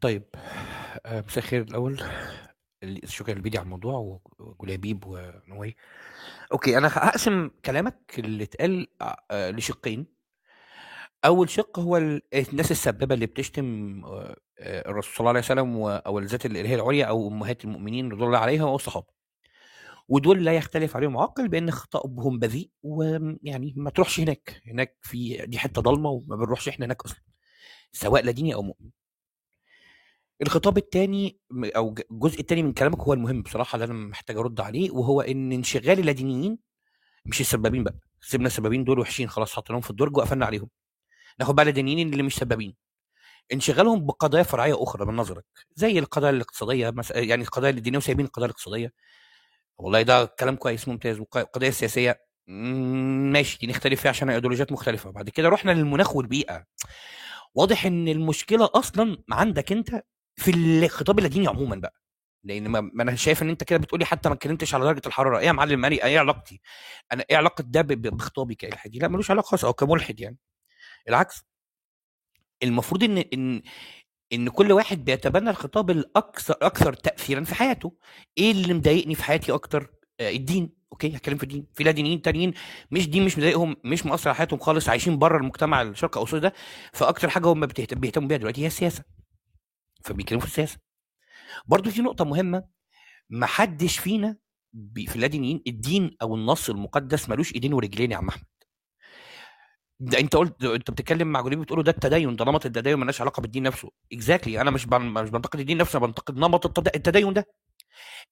طيب آه، مساء الخير اللي- شكرا لبيدي على الموضوع وجلابيب ونوي أوكي أنا هقسم كلامك اللي اتقال آه، لشقين. أول شق هو ال- الناس السبابة اللي بتشتم آه، آه، الرسول صلى الله عليه وسلم و- أو الذات الالهيه العليا أو أمهات المؤمنين رضي الله عليها أو الصحابة. ودول لا يختلف عليهم عاقل بأن خطابهم بذيء ويعني ما تروحش هناك. هناك في دي حتة ضلمة وما بنروحش إحنا هناك أصلا سواء لا ديني أو مؤمن. الخطاب الثاني ج- الجزء الثاني من كلامك هو المهم بصراحة اللي أنا محتاج أرد عليه وهو إن انشغال اللادينيين مش السبابين بقى. سيبنا السبابين دول وحشين خلاص حطيناهم في الدرج وقفلنا عليهم. ناخد بقى اللادينيين اللي مش سبابين. انشغالهم بقضايا فرعية أخرى من نظرك زي القضايا الاقتصادية مثلا يعني القضايا الدينية وسايبين القضايا الاقتصادية. والله ده كلام كويس ممتاز والقضايا السياسيه ماشي نختلف فيها عشان ايديولوجيات مختلفة. بعد كده رحنا للمناخ والبيئة. واضح إن المشكلة أصلا عندك أنت في الخطاب اللاديني عموما بقى. لأن ما أنا شايف إن أنت كده بتقولي حتى ما اتكلمتش على درجة الحرارة. إيه يا معلم مالي إيه علاقتي؟ أنا إيه علاقة ده بخطابي كإلحادي؟ لا ملوش علاقة خالص أو كملحد يعني. العكس. المفروض إن إن إن كل واحد بيتبنى الخطاب الأكثر أكثر تاثيرا في حياته. إيه اللي مضايقني في حياتي أكتر؟ آه، الدين. أوكي هتكلم في الدين. في لا دينيين تانيين مش دين مش مضايقهم مش مؤثر على حياتهم خالص عايشين بره المجتمع الشرق الاوسطي ده. فأكتر حاجة هم بيهتموا بيها دلوقتي هي السياسة. فبيتكلموا في السياسة. برضو في نقطة مهمة ما حدش فينا في اللادينيين الدين أو النص المقدس ملوش إيدين ورجلين يا عم أحمد. ده انت قلت انت بتتكلم مع جوليب بتقول ده التدين ده نمط التدين ملناش علاقة بالدين نفسه. اكزاكتلي أنا مش بن... مش بنتقد الدين نفسه أنا بنتقد نمط التد- التدين ده.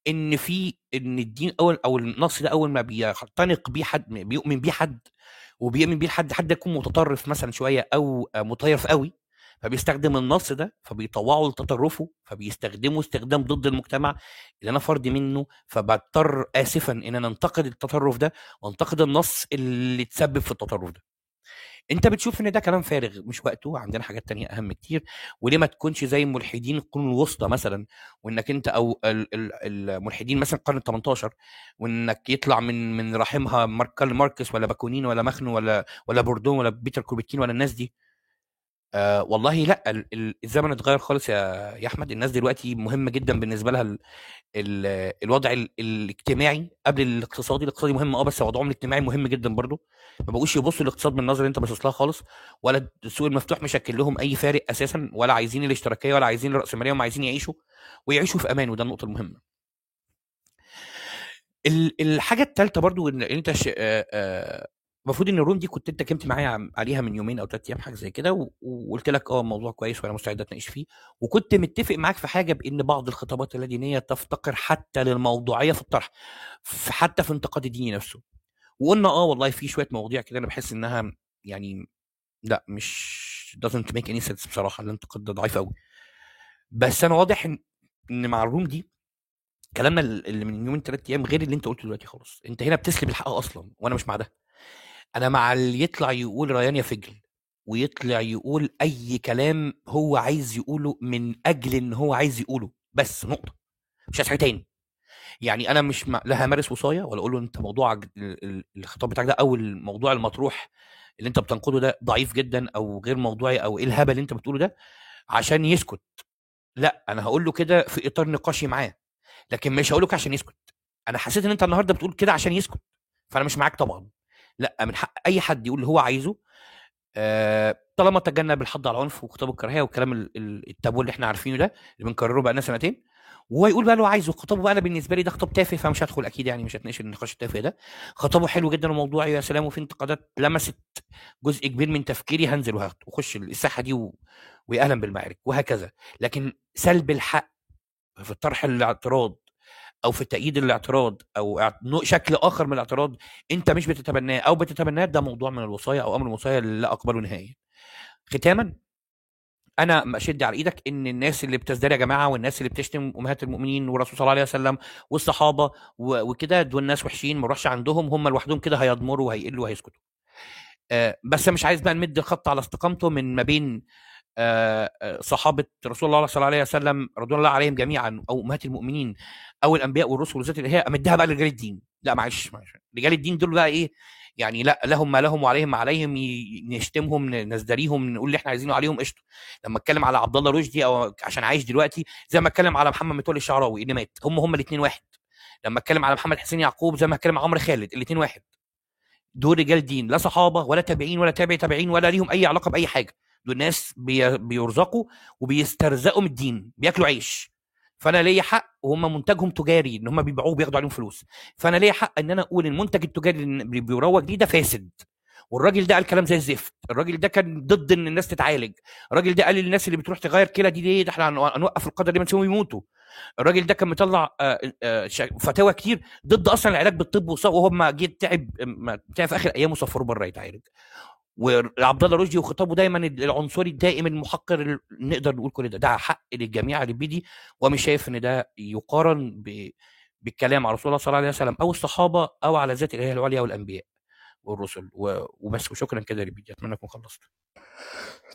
إن في إن الدين أول أو النص ده أول ما بيعتنق بيه حد بيؤمن بيه حد وبيؤمن بيه حد حد يكون متطرف مثلا شوية أو مطيف قوي فبيستخدم النص ده فبيطوعه لتطرفه فبيستخدمه استخدام ضد المجتمع اللي أنا فرد منه فبضطر اسفا إن أنا أنتقد التطرف ده وأنتقد النص اللي تسبب في التطرف ده. انت بتشوف ان ده كلام فارغ مش وقته عندنا حاجات تانية أهم كتير. وليه ما تكونش زي ملحدين القرون الوسطى مثلا وإنك أنت أو ال- ال- الملحدين مثلا القرن ال 18 وإنك يطلع من من رحمها كارل ماركس ولا باكونين ولا ماخنو ولا ولا برودون ولا بيتر كروبوتكين ولا الناس دي؟ آه والله لأ ال- ال- الزمن اتغير خالص يا يا أحمد. الناس دلوقتي مهمة جدا بالنسبة لها ال ال الوضع ال الاجتماعي قبل الاقتصادي. الاقتصادي مهم آه بس وضعهم الاجتماعي مهم جدا برضه. ما بقوش يبصوا للاقتصاد من النظر اللي انت باصص لها خالص ولا السوق المفتوح مشكل لهم أي فارق أساسا ولا عايزين الاشتراكية ولا عايزين الراسماليه هم عايزين يعيشوا ويعيشوا في أمان. وده النقطة المهمة. ال- الحاجة الثالثه برضو ان انت المفروض إن الروم دي كنت أنت كنت معايا عليها من يومين أو ثلاث أيام حاجة زي كده وقلت لك آه الموضوع كويس وأنا مستعد أتناقش فيه. وكنت متفق معاك في حاجة بإن بعض الخطابات اللادينيه تفتقر حتى للموضوعية في الطرح حتى في انتقاد الدين نفسه. وقلنا آه والله في شوية مواضيع كده أنا بحس إنها يعني لأ مش doesn't make any sense بصراحة الانتقاد ده ضعيف قوي بس أنا واضح إن إن مع الروم دي كلامنا اللي من يومين ثلاث أيام غير اللي أنت قلته دلوقتي خالص. أنت هنا بتسلب الحق أصلا وأنا مش مع ده. أنا مع اللي يطلع يقول ريان يا فجل ويطلع يقول أي كلام هو عايز يقوله من أجل إن هو عايز يقوله بس نقطة مش عايز حاجة تاني. يعني أنا مش مع لا همارس وصايه ولا أقول له أنت موضوعك ال- ال- الخطاب بتاعك ده أو الموضوع المطروح اللي أنت بتنقده ده ضعيف جدا أو غير موضوعي أو إيه الهبل اللي أنت بتقوله ده عشان يسكت. لأ أنا هقول له كده في إطار نقاشي معاه لكن مش هقول لك عشان يسكت. أنا حسيت إن أنت النهارده بتقول كده عشان يسكت فأنا مش معاك طبعا. لأ من حق أي حد يقول اللي هو عايزه طالما تجنب الحض على العنف وخطاب الكراهية والكلام ال- ال- التابو اللي إحنا عارفينه ده اللي بنكرره بقى لنا سنتين وهو يقول بقى اللي هو عايزه خطابه بقى أنا بالنسبة لي ده خطاب تافه فمش هدخل أكيد يعني مش هتناقش النقاش التافه ده خطابه حلو جدا وموضوعي يا سلام وفي انتقادات لمست جزء كبير من تفكيري هنزل وهاخد وأخش الساحة دي و... ويا أهلا بالمعارك وهكذا لكن سلب الحق في طرح الاعتراض أو في تأييد الاعتراض أو شكل آخر من الاعتراض أنت مش بتتبناه أو بتتبناه ده موضوع من الوصايا أو أمر الوصايا لا أقبله نهائيا. ختاما أنا أشد على إيدك إن الناس اللي بتزدري يا جماعة والناس اللي بتشتم أمهات المؤمنين والرسول صلى الله عليه وسلم والصحابة وكده دول ناس وحشين ما نروحش عندهم هم لوحدهم كده هيضمروا وهيقلوا وهيسكتوا. آه، بس مش عايز بقى نمد خط على استقامته من ما بين صحابة رسول الله صلى الله عليه وسلم رضوان الله عليهم جميعا أو أمهات المؤمنين أو الأنبياء والرسل والذات اللي هي امدها بقى لرجال الدين. لا معلش رجال الدين دول بقى إيه؟ يعني لا لهم ما لهم وعليهم ما عليهم نشتمهم نزدريهم نقول اللي إحنا عايزينه عليهم قشطة. لما أتكلم على عبد الله رشدي أو عشان عايش دلوقتي زي ما أتكلم على محمد متولي الشعراوي اللي مات. هم هم الاثنين واحد. لما أتكلم على محمد حسين يعقوب زي ما أتكلم على عمرو خالد الاثنين واحد. دول رجال دين لا صحابة ولا تابعين ولا تابع تابعين ولا ليهم أي علاقة بأي حاجة. ناس بي- بيرزقوا وبيسترزقوا من الدين بياكلوا عيش. فأنا ليا حق وهم منتجهم تجاري إن هم بيبيعوه وبياخدوا عليهم فلوس. فأنا ليا حق إن أنا أقول المنتج التجاري اللي بيروج ليه ده فاسد. والراجل ده قال كلام زي الزفت. الراجل ده كان ضد إن الناس تتعالج. الراجل ده قال للناس اللي بتروح تغير كلى دي ليه؟ ده إحنا هنو- هنوقف القدر دي ما نسيبهم يموتوا. الراجل ده كان مطلع آه، آه، شا- فتاوى كتير ضد أصلا العلاج بالطب وهو ما جه تعب تعب في آخر أيامه سفروه بره يتعالج. وعبد الله رشدي وخطابه دايما العنصري الدائم المحقر ال- نقدر نقول كل ده. ده حق للجميع اللي بيدي ومش شايف إن ده يقارن ب... بالكلام على رسول الله صلى الله عليه وسلم أو الصحابة أو على ذات الإله العليا والأنبياء والرسل. و... وبس. وشكرا كده يا بيدي أتمنى أكون خلصت.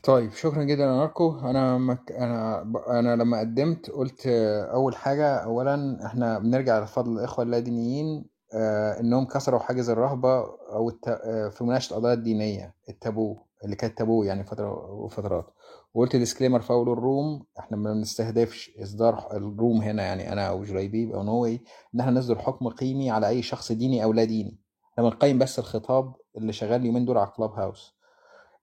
طيب. شكرا جدا يا ماركو. أنا مك... أنا. أنا لما قدمت قلت أول حاجة اولا إحنا بنرجع لفضل الإخوة اللادينيين إنهم كسروا حاجز الرهبة أو الت... آه في مناقشة القضايا الدينية التابو اللي كانت تابو يعني فترة وفترات. وقلت disclaimer في أول ال room إحنا ما بنستهدفش إصدار ال room هنا يعني أنا أو جليبيب أو نوي إن إحنا نصدر حكم قيمي على أي شخص ديني أو لا ديني. إحنا بنقيم بس الخطاب اللي شغال اليومين دول على كلاب هاوس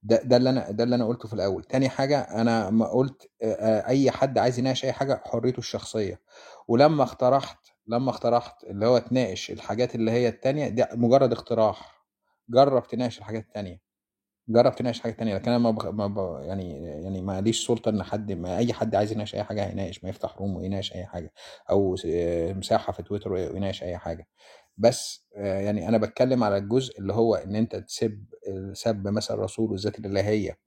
ده ده اللي أنا ده اللي أنا قلته في الأول. تاني حاجة أنا ما قلت آه، آه، أي حد عايز يناقش أي حاجة حريته الشخصية. ولما اقترحت لما اقترحت اللي هو تناقش الحاجات اللي هي التانية ده مجرد اقتراح. جرب تناقش الحاجات التانية. جرب تناقش حاجات تانية لكن أنا ما, بغ... ما ب... يعني يعني ما ليش سلطة إن حد ما أي حد عايز يناقش أي حاجة هيناقش ما يفتح روم ويناقش أي حاجة أو آه، مساحة في تويتر ويناقش أي حاجة. بس آه، يعني أنا بتكلم على الجزء اللي هو إن أنت تسب سب مثلا الرسول والذات الالهيه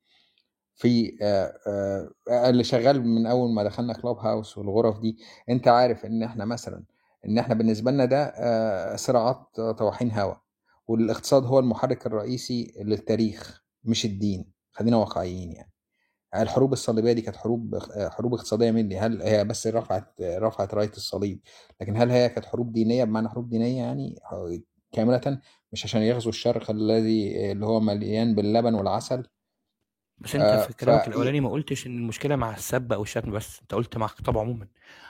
في آه، اللي شغال من أول ما دخلنا كلاب هاوس والغرف دي أنت عارف إن إحنا مثلا إن إحنا بالنسبة لنا ده آه، صراعات طواحين هوا والاقتصاد هو المحرك الرئيسي للتاريخ مش الدين خلينا واقعيين يعني. الحروب الصليبية دي كانت حروب آه، حروب اقتصادية مني هل هي بس رفعت رفعت راية الصليب لكن هل هي كانت حروب دينية؟ بمعنى حروب دينية يعني كاملة مش عشان يغزو الشرق الذي اللي هو مليان باللبن والعسل بس انت آه في ف كلامك الأولاني ما قلتش إن المشكلة مع السب أو الشتم بس انت قلت مع الخطاب عموما.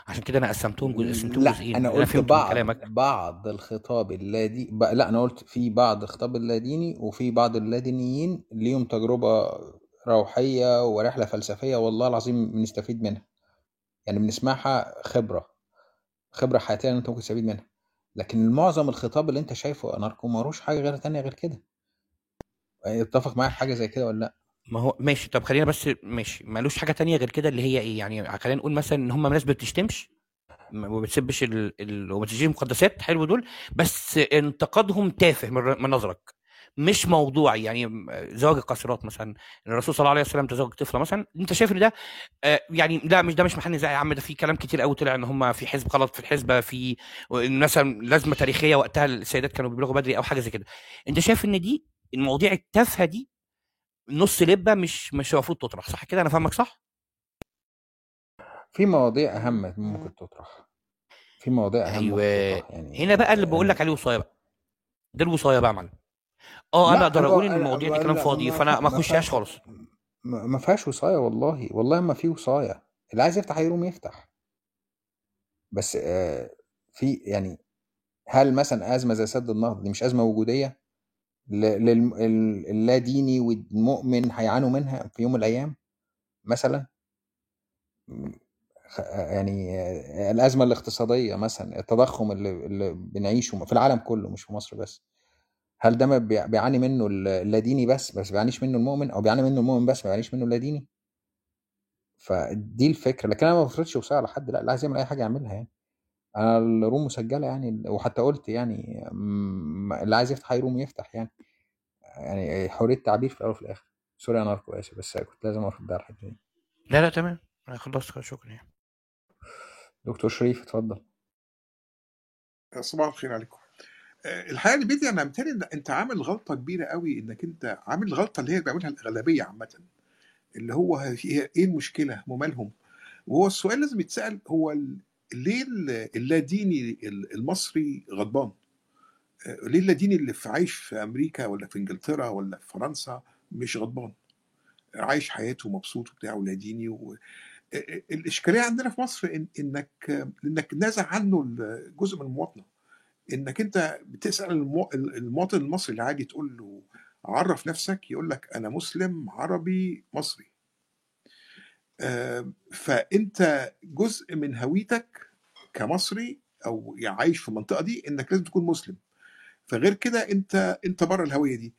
عشان كده أنا قسمتهم جزء قسمتهم جزئين. أنا أنا قلت من بعض كلامك. بعض الخطاب اللادي ب- لا أنا قلت في بعض الخطاب اللاديني وفي بعض اللادينيين ليهم تجربة روحية ورحلة فلسفية والله العظيم بنستفيد منها. يعني بنسمعها خبرة خبرة حياتية أنت ممكن تستفيد منها. لكن معظم الخطاب اللي أنت شايفه اناركو ملوش حاجة غير تانية غير كده. اتفق معايا في حاجة زي كده ولا لأ؟ ما هو ماشي. طب خلينا بس ماشي. مالوش حاجة تانية غير كده اللي هي إيه؟ يعني خلينا نقول مثلا إن هم ناس بتشتمش ما ما بتسبش ال... ال... وما بتسجيش مقدسات حلو دول. بس انتقادهم تافه من, نظرك. مش موضوعي يعني زواج القاصرات مثلا الرسول صلى الله عليه وسلم تزوج طفلة مثلا. أنت شايف إن ده آه، يعني لا مش ده مش محل نزاع يا عم. ده في كلام كتير قوي طلع إن هم في حزب غلط في الحزبة في مثلا لازمة تاريخية وقتها السيدات كانوا بيبلغوا بدري أو حاجة زي كده. أنت شايف إن دي المواضيع التافهة دي نص لبة مش مش المفروض تطرح صح كده؟ أنا فاهمك صح؟ في مواضيع أهم ممكن تطرح. في مواضيع أهم أيوه. يعني هنا بقى اللي بقول يعني لك عليه وصايه بقى. ده الوصايه بقى يا معلم. آه أنا أقدر أقول إن المواضيع دي لا كلام لا فاضي فأنا فا- ما أخشهاش خالص. ما فيهاش وصاية والله. والله ما في وصاية اللي عايز يفتح يروم يفتح. بس آه، في يعني هل مثلا أزمة زي سد النهضة دي مش للم- ال- اللا ديني والمؤمن هيعانوا منها في يوم من الأيام مثلا؟ يعني الأزمة الاقتصادية مثلا التضخم اللي, اللي بنعيشه في العالم كله مش في مصر بس. هل ده بيعاني منه ال- اللاديني بس بس بيعانيش منه المؤمن؟ أو بيعاني منه المؤمن بس ما بيعانيش منه اللاديني فدي الفكرة. لكن أنا ما بفرضش وصايه على حد لا اللي عايز يعمل أي حاجة يعملها يعني. أنا الروم مسجلة يعني وحتى قلت يعني اللي عايز يفتح أي روم يفتح يعني. يعني حرية التعبير في الأول وفي الآخر. سوري أنا ناركو آسف بس كنت لازم أرد على الحتة دي. لا لا تمام. أنا خلصت شكرا يعني. دكتور شريف اتفضل. صباح الخير عليكم. آه، الحقيقة اللي بيدي أنا متهيألي إن أنت عامل غلطة كبيرة قوي إنك أنت عامل الغلطة اللي هي بيعملها الأغلبية عامة. اللي هو هي- إيه المشكلة؟ هم مالهم وهو السؤال لازم يتسأل هو ليه ال- اللاديني ال- المصري غضبان؟ آه، ليه اللاديني اللي في عايش في أمريكا ولا في إنجلترا ولا في فرنسا مش غضبان؟ عايش حياته مبسوط وبتاع ولاديني و... الإشكالية عندنا في مصر إن إنك إنك نازع عنه جزء من المواطنة. إنك أنت بتسأل المو... المواطن المصري العادي تقول له عرف نفسك يقول لك أنا مسلم عربي مصري. آه، فأنت جزء من هويتك كمصري أو يعني عايش في المنطقة دي إنك لازم تكون مسلم. فغير كده أنت أنت بره الهوية دي.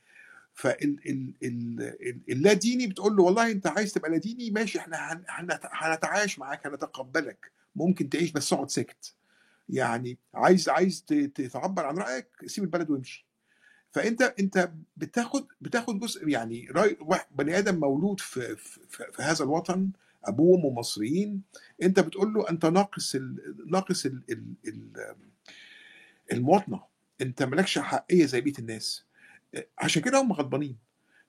فاللا ديني بتقول له والله أنت عايز تبقى لا ديني ماشي إحنا هن- هنت- هنتعايش معاك هنتقبلك. ممكن تعيش بس اقعد ساكت. يعني عايز عايز تعبر عن رأيك سيب البلد وامشي. فأنت أنت بتاخد بتاخد جزء يعني بني آدم مولود في, في, في هذا الوطن ابوه وامه مصريين أنت بتقول له أنت ناقص ال ناقص ال ال ال المواطنة. أنت مالكش حقيه زي بقيه الناس. عشان كده هم غضبانين.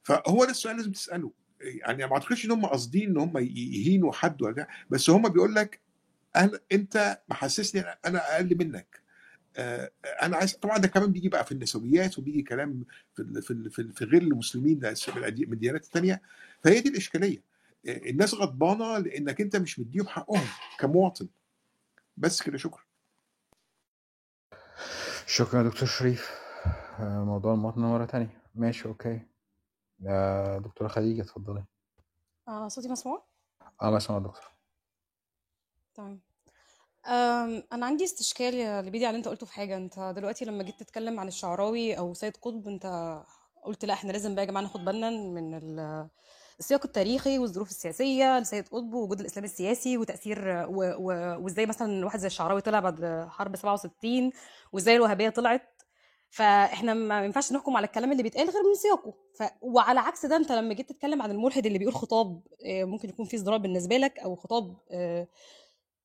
فهو ده السؤال لازم تسأله. يعني ما أعتقدش إن هم قاصدين إن هم يهينوا حد ولا بس هم بيقول لك أنت محسسني أنا أقل منك. أنا عايز طبعا ده كمان بيجي بقى في النسويات وبيجي كلام في ال- في ال- في غير المسلمين ده من الديانات الثانية فهي دي الإشكالية. آه، الناس غضبانة لأنك أنت مش مديهم حقهم كمواطن. بس كده شكرا. شكرا دكتور شريف. آه، موضوع المواطنة مرة تانية ماشي أوكي. يا دكتورة خديجة اتفضلي. آه صوتي مسموع؟ آه مسموع دكتور. تمام. أنا عندي استشكال يا لبيدي على اللي أنت قلته في حاجة. أنت دلوقتي لما جيت تتكلم عن الشعراوي أو سيد قطب أنت قلت لا إحنا لازم بقى يا جماعة ناخد بالنا من ال- السياق التاريخي والظروف السياسية لسيد قطب ووجود الإسلام السياسي وتأثير و... و... وإزاي مثلا واحد زي الشعراوي طلع بعد حرب 67 وإزاي الوهابية طلعت. فإحنا ما ينفعش نحكم على الكلام اللي بيتقال غير من سياقه. ف... وعلى عكس ده أنت لما جيت تتكلم عن الملحد اللي بيقول خطاب آه، ممكن يكون فيه ازدراء بالنسبة لك أو خطاب آه،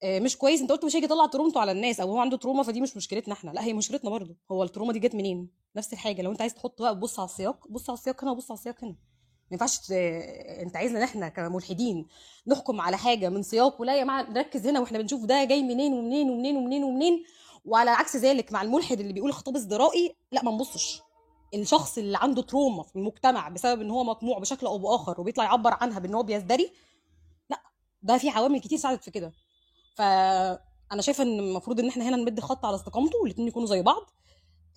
مش كويس. انت قلت مش هيجي يطلع ترومته على الناس أو هو عنده trauma فدي مش مشكلتنا إحنا. لا هي مشكلتنا برضه. هو ال trauma دي جت منين؟ نفس الحاجة. لو انت عايز تحط بقى تبص على السياق بص على السياق هنا وبص على السياق هنا. ما ينفعش انت عايزنا ان إحنا كملحدين نحكم على حاجة من سياق ولا يا جماعة نركز هنا وإحنا بنشوف ده جاي منين ومنين ومنين ومنين ومنين. وعلى عكس ذلك مع الملحد اللي بيقول خطاب ازدرائي لا ما نبصش. الشخص اللي عنده تروما في المجتمع بسبب إن هو مقموع بشكل أو بآخر وبيطلع يعبر عنها بإن هو بيزدري لا ده في عوامل كتير ساعدت في كده. فأنا شايفة إن المفروض إن إحنا هنا نمد خط على استقامته والاثنين يكونوا زي بعض.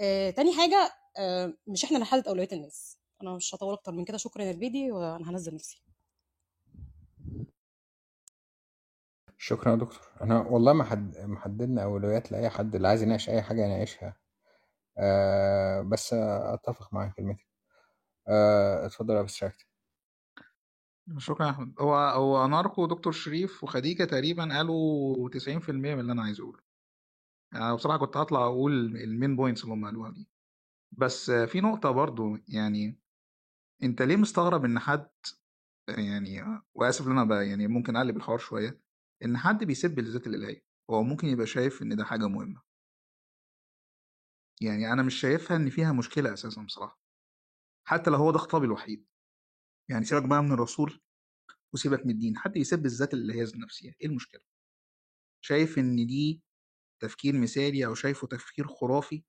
آه، تاني حاجة آه، مش إحنا اللي نحدد اولويات الناس. أنا مش هطول أكتر من كده. شكرا يا البيدي وأنا هنزل نفسي. شكرا يا دكتور. أنا والله ما حد ما حددنا أولويات لأي حد اللي عايز يناقش أي حاجة يناقشها. آه بس أتفق مع كلمتك آه اتفضل يا ابستراكت شكرا يا أحمد. هو هو ناركو ودكتور شريف وخديجة تقريبا قالوا 90% من اللي أنا عايز أقوله. يعني بصراحة كنت هطلع أقول ال main points اللي هم قالوها دي. بس في نقطة برضو يعني أنت ليه مستغرب إن حد يعني وأسف إن أنا يعني ممكن أقلب الحوار شوية إن حد بيسب الذات الإلهية؟ هو ممكن يبقى شايف إن ده حاجة مهمة. يعني أنا مش شايفها إن فيها مشكلة أساسا بصراحة. حتى لو هو ده خطابي الوحيد. يعني سيبك بقى من الرسول وسيبك من الدين حد يسب الذات الالهيه النفسيه إيه المشكلة؟ شايف إن دي تفكير مثالي أو شايفه تفكير خرافي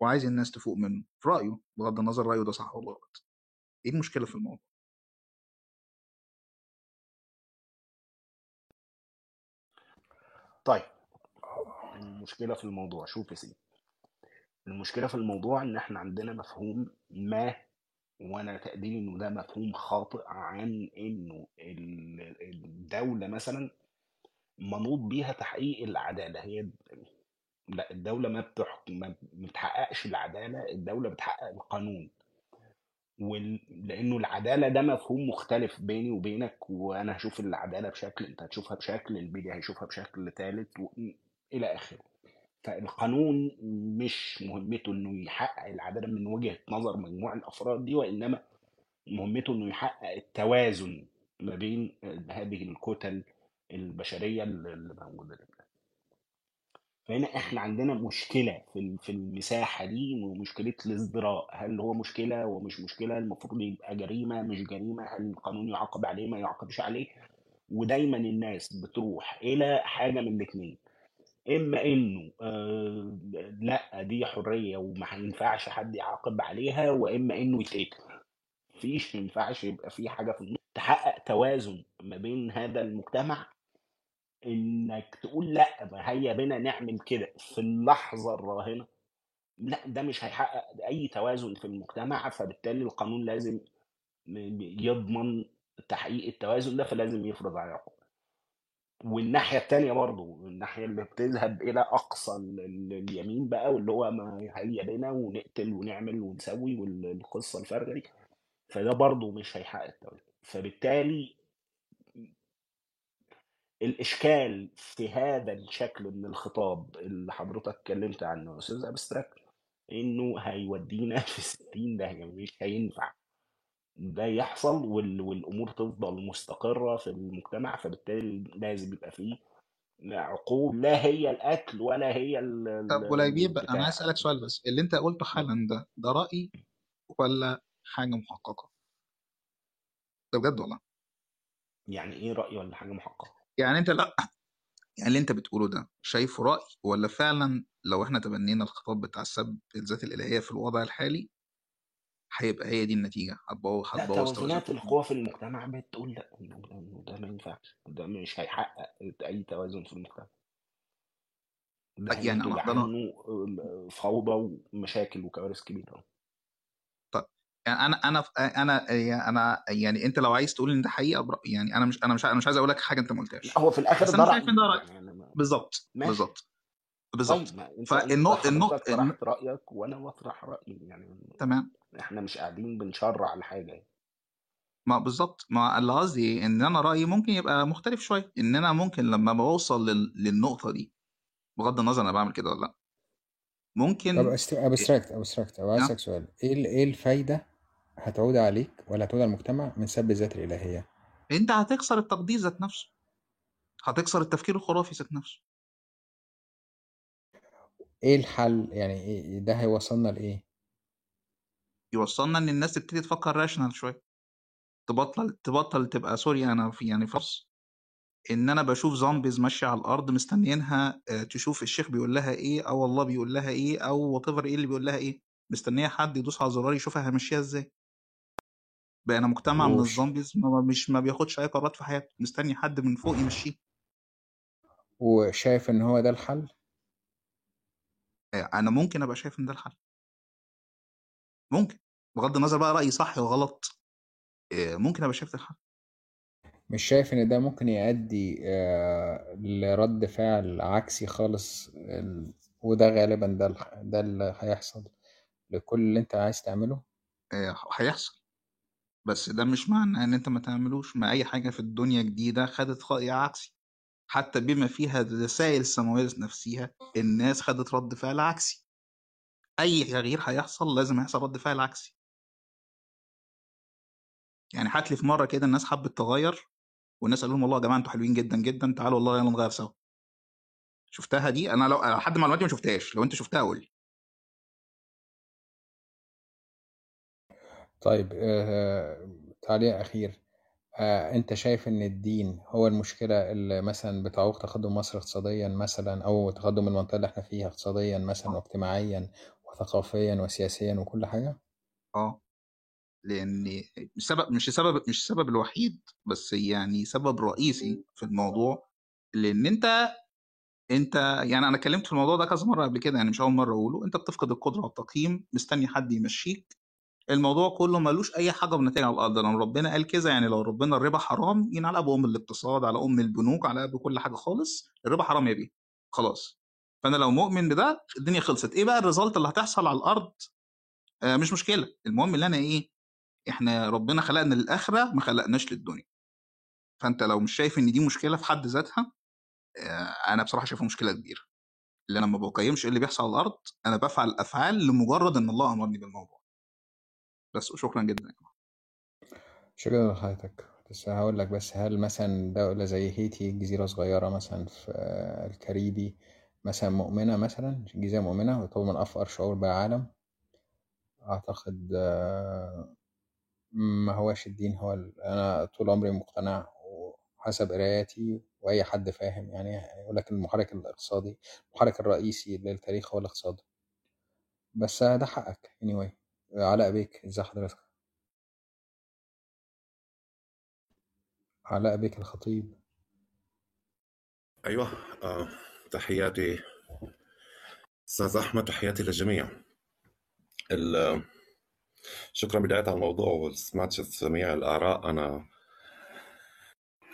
وعايز الناس تفوق منه؟ في رأيه بغض النظر رأيه ده صح ولا غلط. إيه المشكلة في الموضوع؟ طيب المشكلة في الموضوع شوف يا سيدي. المشكلة في الموضوع إن إحنا عندنا مفهوم ما وأنا تقديري إنه ده مفهوم خاطئ عن إنه ال- الدولة مثلا منوط بيها تحقيق العدالة. هي لا الدولة ما بتحكم ما بتحققش العدالة الدولة بتحقق القانون. وال... لأنه العدالة ده مفهوم مختلف بيني وبينك وأنا هشوف العدالة بشكل أنت هتشوفها بشكل البيدي هيشوفها بشكل ثالث و... إلى آخره. فالقانون مش مهمته إنه يحقق العدالة من وجهة نظر مجموع الأفراد دي وإنما مهمته إنه يحقق التوازن ما بين هذه الكتل البشرية اللي موجودة فهنا إحنا عندنا مشكلة في في المساحة دي ومشكلة الازدراء. هل هو مشكلة ومش مشكلة؟ المفروض يبقى جريمة مش جريمة؟ هل القانون يعاقب عليه؟ ما يعاقبش عليه؟ ودايما الناس بتروح إلى حاجة من الاثنين إما إنه آه لأ دي حرية وما ينفعش حد يعاقب عليها وإما إنه يتقتل. مفيش ما ينفعش يبقى في حاجة في النص. تحقق توازن ما بين هذا المجتمع إنك تقول لأ هيا بنا نعمل كده في اللحظة الراهنة. لأ ده مش هيحقق أي توازن في المجتمع فبالتالي القانون لازم يضمن تحقيق التوازن ده فلازم يفرض عليه عقوبة. والناحية التانية برضو الناحية اللي بتذهب إلى أقصى ال- ال- اليمين بقى واللي هو ما هيا بنا ونقتل ونعمل ونسوي والقصة الفارغة دي. فده برضو مش هيحقق التوازن. فبالتالي الإشكال في هذا الشكل من الخطاب اللي حضرتك اتكلمت عنه يا أستاذ أبستراكت إنه هيودينا في 60 داهية مش هينفع. ده يحصل وال... والأمور تفضل مستقرة في المجتمع فبالتالي لازم يبقى فيه عقوب لا هي القتل ولا هي ال... طب ال... وليبيب أنا عايز أسألك سؤال بس اللي أنت قلته حالا ده ده رأي ولا حاجة محققة؟ ده بجد والله. يعني إيه رأي ولا حاجة محققة؟ يعني أنت لأ يعني اللي أنت بتقوله ده شايفه رأي ولا فعلا لو إحنا تبنينا الخطاب بتاع السب الذات الإلهية في الوضع الحالي هيبقى هي دي النتيجة. هتبوظ لا هتبوظ توازن توازنات القوى في المجتمع بتقول لا ده ما ينفعش ده مش هيحقق أي توازن في المجتمع. ده يعني هينتج أنا عنه فوضى ومشاكل وكوارث كبيرة. طيب يعني أنا أنا أنا يعني أنا يعني أنت لو عايز تقول إن ده حقيقة برا يعني أنا مش أنا مش أنا مش عايز أقول لك حاجة أنت ما قلتهاش. هو في الآخر بس ده أنا شايف إن ده رايي رأي. يعني بالظبط بالظبط بالظبط. طيب ما أنت أنت فالنقط النقط حضرتك طرحت رأيك وأنا بطرح رأيي يعني تمام. إحنا مش قاعدين بنشرع لحاجة. يعني. ما بالظبط. ما اللي قصدي إن أنا رأيي ممكن يبقى مختلف شوية. إن أنا ممكن لما بوصل لل... للنقطة دي بغض النظر أنا بعمل كده ولا لأ طب ممكن abstract abstract. أو عايز ها؟ أسألك سؤال. إيه ال- إيه الفايدة هتعود عليك ولا هتعود على المجتمع من سب الذات الإلهية؟ أنت هتكسر التقدير ذات نفسه. هتكسر التفكير الخرافي ذات نفسه. إيه الحل؟ يعني إيه ده هيوصلنا لإيه؟ يوصلنا إن الناس تبتدي تفكر rational شوية. تبطل تبطل تبقى sorry أنا في يعني فرص إن أنا بشوف zombies ماشية على الأرض مستنيينها آه، تشوف الشيخ بيقول لها إيه أو الله بيقول لها إيه أو وات إيه اللي بيقول لها إيه. مستنية حد يدوس على زرار يشوفها همشيها إزاي. بقينا مجتمع من ال zombies ما مش ما بياخدش أي قرارات في حياته. مستني حد من فوق يمشيه. وشايف إن هو ده الحل؟ أنا ممكن أبقى شايف إن ده الحل. ممكن بغض النظر بقى رأيي صح وغلط ممكن أبقى شايف ده الحل. مش شايف إن ده ممكن يؤدي لرد فعل عكسي خالص ال- وده غالبا ده ده اللي هيحصل لكل اللي أنت عايز تعمله؟ هيحصل. بس ده مش معنى إن أنت ما تعملوش ما أي حاجة في الدنيا جديدة خدت رأي عكسي. حتى بما فيها الرسائل السماويه نفسها الناس خدت رد فعل عكسي. أي تغيير هيحصل لازم يحصل رد فعل عكسي. يعني هات لي في مرة كده الناس حبت تغير والناس قالوا لهم والله يا جماعة أنتوا حلوين جدا جدا تعالوا والله يلا نغير سوا. شفتها دي؟ أنا لو لحد معلوماتي ما شفتهاش لو أنت شفتها قول لي. طيب آه، تعليق أخير. آه، أنت شايف إن الدين هو المشكلة اللي مثلا بتعوق تقدم مصر اقتصاديا مثلا أو تقدم المنطقة اللي إحنا فيها اقتصاديا مثلا آه. واجتماعيا وثقافيا وسياسيا وكل حاجة؟ آه. لأن السبب مش السبب مش السبب الوحيد بس يعني سبب رئيسي في الموضوع لأن أنت أنت يعني أنا اتكلمت في الموضوع ده كذا مرة قبل كده يعني مش أول مرة أقوله أنت بتفقد القدرة على التقييم مستني حد يمشيك الموضوع كله ملوش أي حاجة بالنتائج على الأرض. لو ربنا قال كذا يعني لو ربنا الربا حرام يعني على ابو ام الاقتصاد على أم البنوك على ابو كل حاجة خالص الربا حرام يا بيه. خلاص. فأنا لو مؤمن بده الدنيا خلصت. إيه بقى ال result اللي هتحصل على الأرض؟ آه مش مشكلة. المهم اللي أنا إيه إحنا ربنا خلقنا للآخرة ما خلقناش للدنيا. فأنت لو مش شايف إن دي مشكلة في حد ذاتها آه أنا بصراحة شايفها مشكلة كبيرة. اللي أنا ما بقيمش إيه اللي بيحصل على الأرض أنا بفعل أفعال لمجرد إن الله أمرني بالموضوع. بس وشكرا جدا يا جماعة. شكرا لحضرتك. بس هقول لك بس هل مثلا دولة زي هيتي جزيرة صغيرة مثلا في الكاريبي مثلا مؤمنة مثلا؟ الجزيرة مؤمنة ويعتبر من أفقر شعوب بالعالم؟ أعتقد آه، ما هواش الدين هو. أنا طول عمري مقتنع وحسب قراياتي وأي حد فاهم يعني يقول لك المحرك الاقتصادي المحرك الرئيسي للتاريخ هو الاقتصاد. بس ده حقك anyway. علاء بيك ازي حضرتك؟ علاء بيك الخطيب. أيوة آه، تحياتي أستاذ أحمد تحياتي للجميع. شكرا بداية على الموضوع وسمعت جميع الآراء. أنا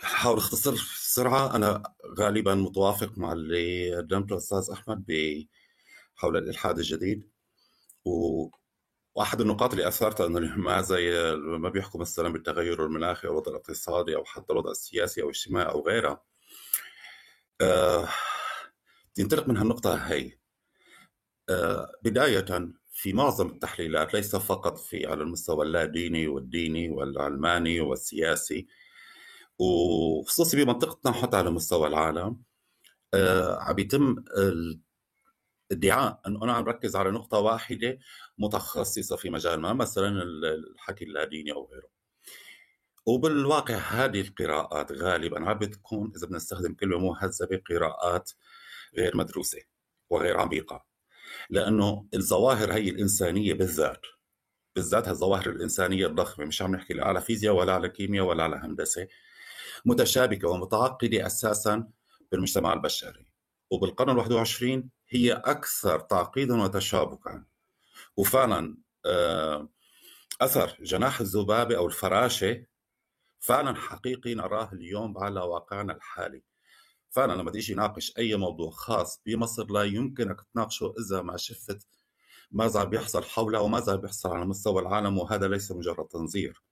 أحاول أختصر بسرعة. أنا غالبا متوافق مع اللي قدمته أستاذ أحمد ب- حول الإلحاد الجديد و... واحد النقاط اللي اثرتها أنه ما زي ما بيحكوا مثلا بالتغير المناخي أو الوضع الاقتصادي أو حتى الوضع السياسي أو الاجتماعي أو غيرها آه... تنطلق من هالنقطة هي آه... بداية في معظم التحليلات ليس فقط في على المستوى اللاديني والديني والعلماني والسياسي وخصوصي بمنطقتنا حتى على مستوى العالم آه... عم بيتم ادعاء إنه أنا عم ركز على نقطة واحدة متخصصة في مجال ما مثلا الحكي اللاديني أو غيره. وبالواقع هذه القراءات غالبا عم بتكون إذا بنستخدم كلمة مهذبة قراءات غير مدروسة وغير عميقة. لأنه الظواهر هي الإنسانية بالذات بالذات الظواهر الإنسانية الضخمة مش عم نحكي لا على فيزياء ولا على كيمياء ولا على هندسة متشابكة ومتعقدة أساسا بالمجتمع البشري. وبالقرن ال 21 هي أكثر تعقيدا وتشابكا. وفعلا آه، أثر جناح الذبابة أو الفراشة فعلا حقيقي نراه اليوم على واقعنا الحالي. فعلا لما تيجي ناقش أي موضوع خاص بمصر لا يمكنك تناقشه إذا ما شفت ماذا بيحصل حوله وماذا بيحصل على مستوى العالم وهذا ليس مجرد تنظير.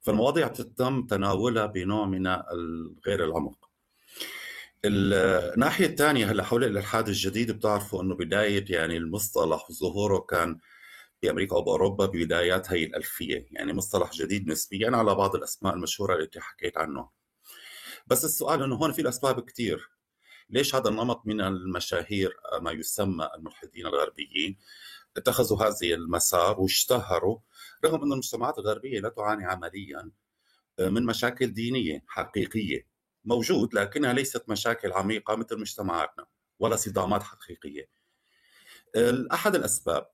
فالمواضيع تتم تناولها بنوع من غير العمق. الناحية الثانية هلا حول الإلحاد الجديد بتعرفوا إنه بداية يعني المصطلح ظهوره كان بأمريكا أو بأوروبا ببدايات هي الألفية يعني مصطلح جديد نسبيا على بعض الأسماء المشهورة اللي حكيت عنه بس السؤال إنه هون في الأسباب كثير ليش هذا النمط من المشاهير ما يسمى الملحدين الغربيين؟ اتخذوا هذه المسار واشتهروا رغم أن المجتمعات الغربية لا تعاني عمليا من مشاكل دينية حقيقية. موجود لكنها ليست مشاكل عميقة مثل مجتمعاتنا ولا صدامات حقيقية. أحد الأسباب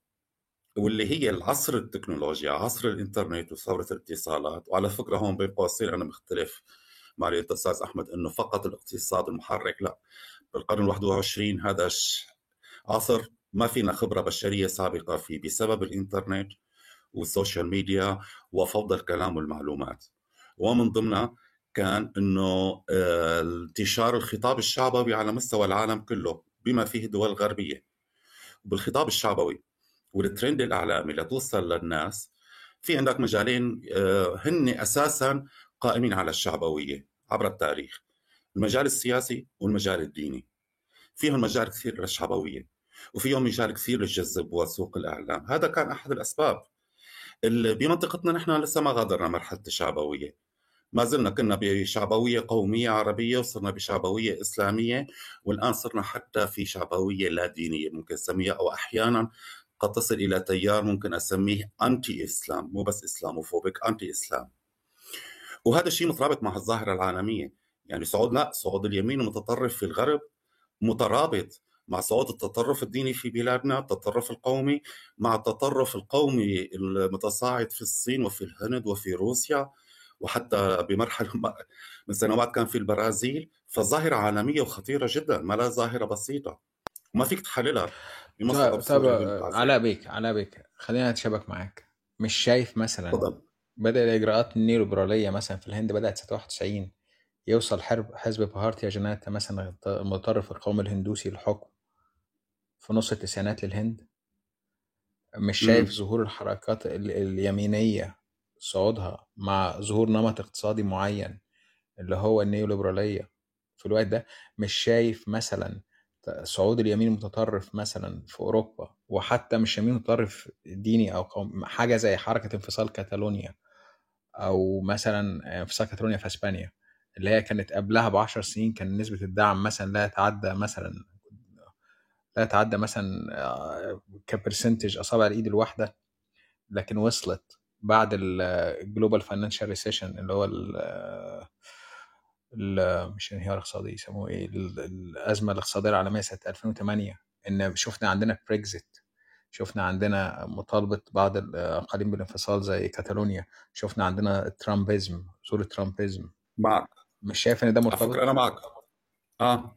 واللي هي العصر التكنولوجيا عصر الإنترنت وثورة الاتصالات وعلى فكرة هون بين قوسين أنا مختلف مع الأستاذ أحمد أنه فقط الاقتصاد المحرك لا. بالقرن ال 21 هذا عصر ما فينا خبرة بشرية سابقة فيه بسبب الإنترنت وال social media وفوضى الكلام والمعلومات. ومن ضمنها كان إنه آه، انتشار الخطاب الشعبوي على مستوى العالم كله بما فيه الدول الغربيه بالخطاب الشعبوي والترند الإعلامي لتوصل للناس في عندك مجالين آه، هن أساسا قائمين على الشعبوية عبر التاريخ المجال السياسي والمجال الديني. فيهم مجال كثير للشعبوية وفيهم مجال كثير للجذب وسوق الإعلام. هذا كان أحد الأسباب. بمنطقتنا نحن لسه ما غادرنا مرحلة الشعبوية. ما زلنا كنا بشعبوية قومية عربية وصرنا بشعبوية إسلامية والآن صرنا حتى في شعبوية لا دينية ممكن نسميها أو أحيانا قد تصل إلى تيار ممكن أسميه أنتي إسلام مو بس إسلاموفوبيك أنتي إسلام وهذا الشيء مترابط مع الظاهرة العالمية. يعني صعود لا صعود اليمين المتطرف في الغرب مترابط مع صعود التطرف الديني في بلادنا التطرف القومي مع التطرف القومي المتصاعد في الصين وفي الهند وفي روسيا. وحتى بمرحلة من سنوات كان في البرازيل فظاهره عالمية وخطيرة جدا ما لا ظاهرة بسيطة. وما فيك تحللها بمصر طب, طب علاء بيك علاء بيك. خلينا نتشابك معاك. مش شايف مثلا طبعا. بدأ الإجراءات النيوليبرالية مثلا في الهند بدأت سنة 91 يوصل حرب حزب بهارتيا جناتا مثلا المتطرف القومي الهندوسي للحكم في نص التسعينات للهند. مش شايف م. ظهور الحركات اليمينية صعودها مع ظهور نمط اقتصادي معين اللي هو النيوليبرالية. في الوقت ده مش شايف مثلا صعود اليمين المتطرف مثلا في أوروبا وحتى مش يمين متطرف ديني قوم حاجة زي حركة انفصال كاتالونيا أو مثلا انفصال كاتالونيا في أسبانيا اللي هي كانت قبلها ب 10 سنين كان نسبة الدعم مثلا لا يتعدى مثلا لا تتعدى مثلا آه، ك percentage اصابع الإيد الواحدة لكن وصلت. بعد ال global financial recession اللي هو ال ال- مش الانهيار الاقتصادي يسموه إيه؟ ال- الأزمة الاقتصادية العالمية سنة 2008 إن شفنا عندنا بريكزيت شفنا عندنا مطالبة بعض الأقاليم بالانفصال زي كاتالونيا شفنا عندنا ترامبيزم ظهور الترامبيزم معك. مش شايف إن ده مرتبط؟ أنا معك. آه.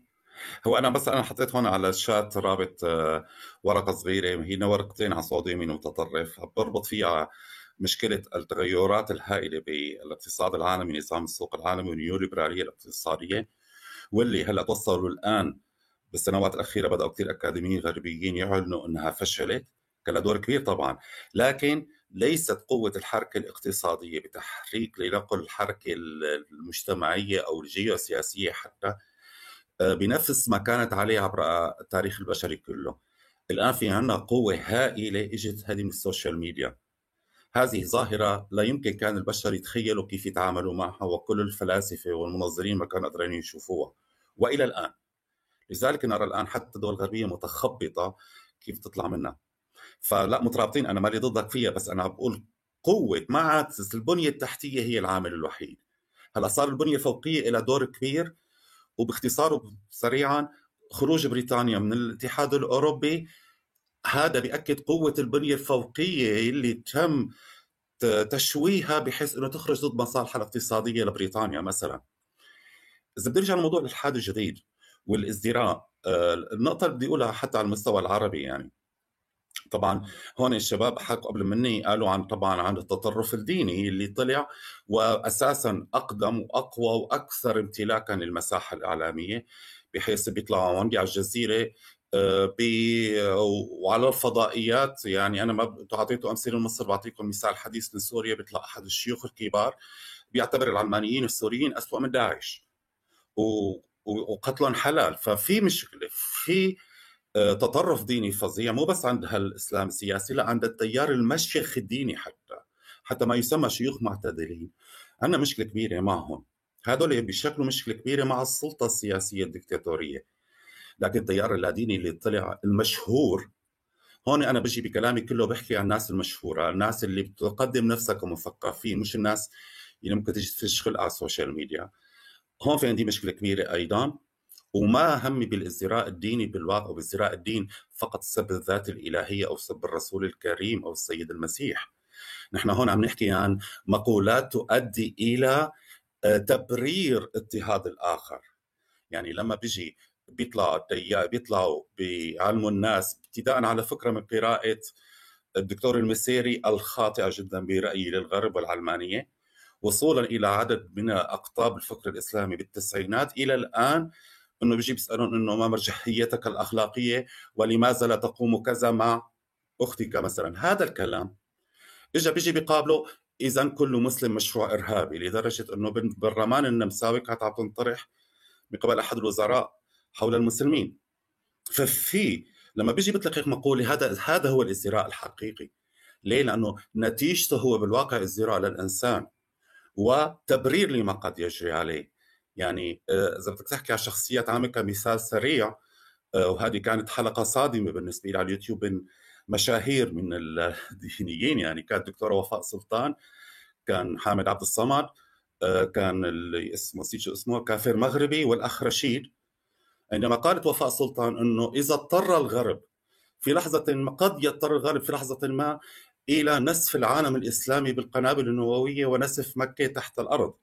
هو أنا بس أنا حطيت هون على الشات رابط آه، ورقة صغيرة هي ورقتين على صعود يمين متطرف؟ بربط فيها مشكلة التغيرات الهائلة بالاقتصاد العالمي نظام السوق العالمي والنيوليبرالية الاقتصادية واللي هلأ توصلوا الآن بالسنوات الأخيرة بدأوا كثير أكاديميين غربيين يعلنوا إنها فشلت كان لها دور كبير طبعا لكن ليست قوة الحركة الاقتصادية بتحريك لنقل الحركة المجتمعية أو الجيوسياسية حتى آه، بنفس ما كانت عليه عبر التاريخ البشري كله. الآن في عندنا قوة هائلة إجت هذه من السوشيال ميديا. هذه ظاهرة لا يمكن كأن البشر يتخيلوا كيف يتعاملوا معها وكل الفلاسفة والمنظرين ما كانوا قادرين يشوفوها. وإلى الآن لذلك نرى الآن حتى الدول الغربية متخبطة كيف تطلع منها. فلا مترابطين أنا مالي ضدك فيها بس أنا بقول قوة ما عاد البنية التحتية هي العامل الوحيد. هلأ صار البنية الفوقية لها دور كبير وباختصار سريعا خروج بريطانيا من الاتحاد الأوروبي هذا بيأكد قوة البنية الفوقية اللي تم تشويهها بحيث إنه تخرج ضد مصالحها الاقتصادية لبريطانيا مثلا. إذا بدي أرجع لموضوع الإلحاد الجديد والإزدراء آه، النقطة اللي بدي أقولها حتى على المستوى العربي يعني طبعا هون الشباب حكوا قبل مني قالوا عن طبعا عن التطرف الديني اللي طلع واساسا أقدم وأقوى وأكثر امتلاكا للمساحة الإعلامية بحيث بيطلعوا عندي على الجزيرة وعلى الفضائيات يعني أنا ما اعطيته أمثلة مصر بعطيكم مثال حديث من سوريا بيطلع أحد الشيوخ الكبار بيعتبر العلمانيين السوريين اسوء من داعش. وقتلهم حلال. ففي مشكلة في آه، تطرف ديني فظيع مو بس عند هالإسلام السياسي لا عند التيار المشيخ الديني حتى حتى ما يسمى شيوخ معتدلين. عندنا مشكلة كبيرة معهم. هذول بيشكلوا مشكلة كبيرة مع السلطة السياسية الدكتاتورية. لكن التيار اللاديني اللي طلع المشهور هون أنا بجي بكلامي كله بحكي عن الناس المشهورة الناس اللي بتقدم نفسها كمثقفين مش الناس اللي ممكن تجي تشتغل على السوشيال ميديا. هون في عندي مشكلة كبيرة أيضا وما همي بالازدراء الديني بالواقع وبازدراء الدين فقط سب الذات الإلهية أو سب الرسول الكريم أو السيد المسيح. نحن هون عم نحكي عن مقولات تؤدي إلى آه، تبرير اضطهاد الآخر. يعني لما بيجي بيطلع بيطلعوا بيعلموا الناس. ابتداء على فكرة من قراءة الدكتور المسيري الخاطئة جدا برأيي للغرب والعلمانية وصولا إلى عدد من أقطاب الفكر الإسلامي بالتسعينات. إلى الآن إنه بيجي بيسألون إنه ما مرجحيتك الأخلاقية؟ ولماذا لا تقوم كذا مع أختك مثلا؟ هذا الكلام اجى بيجي بيقابله اذا كل مسلم مشروع إرهابي لدرجة إنه بالرمان النمساوي كانت عم تنطرح من قبل أحد الوزراء. حول المسلمين. ففي لما بيجي بيطلق مقوله هذا هذا هو الازدراء الحقيقي. ليه؟ لأنه نتيجته هو بالواقع ازدراء للإنسان وتبرير لما قد يجري عليه. يعني آه، إذا بدك تحكي على شخصيات عامه كمثال سريع آه، وهذه كانت حلقة صادمة بالنسبة لي على اليوتيوب من مشاهير من الدينيين. يعني كانت دكتوره وفاء سلطان كان حامد عبد الصمد آه، كان اللي اسمه نسيت شو اسمه كافر مغربي والاخ رشيد عندما قالت وفاء سلطان إنه إذا اضطر الغرب في لحظة ما قد يضطر الغرب في لحظة ما إلى نسف العالم الإسلامي بالقنابل النووية ونسف مكة تحت الأرض.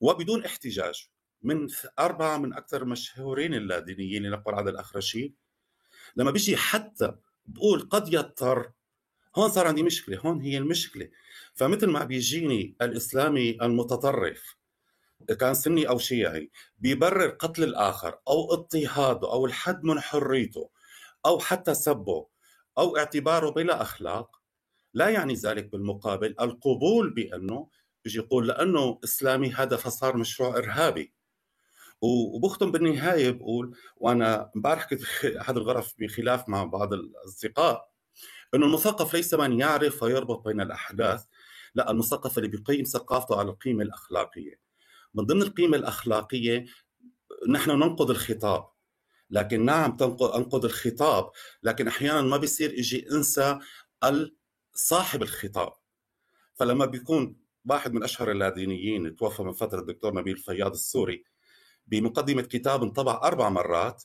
وبدون احتجاج من أربعة من أكثر المشهورين اللادينيين لنقل على الأخ رشيد لما بيجي حتى بقول قد يضطر هون صار عندي مشكلة هون هي المشكلة. فمثل ما بيجيني الإسلامي المتطرف كان سني أو شيعي بيبرر قتل الآخر أو اضطهاده أو الحد من حريته أو حتى سبه أو اعتباره بلا أخلاق لا يعني ذلك بالمقابل القبول بأنه بيجي يقول لأنه إسلامي هذا فصار مشروع إرهابي. وبختم بالنهاية بقول وأنا امبارح كنت احد الغرف بخلاف مع بعض الأصدقاء إنه المثقف ليس من يعرف ويربط بين الأحداث لا المثقف اللي بيقيم ثقافته على القيمة الأخلاقية. من ضمن القيمة الأخلاقية نحن ننقض الخطاب. لكن نعم أنقض الخطاب لكن أحيانا ما بيصير أجي أنسى صاحب الخطاب. فلما بيكون واحد من أشهر اللادينيين توفى من فترة الدكتور نبيل فياض السوري بمقدمة كتاب انطبع أربع مرات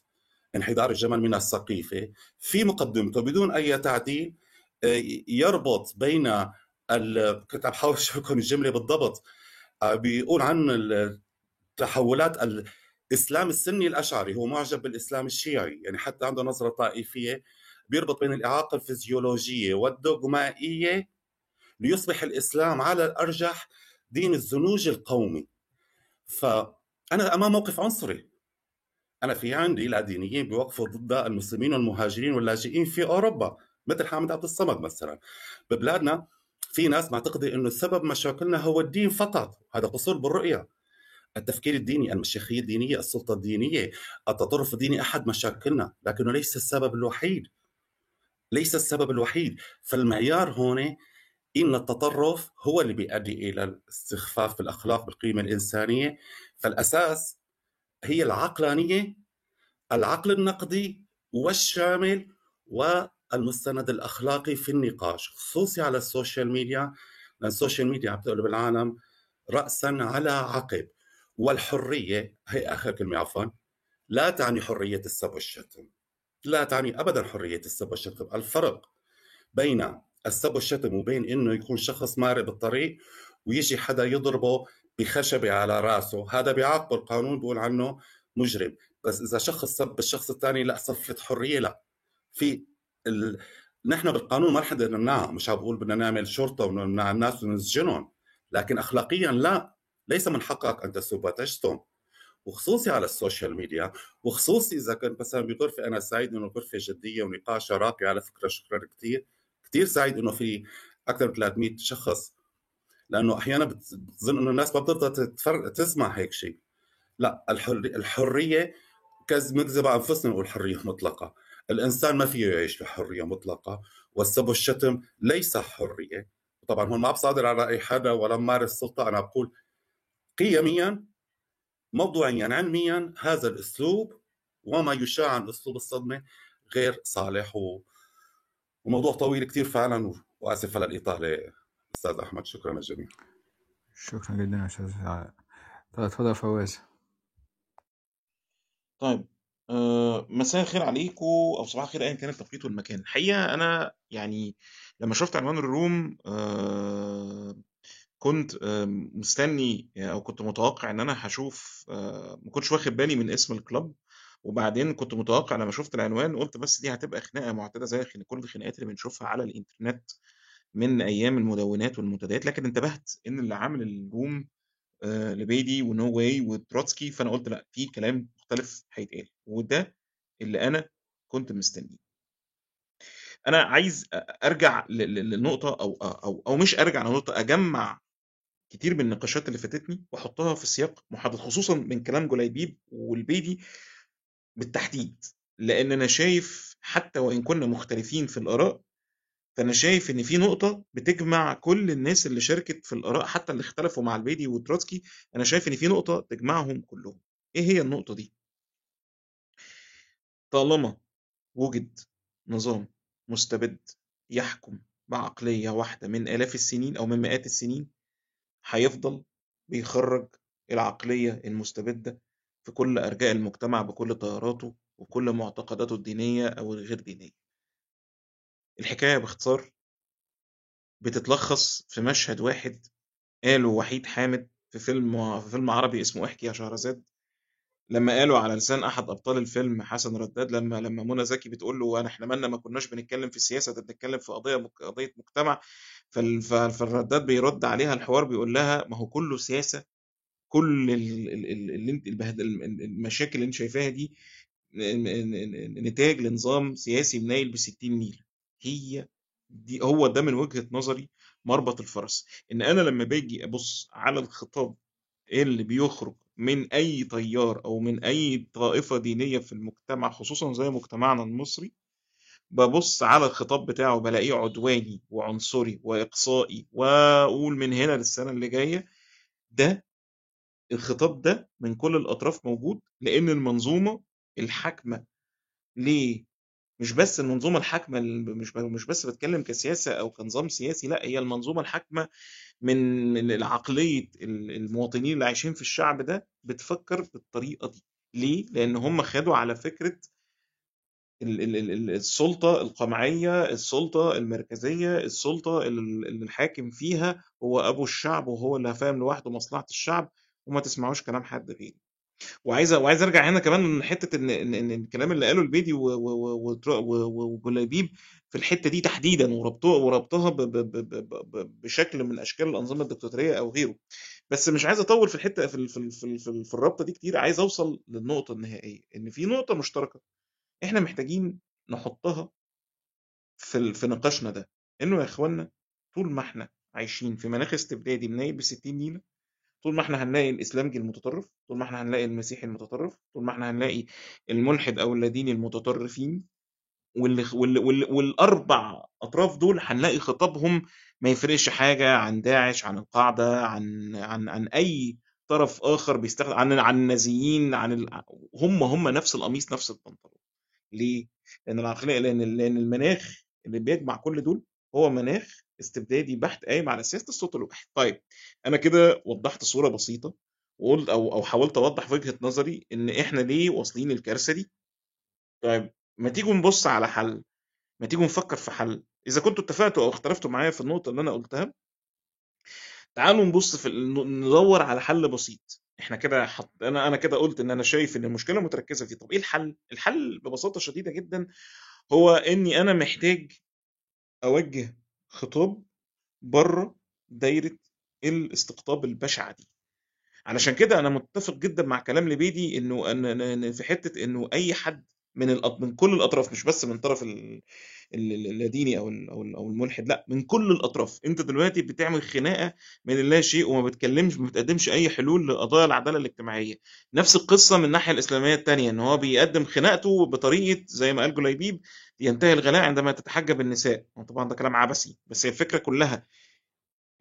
انحدار الجمل من السقيفة في مقدمته بدون أي تعديل آه، يربط بين ال... كنت عم بحاول أشوف لكم الجملة بالضبط. بيقول عن التحولات الإسلام السني الأشعري هو معجب بالإسلام الشيعي يعني حتى عنده نظرة طائفية بيربط بين الإعاقة الفيزيولوجية والدوغمائية ليصبح الإسلام على الأرجح دين الزنوج القومي. فأنا أمام موقف عنصري. أنا في عندي لادينيين بيوقفوا ضد المسلمين والمهاجرين واللاجئين في أوروبا مثل حامد عبد الصمد مثلا. ببلادنا في ناس معتقدة إنه سبب مشاكلنا هو الدين فقط. هذا قصور بالرؤية. التفكير الديني المشيخية الدينية السلطة الدينية التطرف الديني أحد مشاكلنا لكنه ليس السبب الوحيد. ليس السبب الوحيد. فالمعيار هون إن التطرف هو اللي بيؤدي إلى الاستخفاف بالأخلاق بالقيمة الإنسانية. فالأساس هي العقلانية العقل النقدي والشامل والمستند الأخلاقي في النقاش خصوصي على السوشيال ميديا لأن السوشيال ميديا عم تقلب العالم راسا على عقب. والحرية هي آخر كلمة عفوا لا تعني حرية السب والشتم لا تعني ابدا حرية السب والشتم الفرق بين السب والشتم وبين إنه يكون شخص مارق بالطريق ويجي حدا يضربه بخشبة على رأسه. هذا بيعاقبه القانون بيقول عنه مجرم. بس إذا شخص سب الشخص الثاني لا صفة حرية لا. في ال... نحن بالقانون ما رح نمنعها. مش عم بقول بدنا نعمل شرطة ونمنع الناس ونسجنهم لكن اخلاقيا لا. ليس من حقك أن تسب وتشتم وخصوصي على السوشيال ميديا. وخصوصي إذا كنت مثلا بغرفة أنا سعيد إنه غرفة جدية ونقاش راقي على فكرة شكرا كثير كثير سعيد إنه في أكثر من 300 شخص. لأنه أحيانا بتظن إنه الناس ما بترضى تسمع هيك شيء. لا الحريه الحرية نكذب على أنفسنا نقول حرية مطلقة. الإنسان ما فيه يعيش بحرية مطلقة والسب والشتم ليس حرية. طبعا هون ما بصادر على اي حدا ولا مارس سلطة أنا بقول قيميا موضوعيا علميا هذا الأسلوب وما يشاع عن أسلوب الصدمة غير صالح و... وموضوع طويل كثير فعلا وآسف على الإطالة. أستاذ أحمد شكرا للجميع شكرا جدا أستاذ طيب اتفضل فواز. طيب آه مساء الخير عليكم أو صباح الخير ايا كان التوقيت والمكان. الحقيقة أنا يعني لما شفت عنوان الروم آه كنت آه مستني أو كنت متوقع إن أنا هشوف ما كنتش واخد بالي من اسم الكلاب وبعدين كنت متوقع لما شفت العنوان قلت بس دي هتبقى خناقة معتادة زي كل الخناقات اللي بنشوفها على الإنترنت من أيام المدونات والمنتديات. لكن انتبهت إن اللي عامل الروم لبيدي و no way وتروتسكي فأنا قلت لأ في كلام مختلف هيتقال وده اللي أنا كنت مستنيه. أنا عايز أرجع للنقطه أو أو أو مش أرجع لنقطة أجمع كتير من النقاشات اللي فاتتني وأحطها في سياق محدد خصوصا من كلام جليبيب والبيدي بالتحديد. لأن أنا شايف حتى وإن كنا مختلفين في الآراء فأنا شايف إن في نقطة بتجمع كل الناس اللي شاركت في الآراء حتى اللي اختلفوا مع البيدي وتروتسكي أنا شايف إن في نقطة تجمعهم كلهم. إيه هي النقطة دي؟ طالما وجد نظام مستبد يحكم بعقلية واحدة من آلاف السنين أو من مئات السنين هيفضل بيخرج العقلية المستبدة في كل أرجاء المجتمع بكل تياراته وكل معتقداته الدينية أو الغير دينية. الحكاية باختصار بتتلخص في مشهد واحد قاله وحيد حامد في فيلم في فيلم عربي اسمه احكي يا شهرزاد. لما قالوا على لسان أحد أبطال الفيلم حسن رداد لما لما منى زكي بتقول له إحنا مالنا ما كناش بنتكلم في السياسة ده بنتكلم في قضية مك... قضية مجتمع. فالرداد بيرد عليها الحوار بيقول لها ما هو كله سياسة. كل اللي أنت المشاكل اللي أنت شايفاها دي نتاج لنظام سياسي منايل ب 60 نيله هي دي هو ده من وجهة نظري مربط الفرس. إن أنا لما باجي أبص على الخطاب اللي بيخرج من أي تيار أو من أي طائفة دينية في المجتمع خصوصا زي مجتمعنا المصري ببص على الخطاب بتاعه بلاقيه عدواني وعنصري وإقصائي وأقول من هنا للسنة اللي جاية ده الخطاب ده من كل الأطراف موجود لأن المنظومة الحاكمة ليه؟ مش بس المنظومة الحاكمة ال- مش مش بس بتكلم كسياسة أو كنظام سياسي لأ هي المنظومة الحاكمة من من عقليه ال- المواطنين اللي عايشين في الشعب ده بتفكر بالطريقة دي ليه؟ لأن هم خدوا على فكرة ال- ال- ال- ال- السلطة القمعية السلطة المركزية السلطة ال- اللي الحاكم فيها هو أبو الشعب وهو اللي فاهم لوحده مصلحة الشعب وما تسمعوش كلام حد غيري وعايز وعايز أرجع هنا كمان من حتة إن إن إن الكلام اللي قاله البيدي و- وجلابيب في الحتة دي تحديدا وربطها وربطها بشكل من أشكال الأنظمة الدكتاتوريه أو غيره. بس مش عايز أطول في الحتة في في في في في الرابطة دي كتير عايز أوصل للنقطة النهائية إن في نقطة مشتركة إحنا محتاجين نحطها في في نقاشنا ده. إنه يا اخوانا طول ما إحنا عايشين في مناخ استبدادي منايب ب 60 نيلة طول ما إحنا هنلاقي الاسلامجي المتطرف طول ما إحنا هنلاقي المسيحي المتطرف طول ما إحنا هنلاقي الملحد أو اللاديني المتطرفين واللي واللي واللي والأربع أطراف دول هنلاقي خطابهم ما يفرقش حاجة عن داعش عن القاعدة عن عن عن أي طرف آخر بيستخدم عن عن النازيين عن ال... هم هم نفس القميص نفس البنطلون ليه؟ لأن العقلية لأن لأن المناخ اللي بيجمع كل دول هو مناخ استبدادي بحت قايم على سياسة الصوت الواحد. طيب أنا كده وضحت صورة بسيطة وقلت أو أو حاولت أوضح وجهة نظري إن إحنا ليه واصلين الكارثة دي. طيب ما تيجوا نبص على حل ما تيجوا نفكر في حل إذا كنتوا اتفقتوا أو اختلفتوا معايا في النقطة اللي أنا قلتها تعالوا نبص في ندور على حل بسيط إحنا كده حط... أنا أنا كده قلت إن أنا شايف إن المشكلة متركزة في طب إيه الحل الحل ببساطة شديدة جدا هو إني أنا محتاج أوجه خطاب بره دايرة الاستقطاب البشعة دي علشان كده أنا متفق جدا مع كلام لبيدي إنه إن في حتة إنه أي حد من. من كل الأطراف مش بس من طرف ال... ال- ال- اللاديني أو أو ال- أو الملحد لأ من كل الأطراف أنت دلوقتي بتعمل خناقة من اللا شيء وما بتكلمش ما بتقدمش أي حلول لقضايا العدالة الاجتماعية نفس القصة من الناحية الإسلامية الثانية إن هو بيقدم خناقته بطريقة زي ما قال جليبيب ينتهي الغلاء عندما تتحجب النساء. طبعا ده كلام عبثي. بس هي الفكرة كلها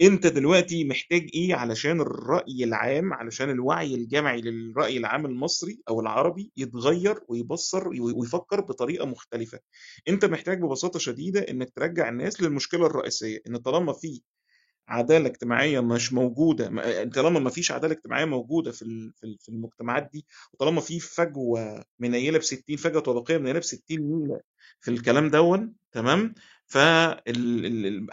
أنت دلوقتي محتاج إيه علشان الرأي العام علشان الوعي الجمعي للرأي العام المصري أو العربي يتغير ويبصر ويفكر بطريقة مختلفة. أنت محتاج ببساطة شديدة إنك ترجع الناس للمشكلة الرئيسية. إن طالما في عدالة اجتماعية مش موجودة ما- طالما ما فيش عدالة اجتماعية موجودة في في ال- في المجتمعات دي وطالما في فجوة منيلة ب 60 فجوة طبقية منيلة ب 60 ميل في الكلام دون تمام؟ ف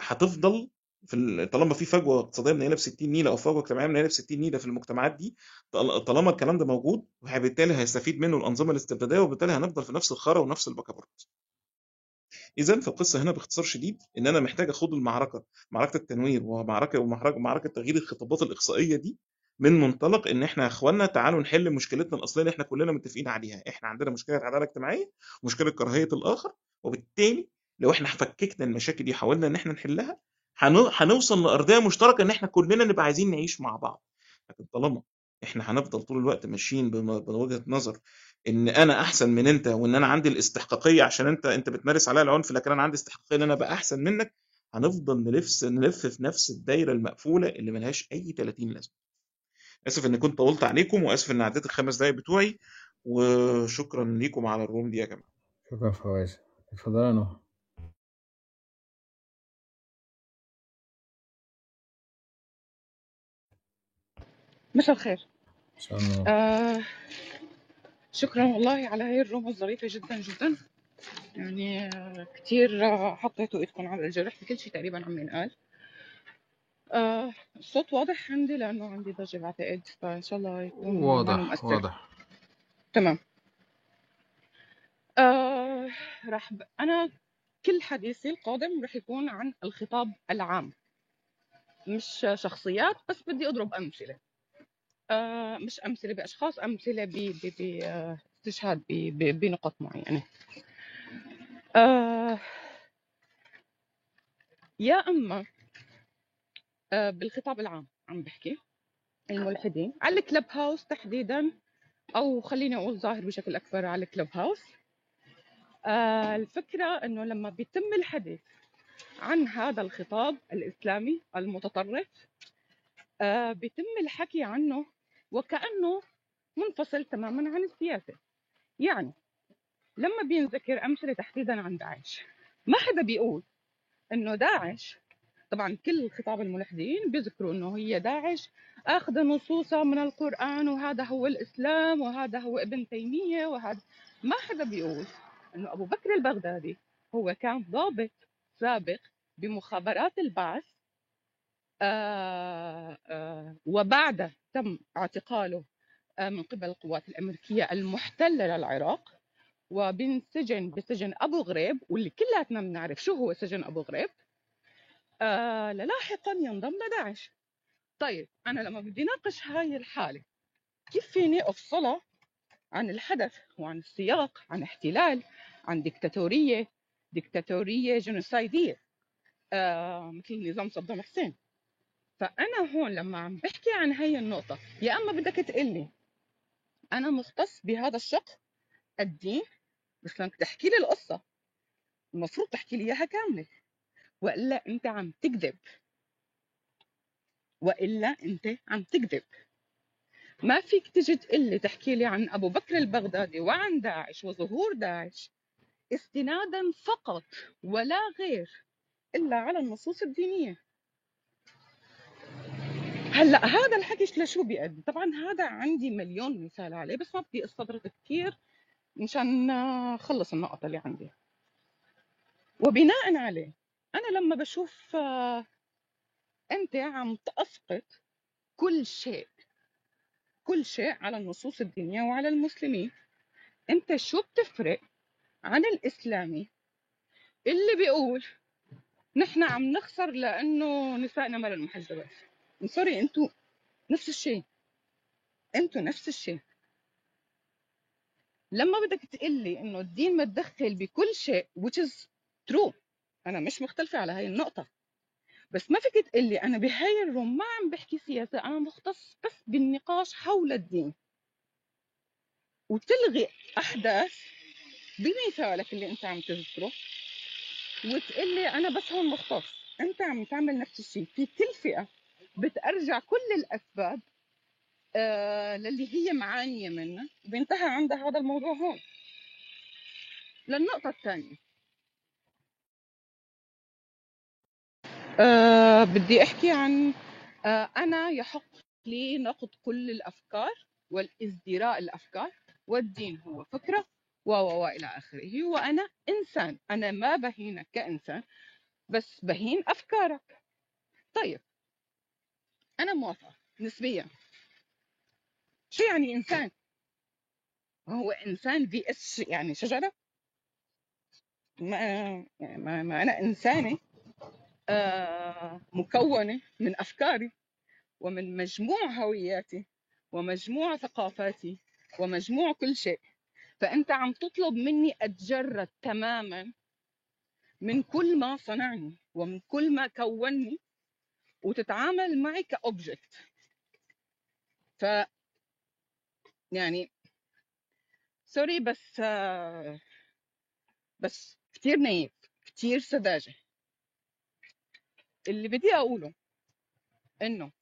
هتفضل في ال- طالما في فجوة اقتصادية منيلة ب 60 نيله أو فجوة اجتماعية منيلة ب 60 نيله في المجتمعات دي طال- طالما الكلام ده موجود وبالتالي هيستفيد منه الأنظمة الاستبدادية وبالتالي هنفضل في نفس الخرا ونفس البكابورت اذا فالقصة هنا باختصار شديد إن أنا محتاج أخوض المعركة معركة التنوير ومعركة ومعركة معركة تغيير الخطابات الإقصائية دي من منطلق إن إحنا يا إخوانا تعالوا نحل مشكلتنا الأصلية اللي إحنا كلنا متفقين عليها. إحنا عندنا مشكلة عداله اجتماعيه ومشكله كراهية الآخر وبالتالي لو إحنا فككنا المشاكل دي وحاولنا إن إحنا نحلها هنو- هنوصل لأرضية مشتركة إن إحنا كلنا نبقى عايزين نعيش مع بعض. لكن طالما إحنا هنفضل طول الوقت ماشيين بوجهة نظر إن أنا أحسن من أنت وإن أنا عندي الاستحقاقية عشان أنت أنت بتمارس عليا العنف لكن أنا عندي استحقاقية إن أنا أبقى أحسن منك هنفضل نلف نلف في نفس الدايرة المقفولة اللي ملهاش أي 30 لازمة. آسف ان كنت طولت عليكم وآسف ان عديت الخمس دقايق بتوعي وشكرا ليكم على الروم دي يا جماعة. شكرا فواز اتفضل يا نهى. مساء الخير. مساء النور. آه شكرا والله على هاي الروم الظريفة جدا جدا. يعني آه كتير آه حطيتوا إيدكم على الجرح كل شيء تقريبا عم ينقال. آه الصوت واضح عندي لأنه عندي ضجة بعتقد فإن شاء الله يكون واضح واضح. تمام. آه راح ب... أنا كل حديثي القادم راح يكون عن الخطاب العام. مش شخصيات بس بدي أضرب أمثلة. آه مش أمثلة بأشخاص أمثلة باستشهاد بنقط معينة. آه يا أما آه بالخطاب العام عم بحكي الملحدين على الكلب هاوس تحديدا أو خليني أقول ظاهر بشكل أكبر على الكلب هاوس. آه الفكرة أنه لما بيتم الحديث عن هذا الخطاب الإسلامي المتطرف آه بيتم الحكي عنه وكأنه منفصل تماما عن السياسة. يعني لما بينذكر أمثلة تحديدا عن داعش ما حدا بيقول إنه داعش طبعا كل خطاب الملحدين بيذكروا إنه هي داعش أخذ نصوصا من القرآن وهذا هو الإسلام وهذا هو ابن تيمية وهذا ما حدا بيقول إنه أبو بكر البغدادي هو كان ضابط سابق بمخابرات البعث وبعد تم اعتقاله آه من قبل القوات الأمريكية المحتلة للعراق وبنسجن بسجن أبو غريب واللي كلاتنا بنعرف شو هو سجن أبو غريب آه للاحقا ينضم لداعش طيب أنا لما بدي ناقش هاي الحالة كيف فيني أفصلها عن الحدث وعن السياق عن احتلال عن ديكتاتورية ديكتاتورية جنوسايدية؟ آه مثل نظام صدام حسين. فأنا هون لما عم بحكي عن هاي النقطة يا أما بدك تقلي أنا مختص بهذا الشق الدين بس لما تحكي لي القصة. المفروض تحكي لي إياها كاملة. وإلا أنت عم تكذب. وإلا أنت عم تكذب. ما فيك تجي تقول لي تحكي لي عن أبو بكر البغدادي وعن داعش وظهور داعش. استنادا فقط ولا غير إلا على النصوص الدينية. هلأ هذا الحكي لشو بيؤدي؟ طبعا هذا عندي مليون مثال عليه بس ما بدي أستطرد كثير مشان أخلص النقطة اللي عندي. وبناء عليه أنا لما بشوف آه، أنت عم تأسقط كل شيء كل شيء على النصوص الدينية وعلى المسلمين أنت شو بتفرق عن الإسلامي؟ اللي بيقول نحن عم نخسر لأنه نسائنا مال المحجبات سوري أنتوا نفس الشيء. أنتوا نفس الشيء. لما بدك تقلي إنه الدين متدخل بكل شيء which is true أنا مش مختلفة على هاي النقطة. بس ما فيك تقلي أنا بهاي الروم ما عم بحكي سياسة أنا مختص بس بالنقاش حول الدين. وتلغي أحداث بمثالك اللي أنت عم تذكره وتقلي أنا بس هون مختص. أنت عم تعمل نفس الشيء. في كل فئه بترجع كل الأسباب آه للي هي معانيه منها وبينتهى عندها هذا الموضوع هون. للنقطة الثانية. آه بدي أحكي عن آه أنا يحق لي نقد كل الأفكار والإزدراء الأفكار والدين هو فكرة و و إلى آخره وأنا إنسان أنا ما بهينك كإنسان بس بهين أفكارك. طيب أنا موافقة نسبيا. شو يعني إنسان؟ هو إنسان اس يعني شجرة؟ ما, يعني ما, ما أنا إنسانة آه مكونة من أفكاري ومن مجموع هوياتي ومجموع ثقافاتي ومجموع كل شيء. فأنت عم تطلب مني أتجرد تماما من كل ما صنعني ومن كل ما كونني وتتعامل معي ك object ف يعني sorry بس بس كتير نايف كتير سذاجة. اللي بدي أقوله إنه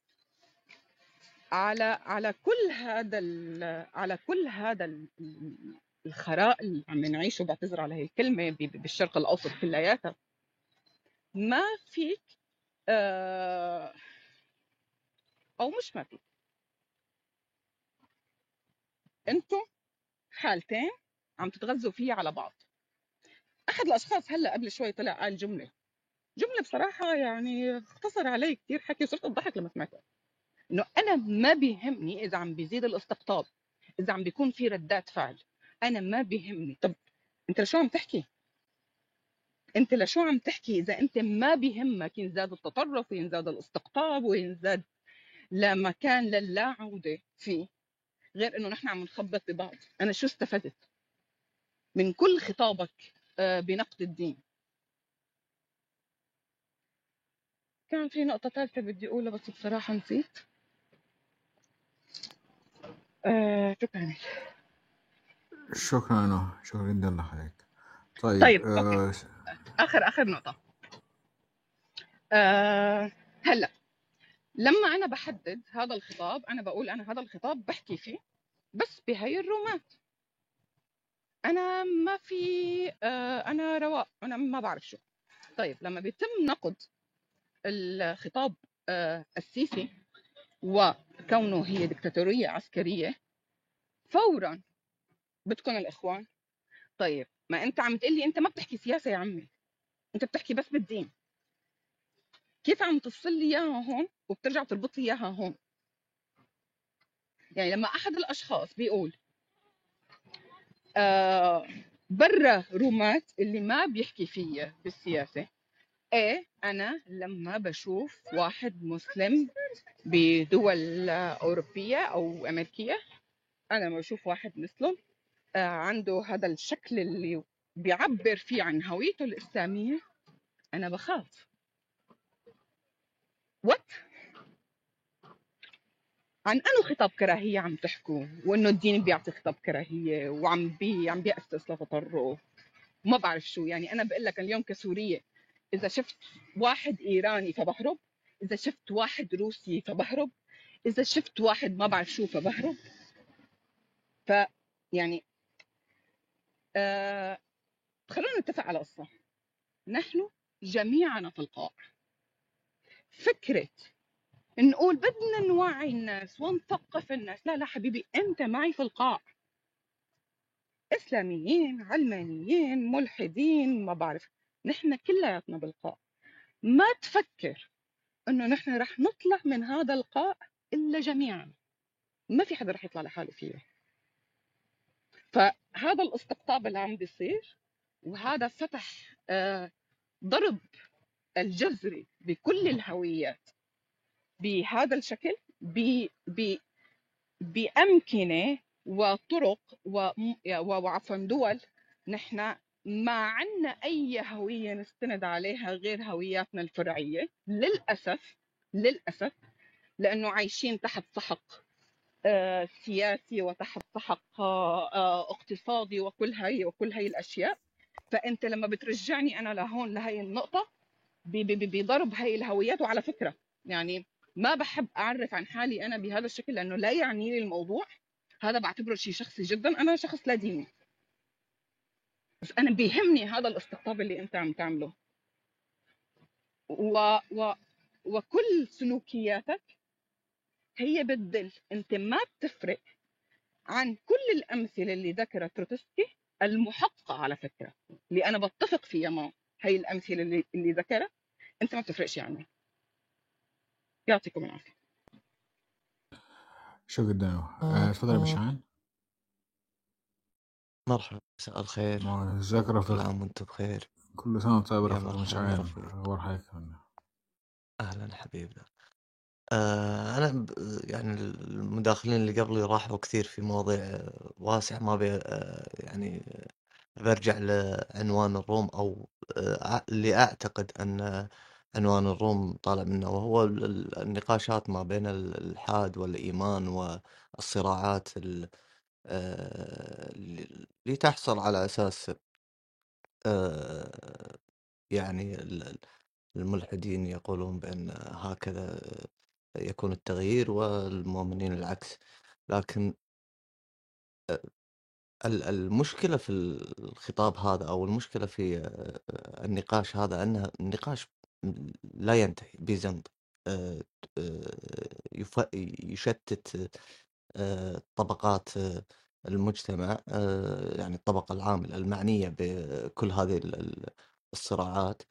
على على كل هذا على كل هذا الخراء اللي عم نعيشه بعتذر على هي الكلمة بالشرق الأوسط كلياتها ما فيك آه، أو مش ما أنتم حالتين عم تتغذوا فيها على بعض. أحد الأشخاص هلأ قبل شوي طلع قال جملة. جملة بصراحة يعني اختصر علي كثير حكي وصرت اضحك لما سمعتها. إنه أنا ما بيهمني إذا عم بيزيد الاستقطاب إذا عم بيكون في ردات فعل. أنا ما بيهمني. طب أنت لشو عم تحكي؟ أنت لشو عم تحكي؟ إذا أنت ما بيهمك ينزاد التطرف وينزاد الاستقطاب وينزاد لمكان للا عودة فيه. غير إنه نحن عم نخبط ببعض. أنا شو استفدت؟ من كل خطابك آه، بنقد الدين. كان في نقطة ثالثة بدي أقولها بس بصراحة نسيت. آه شكرا. شكرا أنا شكرا جدا لحضرتك. طيب, طيب آه آخر آخر نقطة. آه هلا لما أنا بحدد هذا الخطاب أنا بقول أنا هذا الخطاب بحكي فيه بس بهي الرومات أنا ما في آه، أنا رواق أنا ما بعرف شو. طيب لما بيتم نقد الخطاب آه، السيسي وكونه هي دكتاتورية عسكرية فورا بدكم الإخوان. طيب ما أنت عم تقلي أنت ما بتحكي سياسة يا عمي. انت بتحكي بس بالدين. كيف عم تفصل لي إياها هون وبترجع تربط لي إياها هون؟ يعني لما أحد الأشخاص بيقول آه برا رومات اللي ما بيحكي فيها بالسياسة إيه أنا لما بشوف واحد مسلم بدول أوروبية أو أمريكية أنا لما بشوف واحد مسلم آه عنده هذا الشكل اللي بيعبر فيه عن هويته الإسلامية أنا بخاف. وات عن أنه خطاب كراهية عم تحكوا وأنه الدين بيعطي خطاب كراهية وعم بي عم بيأسس لتطرف ما بعرف شو يعني أنا بقول لك اليوم كسورية إذا شفت واحد إيراني فبهرب إذا شفت واحد روسي فبهرب إذا شفت واحد ما بعرف شو فبهرب. ف يعني آه خلونا نتفق على قصة. نحن جميعنا في القاع. فكرة نقول بدنا نوعي الناس ونثقف الناس. لا لا حبيبي أنت معي في القاع. إسلاميين علمانيين ملحدين ما بعرف. نحن كلياتنا بالقاع. ما تفكر إنه نحن رح نطلع من هذا القاع إلا جميعا. ما في حدا رح يطلع لحاله فيه. فهذا الاستقطاب اللي عم بيصير وهذا فتح آه، ضرب الجذري بكل الهويات. بهذا الشكل ب- بأمكنة وطرق وعفوا دول نحن ما عنا أي هوية نستند عليها غير هوياتنا الفرعية. للأسف للأسف لأنه عايشين تحت سحق آه، سياسي وتحت سحق آه، اقتصادي وكل هاي وكل هاي الأشياء. فأنت لما بترجعني أنا لهون لهي ب- بضرب هاي الهويات. وعلى فكرة يعني ما بحب أعرف عن حالي أنا بهذا الشكل لأنه لا يعني لي الموضوع. هذا بعتبره شيء شخصي جدا. أنا شخص لا ديني. بس أنا بيهمني هذا الاستقطاب اللي أنت عم تعمله. و... و... وكل سلوكياتك هي بتدل أنت ما بتفرق عن كل الأمثلة اللي ذكرها تروتسكي المحققة على فكرة اللي أنا بتفق فيها معه هي الأمثلة اللي, اللي ذكرها أنت ما بتفرقش عنها يعطيكم العافية. شو جدا آه، آه، اتفضل يا آه، باشمهندس مرحبا مساء الخير. ازيك يا كل عام وأنتم بخير. كل سنة وأنت طيب أخبار حياتك كمان أهلا حبيبنا. آه أنا ب- يعني المداخلين اللي قبلي راحوا كثير في مواضيع واسعة ما بي آه، يعني برجع لعنوان الروم أو آه، اللي أعتقد أن عنوان الروم طالع منه وهو ال- ال- النقاشات ما بين ال- الحاد والإيمان والصراعات ال- آه، اللي تحصل على أساس آه، يعني ال- ال- الملحدين يقولون بأن هكذا يكون التغيير والمؤمنين العكس. لكن ال- المشكلة في الخطاب هذا أو المشكلة في النقاش هذا أنه النقاش لا ينتهي بزند يشتت طبقات المجتمع يعني الطبقة العاملة المعنية بكل هذه ال- ال- الصراعات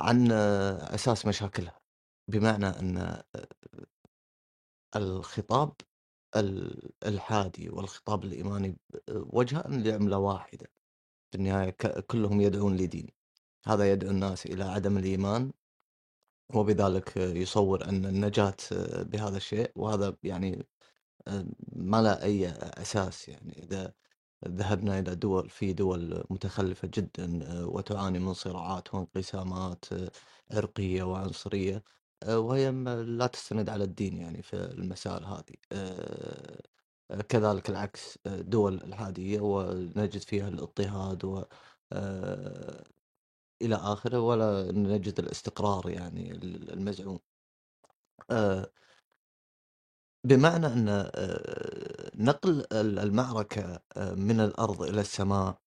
عن أساس مشاكلها. بمعنى أن آه، الخطاب ال- الحادي والخطاب الإيماني ب- وجهان لعملة واحدة. في النهاية كلهم يدعون لدين. هذا يدعو الناس إلى عدم الإيمان وبذلك آه، يصور أن النجاة آه، بهذا الشيء. وهذا يعني آه، ما له أي أساس يعني. إذا ذهبنا إلى دول في دول متخلفة جدا آه، وتعاني من صراعات وانقسامات آه، عرقية وعنصرية آه، وهي لا تستند على الدين يعني في المسائل هذه. آه، آه، كذلك العكس دول الحادية ونجد فيها الاضطهاد و إلى آخره ولا نجد الاستقرار يعني المزعوم. بمعنى أن نقل ال- المعركة من الأرض إلى السماء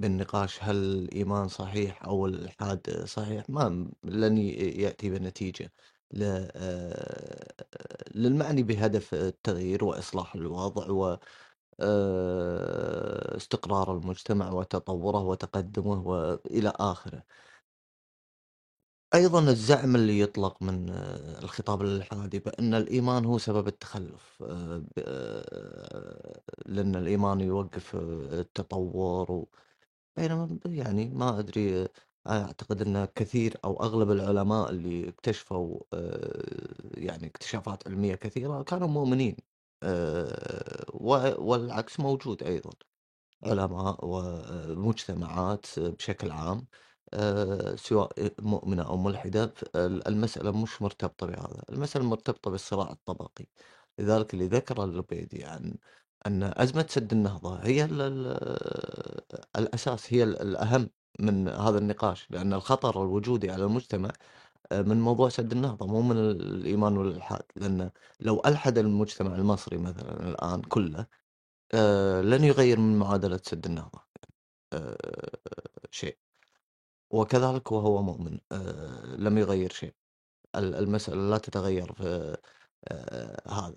بالنقاش هل الإيمان صحيح أو الإلحاد صحيح ما لن يأتي بنتيجة. آه، للمعني بهدف التغيير وإصلاح الوضع و آه، استقرار المجتمع وتطوره وتقدمه وإلى آخره. أيضا الزعم اللي يطلق من آه، الخطاب الإلحادي بأن الإيمان هو سبب التخلف لأن الإيمان يوقف التطور و- بينما يعني ما أدري أعتقد أن كثير أو أغلب العلماء اللي اكتشفوا آه، يعني اكتشافات علمية كثيرة كانوا مؤمنين آه، والعكس موجود أيضا علماء ومجتمعات بشكل عام آه، سواء مؤمنة أو ملحدة المسألة مش مرتبطة بهذا المسألة مرتبطة بالصراع الطبقي. لذلك اللي ذكر اللبيدي عن أن أزمة سد النهضة هي ال- ال- الأساس هي ال- الأهم من هذا النقاش لأن الخطر الوجودي على المجتمع آه، من موضوع سد النهضة مو من الإيمان والإلحاد. لأن لو ألحد المجتمع المصري مثلا الآن كله آه، لن يغير من معادلة سد النهضة. آه، شيء. وكذلك وهو مؤمن لم يغير شيء. ال- المسألة لا تتغير في هذا.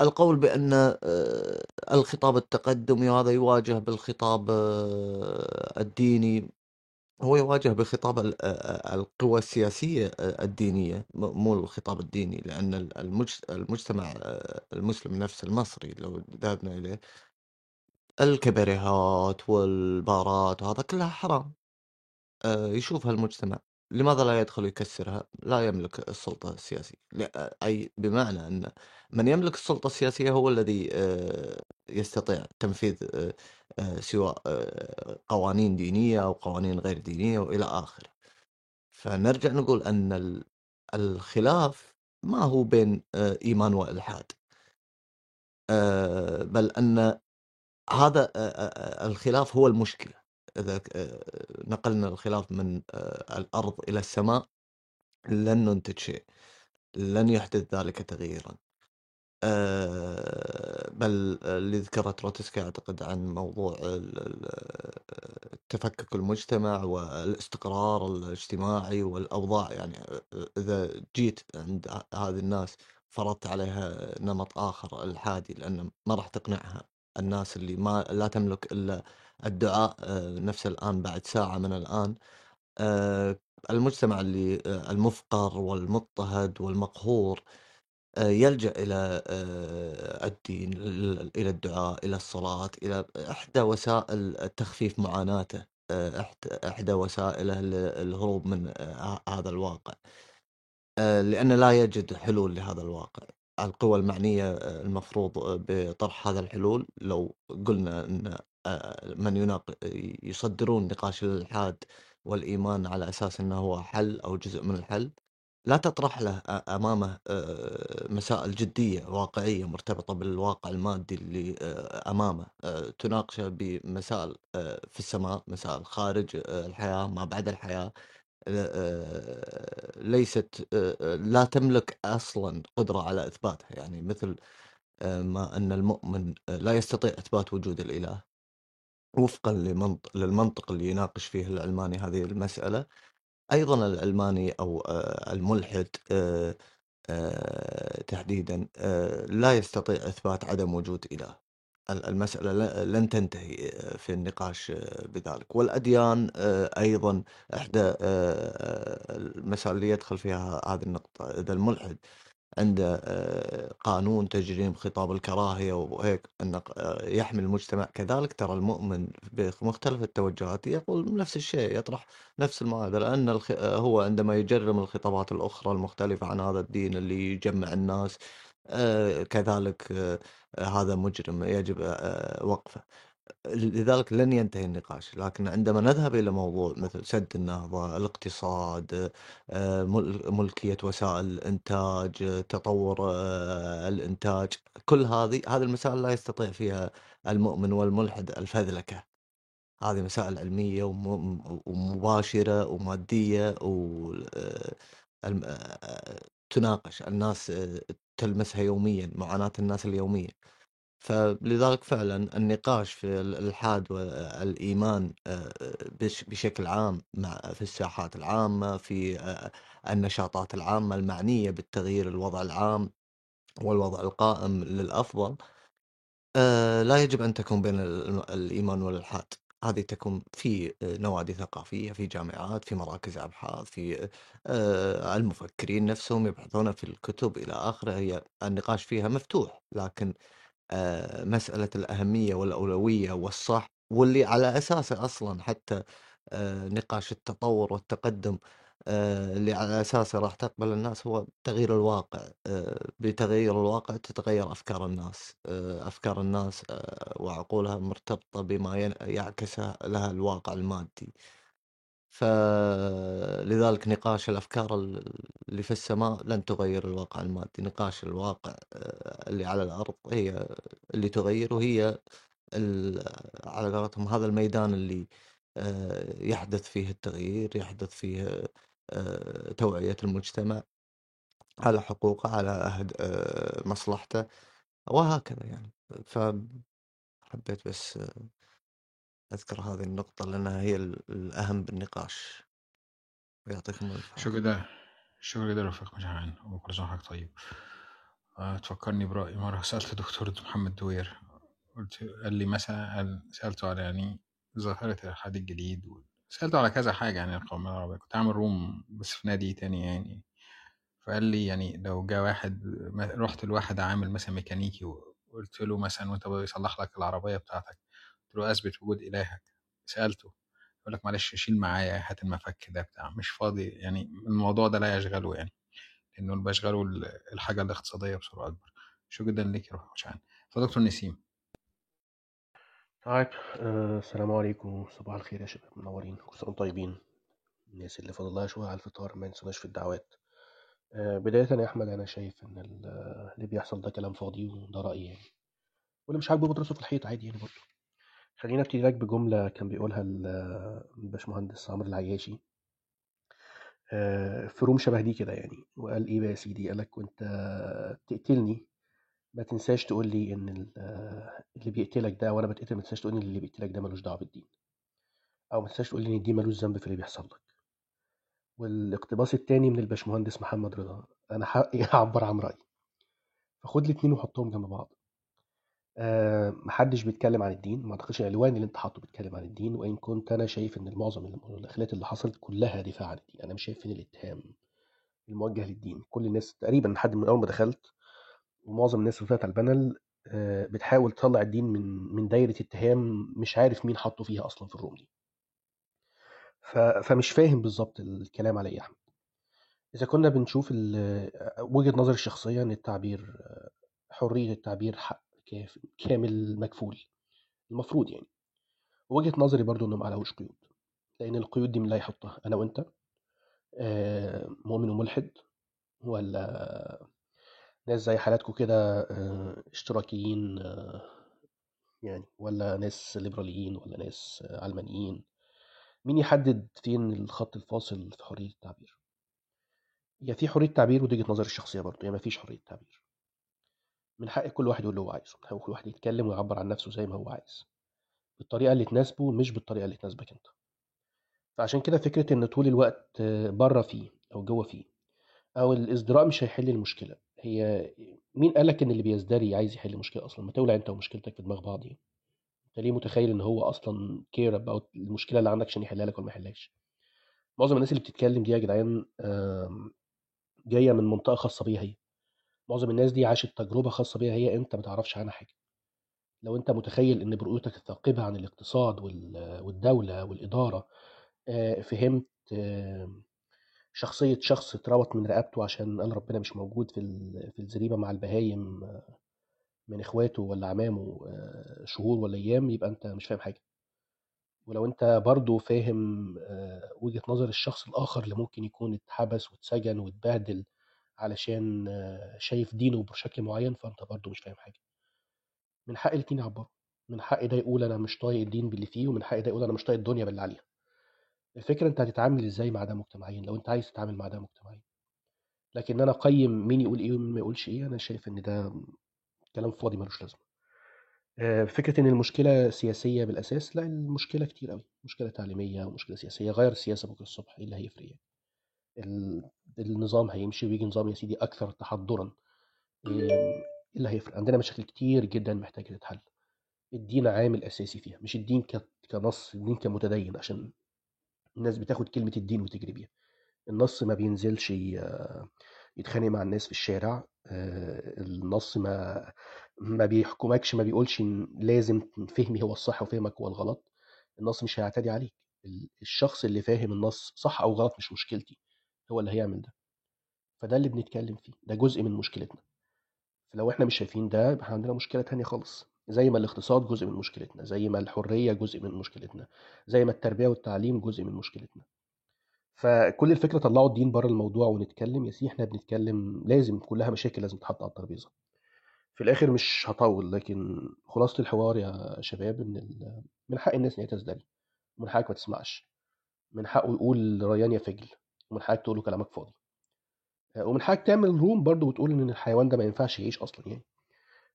القول بأن آه، الخطاب التقدمي هذا يواجه بالخطاب آه، الديني هو يواجه بخطاب ال- آه، القوى السياسية آه، الدينية مو الخطاب الديني لأن المجت- المجتمع آه، المسلم نفسه المصري لو ذهبنا إليه الكباريهات والبارات وهذا كلها حرام آه، يشوفها المجتمع. لماذا لا يدخل يكسرها؟ لا يملك السلطة السياسية. أي بمعنى أن من يملك السلطة السياسية هو الذي آه، يستطيع تنفيذ آه، آه، سواء قوانين دينية أو قوانين غير دينية وإلى آخره. فنرجع نقول أن ال- الخلاف ما هو بين إيمان وإلحاد. بل أن هذا الخلاف هو المشكلة. إذا آه، نقلنا الخلاف من آه، الأرض إلى السماء لن ننتج شيء. لن يحدث ذلك تغييرا. آه، بل اللي ذكره تروتسكي أعتقد عن موضوع تفكك المجتمع والإستقرار الاجتماعي والأوضاع. يعني إذا جيت عند هذه الناس فرضت عليها نمط آخر الحادي لأن ما راح تقنعها. الناس اللي ما لا تملك إلا الدعاء آه، نفس الآن بعد ساعة من الآن آه، المجتمع اللي آه، المفقر والمضطهد والمقهور يلجأ إلى الدين ال- إلى الدعاء إلى الصلاة إلى إحدى وسائل تخفيف معاناته إحدى وسائله للهروب من هذا الواقع آه، لأن لا يجد حلول لهذا الواقع. القوى المعنية المفروض بطرح هذا الحلول لو قلنا أن من يناق يصدرون نقاش الإلحاد والإيمان على أساس أنه هو حل أو جزء من الحل. لا تطرح له آه، مسائل جدية واقعية مرتبطة بالواقع المادي اللي آه، تناقشه بمسائل في السماء مسائل خارج الحياة ما بعد الحياة. آه، ليست لا تملك أصلا قدرة على إثباتها. يعني مثل ما أن المؤمن لا يستطيع إثبات وجود الإله. وفقا لمنطق للمنطق اللي يناقش فيه العلماني هذه المسألة. أيضا العلماني أو آه، الملحد آه، آه، تحديدا لا يستطيع إثبات عدم وجود إله. ال- المسألة لن تنتهي في النقاش بذلك. والأديان أيضا إحدى آه، المسائل اللي يدخل فيها هذه النقطة إذا الملحد عنده آه، قانون تجريم خطاب الكراهية وهيك أنه آه، يحمي المجتمع كذلك ترى المؤمن بمختلف التوجهات يقول نفس الشيء يطرح نفس المعادلة أن. آه، هو عندما يجرم الخطابات الأخرى المختلفة عن هذا الدين اللي يجمع الناس كذلك هذا مجرم يجب وقفه لذلك لن ينتهي النقاش لكن عندما نذهب إلى موضوع مثل سد النهضة الاقتصاد آه، مل- ملكية وسائل الإنتاج تطور آه، الإنتاج كل هذه هذه المسائل لا يستطيع فيها المؤمن والملحد الفذلكة. هذه مسائل علمية وم- ومباشرة ومادية و آه، تناقش الناس تلمسها يوميا معاناة الناس اليومية. فلذلك فعلا النقاش في الإلحاد والإيمان آه، بش- بشكل عام مع في الساحات العامة في آه، النشاطات العامة المعنية بالتغيير الوضع العام والوضع القائم للأفضل آه، لا يجب أن تكون بين ال- الإيمان والإلحاد. هذه تكون في آه، نوادي ثقافية في جامعات في مراكز أبحاث في آه، المفكرين نفسهم يبحثون في الكتب إلى آخره. هي النقاش فيها مفتوح لكن آه، مسألة الأهمية والأولوية والصح واللي على أساسه أصلا حتى آه، نقاش التطور والتقدم آه، اللي على أساسه راح تقبل الناس هو تغيير الواقع آه، بتغيير الواقع تتغير أفكار الناس آه، أفكار الناس آه، وعقولها مرتبطة بما يعكس لها الواقع المادي. فلذلك نقاش الأفكار ال- اللي في السماء لن تغير الواقع المادي. نقاش الواقع آه، اللي على الأرض هي اللي تغير وهي على قولتهم هذا الميدان اللي آه، يحدث فيه التغيير يحدث فيه آه، توعية المجتمع على حقوقه على مصلحته وهكذا يعني. فحبيت بس أذكر هذه النقطة لأنها هي ال- الأهم بالنقاش. ويعطيكم الف شو عافية. كده شو كده رفيق مشعان وكل سنة وحضرتك طيب. آه، تفكرني برأي مرة. سألت دكتور محمد دوير. قلت قال لي مثلا قال سألته على يعني ظاهرة الإلحاد الجديد سألته على كذا حاجة يعني القومية العربية. كنت عامل روم بس في نادي تاني يعني. فقال لي يعني لو جه واحد رحت لواحد عامل مثلا ميكانيكي وقلت له مثلا وأنت بيصلح لك العربية بتاعتك له أثبت وجود إلهك. سألته يقول لك معلش شيل معايا هات المفك ده بتاع. مش فاضي يعني الموضوع ده لا يشغله يعني اللي بيشغله ال- الحاجة الاقتصادية بصورة أكبر. شو جدا ليك يا روح مشعان فدكتور نسيم. طيب آه السلام عليكم. صباح الخير يا شباب منورين كل وأنتم طيبين. الناس اللي فاضل لها شوية على الفطار ما ينسوناش في الدعوات. آه بداية يا أحمد أنا شايف ال- اللي بيحصل ده كلام فاضي وده رأيي يعني. واللي مش عاجبه بدرسه في الحيط عادي يعني برضه. خلينا أبتدي لك بجملة كان بيقولها ال- الباشمهندس عمرو العياشي. آه في روم شبه دي كده يعني وقال إيه بقى يا سيدي؟ قال لك وأنت تقتلني ما تنساش تقول لي إن ال- اللي بيقتلك ده وأنا بتقتل ما تنساش تقول لي إن اللي بيقتلك ده ملوش دعوة بالدين. أو ما تنساش تقول لي إن الدين ملوش ذنب في اللي بيحصل لك. والاقتباس التاني من الباشمهندس محمد رضا. أنا حقي أعبر عن رأيي. فخد الاتنين وحطهم جنب بعض. أه محدش بيتكلم عن الدين ما أعتقدش العنوان اللي أنت حاطه بيتكلم عن الدين وإن كنت أنا شايف إن معظم الخلافات اللي حصلت كلها دفاع عن الدين. أنا مش شايف إن الاتهام الموجه للدين. كل الناس تقريبا لحد من أول ما دخلت ومعظم الناس اللي طلعت على البانل أه بتحاول تطلع الدين من من دايرة اتهام مش عارف مين حطه فيها أصلا في الروم دي. فمش فاهم بالظبط الكلام على إيه يا أحمد. إذا كنا بنشوف وجهة نظري الشخصية إن التعبير حرية التعبير حق كامل مكفول. المفروض يعني. وجهة نظري برضو إنه ما عليهوش قيود. لأن القيود دي من اللي هيحطها؟ أنا وأنت. آه، مؤمن وملحد. ولا ناس زي حالاتكم كده آه، اشتراكيين آه، يعني ولا ناس ليبراليين ولا ناس علمانيين. مين يحدد فين الخط الفاصل في حرية التعبير؟ يا في حرية تعبير ودي وجهة نظري الشخصية برضو. يا ما فيش حرية تعبير من حق كل واحد يقول اللي هو عايزه من حق كل واحد يتكلم ويعبر عن نفسه زي ما هو عايز. بالطريقة اللي تناسبه مش بالطريقة اللي تناسبك أنت. فعشان كده فكرة إن طول الوقت بره فيه أو جوه فيه أو الإزدراء مش هيحل المشكلة. هي مين قالك إن اللي بيزدري عايز يحل المشكلة أصلا؟ ما تولع أنت ومشكلتك في دماغ بعض يعني. أنت ليه متخيل إن هو أصلا care about المشكلة اللي عندك عشان يحلها لك ولا ما يحلهاش؟ معظم الناس اللي بتتكلم دي يا جدعان آم، جاية من منطقة خاصة بيها هي. معظم الناس دي عاشت تجربة خاصة بيها هي أنت ما تعرفش عنها حاجة. لو أنت متخيل إن برؤيتك الثاقبة عن الاقتصاد وال- والدولة والإدارة آه، فهمت شخصية شخص اتربط من رقبته عشان قال ربنا مش موجود في في الزريبة مع البهايم آه، من إخواته ولا عمامه آه، شهور ولا أيام يبقى أنت مش فاهم حاجة. ولو أنت برضو فاهم وجهة نظر الشخص الآخر اللي ممكن يكون اتحبس واتسجن واتبهدل علشان شايف دينه بشكل معين فأنت برضو مش فاهم حاجة. من حق الاتنين يعبروا من حق ده يقول أنا مش طايق الدين باللي فيه ومن حق ده يقول أنا مش طايق الدنيا باللي عليها. الفكرة أنت هتتعامل إزاي مع ده مجتمعيا؟ لو أنت عايز تتعامل مع ده مجتمعيا. لكن أنا أقيم مين يقول إيه ومين ما يقولش إيه أنا شايف إن ده كلام فاضي ملوش لازمة. آه، فكرة إن المشكلة سياسية بالأساس لا المشكلة كتير قوي مشكلة تعليمية ومشكلة سياسية غير السياسة بكره الصبح إيه اللي هيفرق يعني؟ النظام هيمشي ويجي نظام يا سيدي أكثر تحضرا إيه اللي هيفرق. عندنا مشاكل كتير جدا محتاجة تتحل. الدين عامل أساسي فيها مش الدين كنص الدين كمتدين عشان الناس بتاخد كلمة الدين وتجري بيها. النص ما بينزلش يتخانق مع الناس في الشارع آه، النص ما ما بيحكمكش ما بيقولش لازم فهمي هو الصح وفهمك هو الغلط. النص مش هيعتدي عليك. ال- الشخص اللي فاهم النص صح أو غلط مش مشكلتي. هو اللي هيعمل ده. فده اللي بنتكلم فيه ده جزء من مشكلتنا. فلو إحنا مش شايفين ده يبقى عندنا مشكلة تانية خالص. زي ما الاقتصاد جزء من مشكلتنا زي ما الحرية جزء من مشكلتنا زي ما التربية والتعليم جزء من مشكلتنا. فكل الفكرة طلعوا الدين بره الموضوع ونتكلم يا سيدي إحنا بنتكلم لازم كلها مشاكل لازم تتحط على الترابيزة. في الآخر مش هطول لكن خلاصة الحوار يا شباب إن ال- من حق الناس إن هي تزدري. ومن حقك ما تسمعش. من حقه يقول ريان يا فجل ومن حقك تقول له كلامك فاضي. آه، ومن حقك تعمل room برضو وتقول إن الحيوان ده ما ينفعش يعيش أصلا يعني.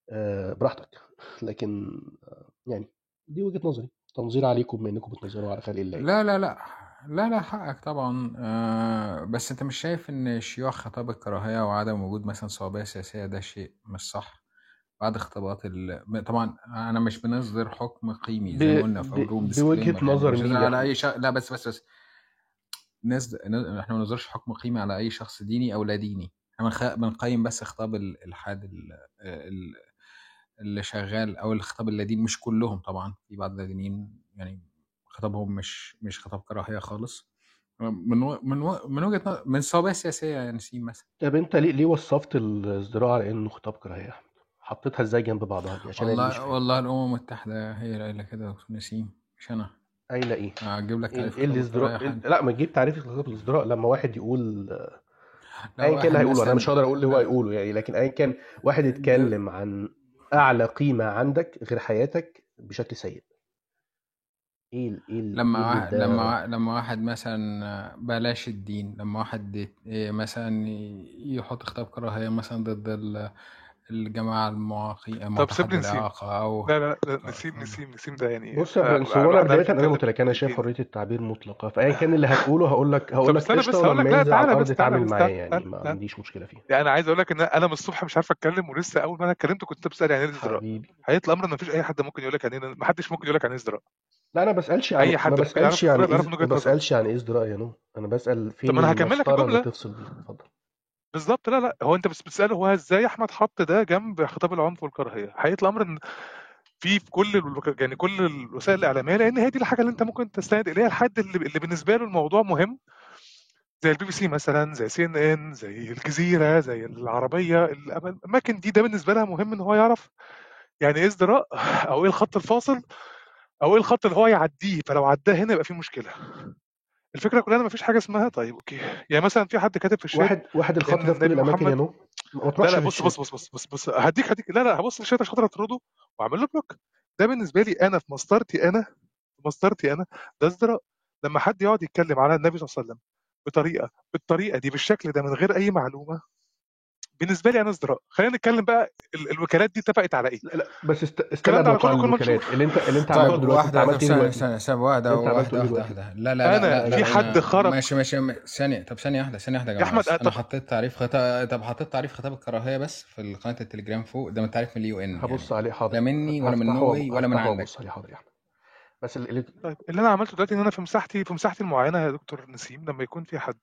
آه، براحتك. لكن آه، يعني دي وجهة نظري. تنظير عليكم بما إنكم بتنظروا على خلق الله. لا لا لا. لا لا حقك طبعا. آه بس أنت مش شايف إن شيوع خطاب الكراهية وعدم وجود مثلا صوابية سياسية ده شيء مش صح؟ بعد خطابات ال... طبعا أنا مش بنصدر حكم قيمي زي ما. قلنا في اول ب... روم بوجهة ديسكليمر يعني نظر مين على أي شخص لا بس بس بس. نصد... ن- إحنا ما بنصدرش حكم قيمي على أي شخص ديني أو لا ديني. إحنا. بنقيم بس خطاب ال- الحاد ال... ال... اللي شغال أو الخطاب اللاديني مش كلهم طبعا. في بعض اللادينيين يعني خطابهم مش مش خطاب كراهية خالص. من و... من و... من وجهة نظر من الصوابع السياسيه يا نسيم مثلا. طب أنت ليه ليه وصفت الازدراء على انه خطاب يا احمد حطيتها إزاي جنب بعضها؟ دي عشان والله والله الأمم المتحدة هي اللي قايلة كده يا دكتور نسيم مش أنا. قايلة إيه؟ هجيب لك إيه تعريف إيه خطاب الازدراء إيه- لا ما تجيب تعريف خطاب الازدراء لما واحد يقول ايا كان هيقوله. أنا مش هقدر أقول اللي هو هيقوله يعني لكن ايا كان واحد. يتكلم عن أعلى قيمة عندك غير حياتك بشكل سيء. إيه ال- إيه ال- لما إيه واحد لما لما واحد مثلا بلاش الدين لما واحد إيه مثلا يحط خطاب كراهية مثلا ضد ال- الجماعة المعاقين طب سيبني نسيم. أو لا لا لا آه، نسيم نسيم نسيم ده يعني بص يا آه، برنس هو أنا عارف أنا يتكلم متلك أنا شايف حرية التعبير مطلقة فأيا كان اللي هتقوله هقول لك هقول طب لك لك ولما لا ينزل على الأرض بس تعالى اتعامل معاه تعالى يعني ما عنديش مشكلة فيه يعني أنا عايز أقول لك إن أنا من الصبح مش عارف أتكلم ولسه أول ما أنا اتكلمت كنت بسأل يعني إيه ازدراء حقيقه الامر ان مفيش أي حد ممكن يقول لك يعني إيه ما حدش ممكن يقول لك يعني إيه ازدراء لا أنا بسألش عن أي ما حد ممكن يعرف بسألش عن ما بسألش عن إيه ازدراء يا نو. أنا بسأل طب فين ما أنا هكمل لك الجملة. تفصل اتفضل. بالظبط لا لا. هو أنت بس بتسأله هو إزاي أحمد حط ده جنب خطاب العنف والكراهية؟ حقيقة الأمر إن في في كل الوك- يعني كل الوسائل الإعلامية لأن هي دي الحاجة اللي أنت ممكن تستند إليها الحد اللي, اللي بالنسبة له الموضوع مهم. زي البي بي سي مثلا زي CNN زي الجزيرة زي العربية الأماكن دي ده بالنسبة لها مهم إن هو يعرف يعني إيه ازدراء أو إيه الخط الفاصل أو إيه الخط اللي هو يعديه. فلو عداه هنا يبقى في مشكلة. الفكرة كلها إن مفيش حاجة اسمها طيب okay. يعني مثلا في حد كاتب في الشات واحد واحد الخط ده في كل الاماكن يا نو لا لا بص بص الشات بص بص بص, بص هديك هديك. لا لا هبص للشات عشان خاطر اطرده وأعمل له block. ده بالنسبة لي أنا في مسطرتي أنا في مسطرتي أنا ده ازدراء لما حد يقعد يتكلم على النبي صلى الله عليه وسلم بطريقة بالطريقة دي بالشكل ده من غير أي معلومة بالنسبة لي أنا ازدراء خلينا نتكلم بقى ال- الوكالات دي اتفقت على إيه؟ لا لا بس است... استنى على كله الوكالات. اللي أنت اللي أنت عملته طيب دلوقتي انت واحدة عملت إيه دلوقتي؟ اللي عملته واحدة إيه واحدة دلوقتي؟ واحدة. لا لا لا أنا لا في لا حد خرج ماشي ماشي ثانية طب ثانية واحدة ثانية واحدة يا أحمد طب حطيت تعريف خطاب طب حطيت تعريف خطاب الكراهية بس في قناة التليجرام فوق. ده من تعريف من ال UN هبص يعني عليه. حاضر. لا مني ولا من نوي ولا من عندك. وابص عليه. حاضر يا أحمد. بس ال... ال- طيب اللي أنا عملته دلوقتي إن أنا في مساحتي في مساحتي المعينة يا دكتور نسيم لما يكون في حد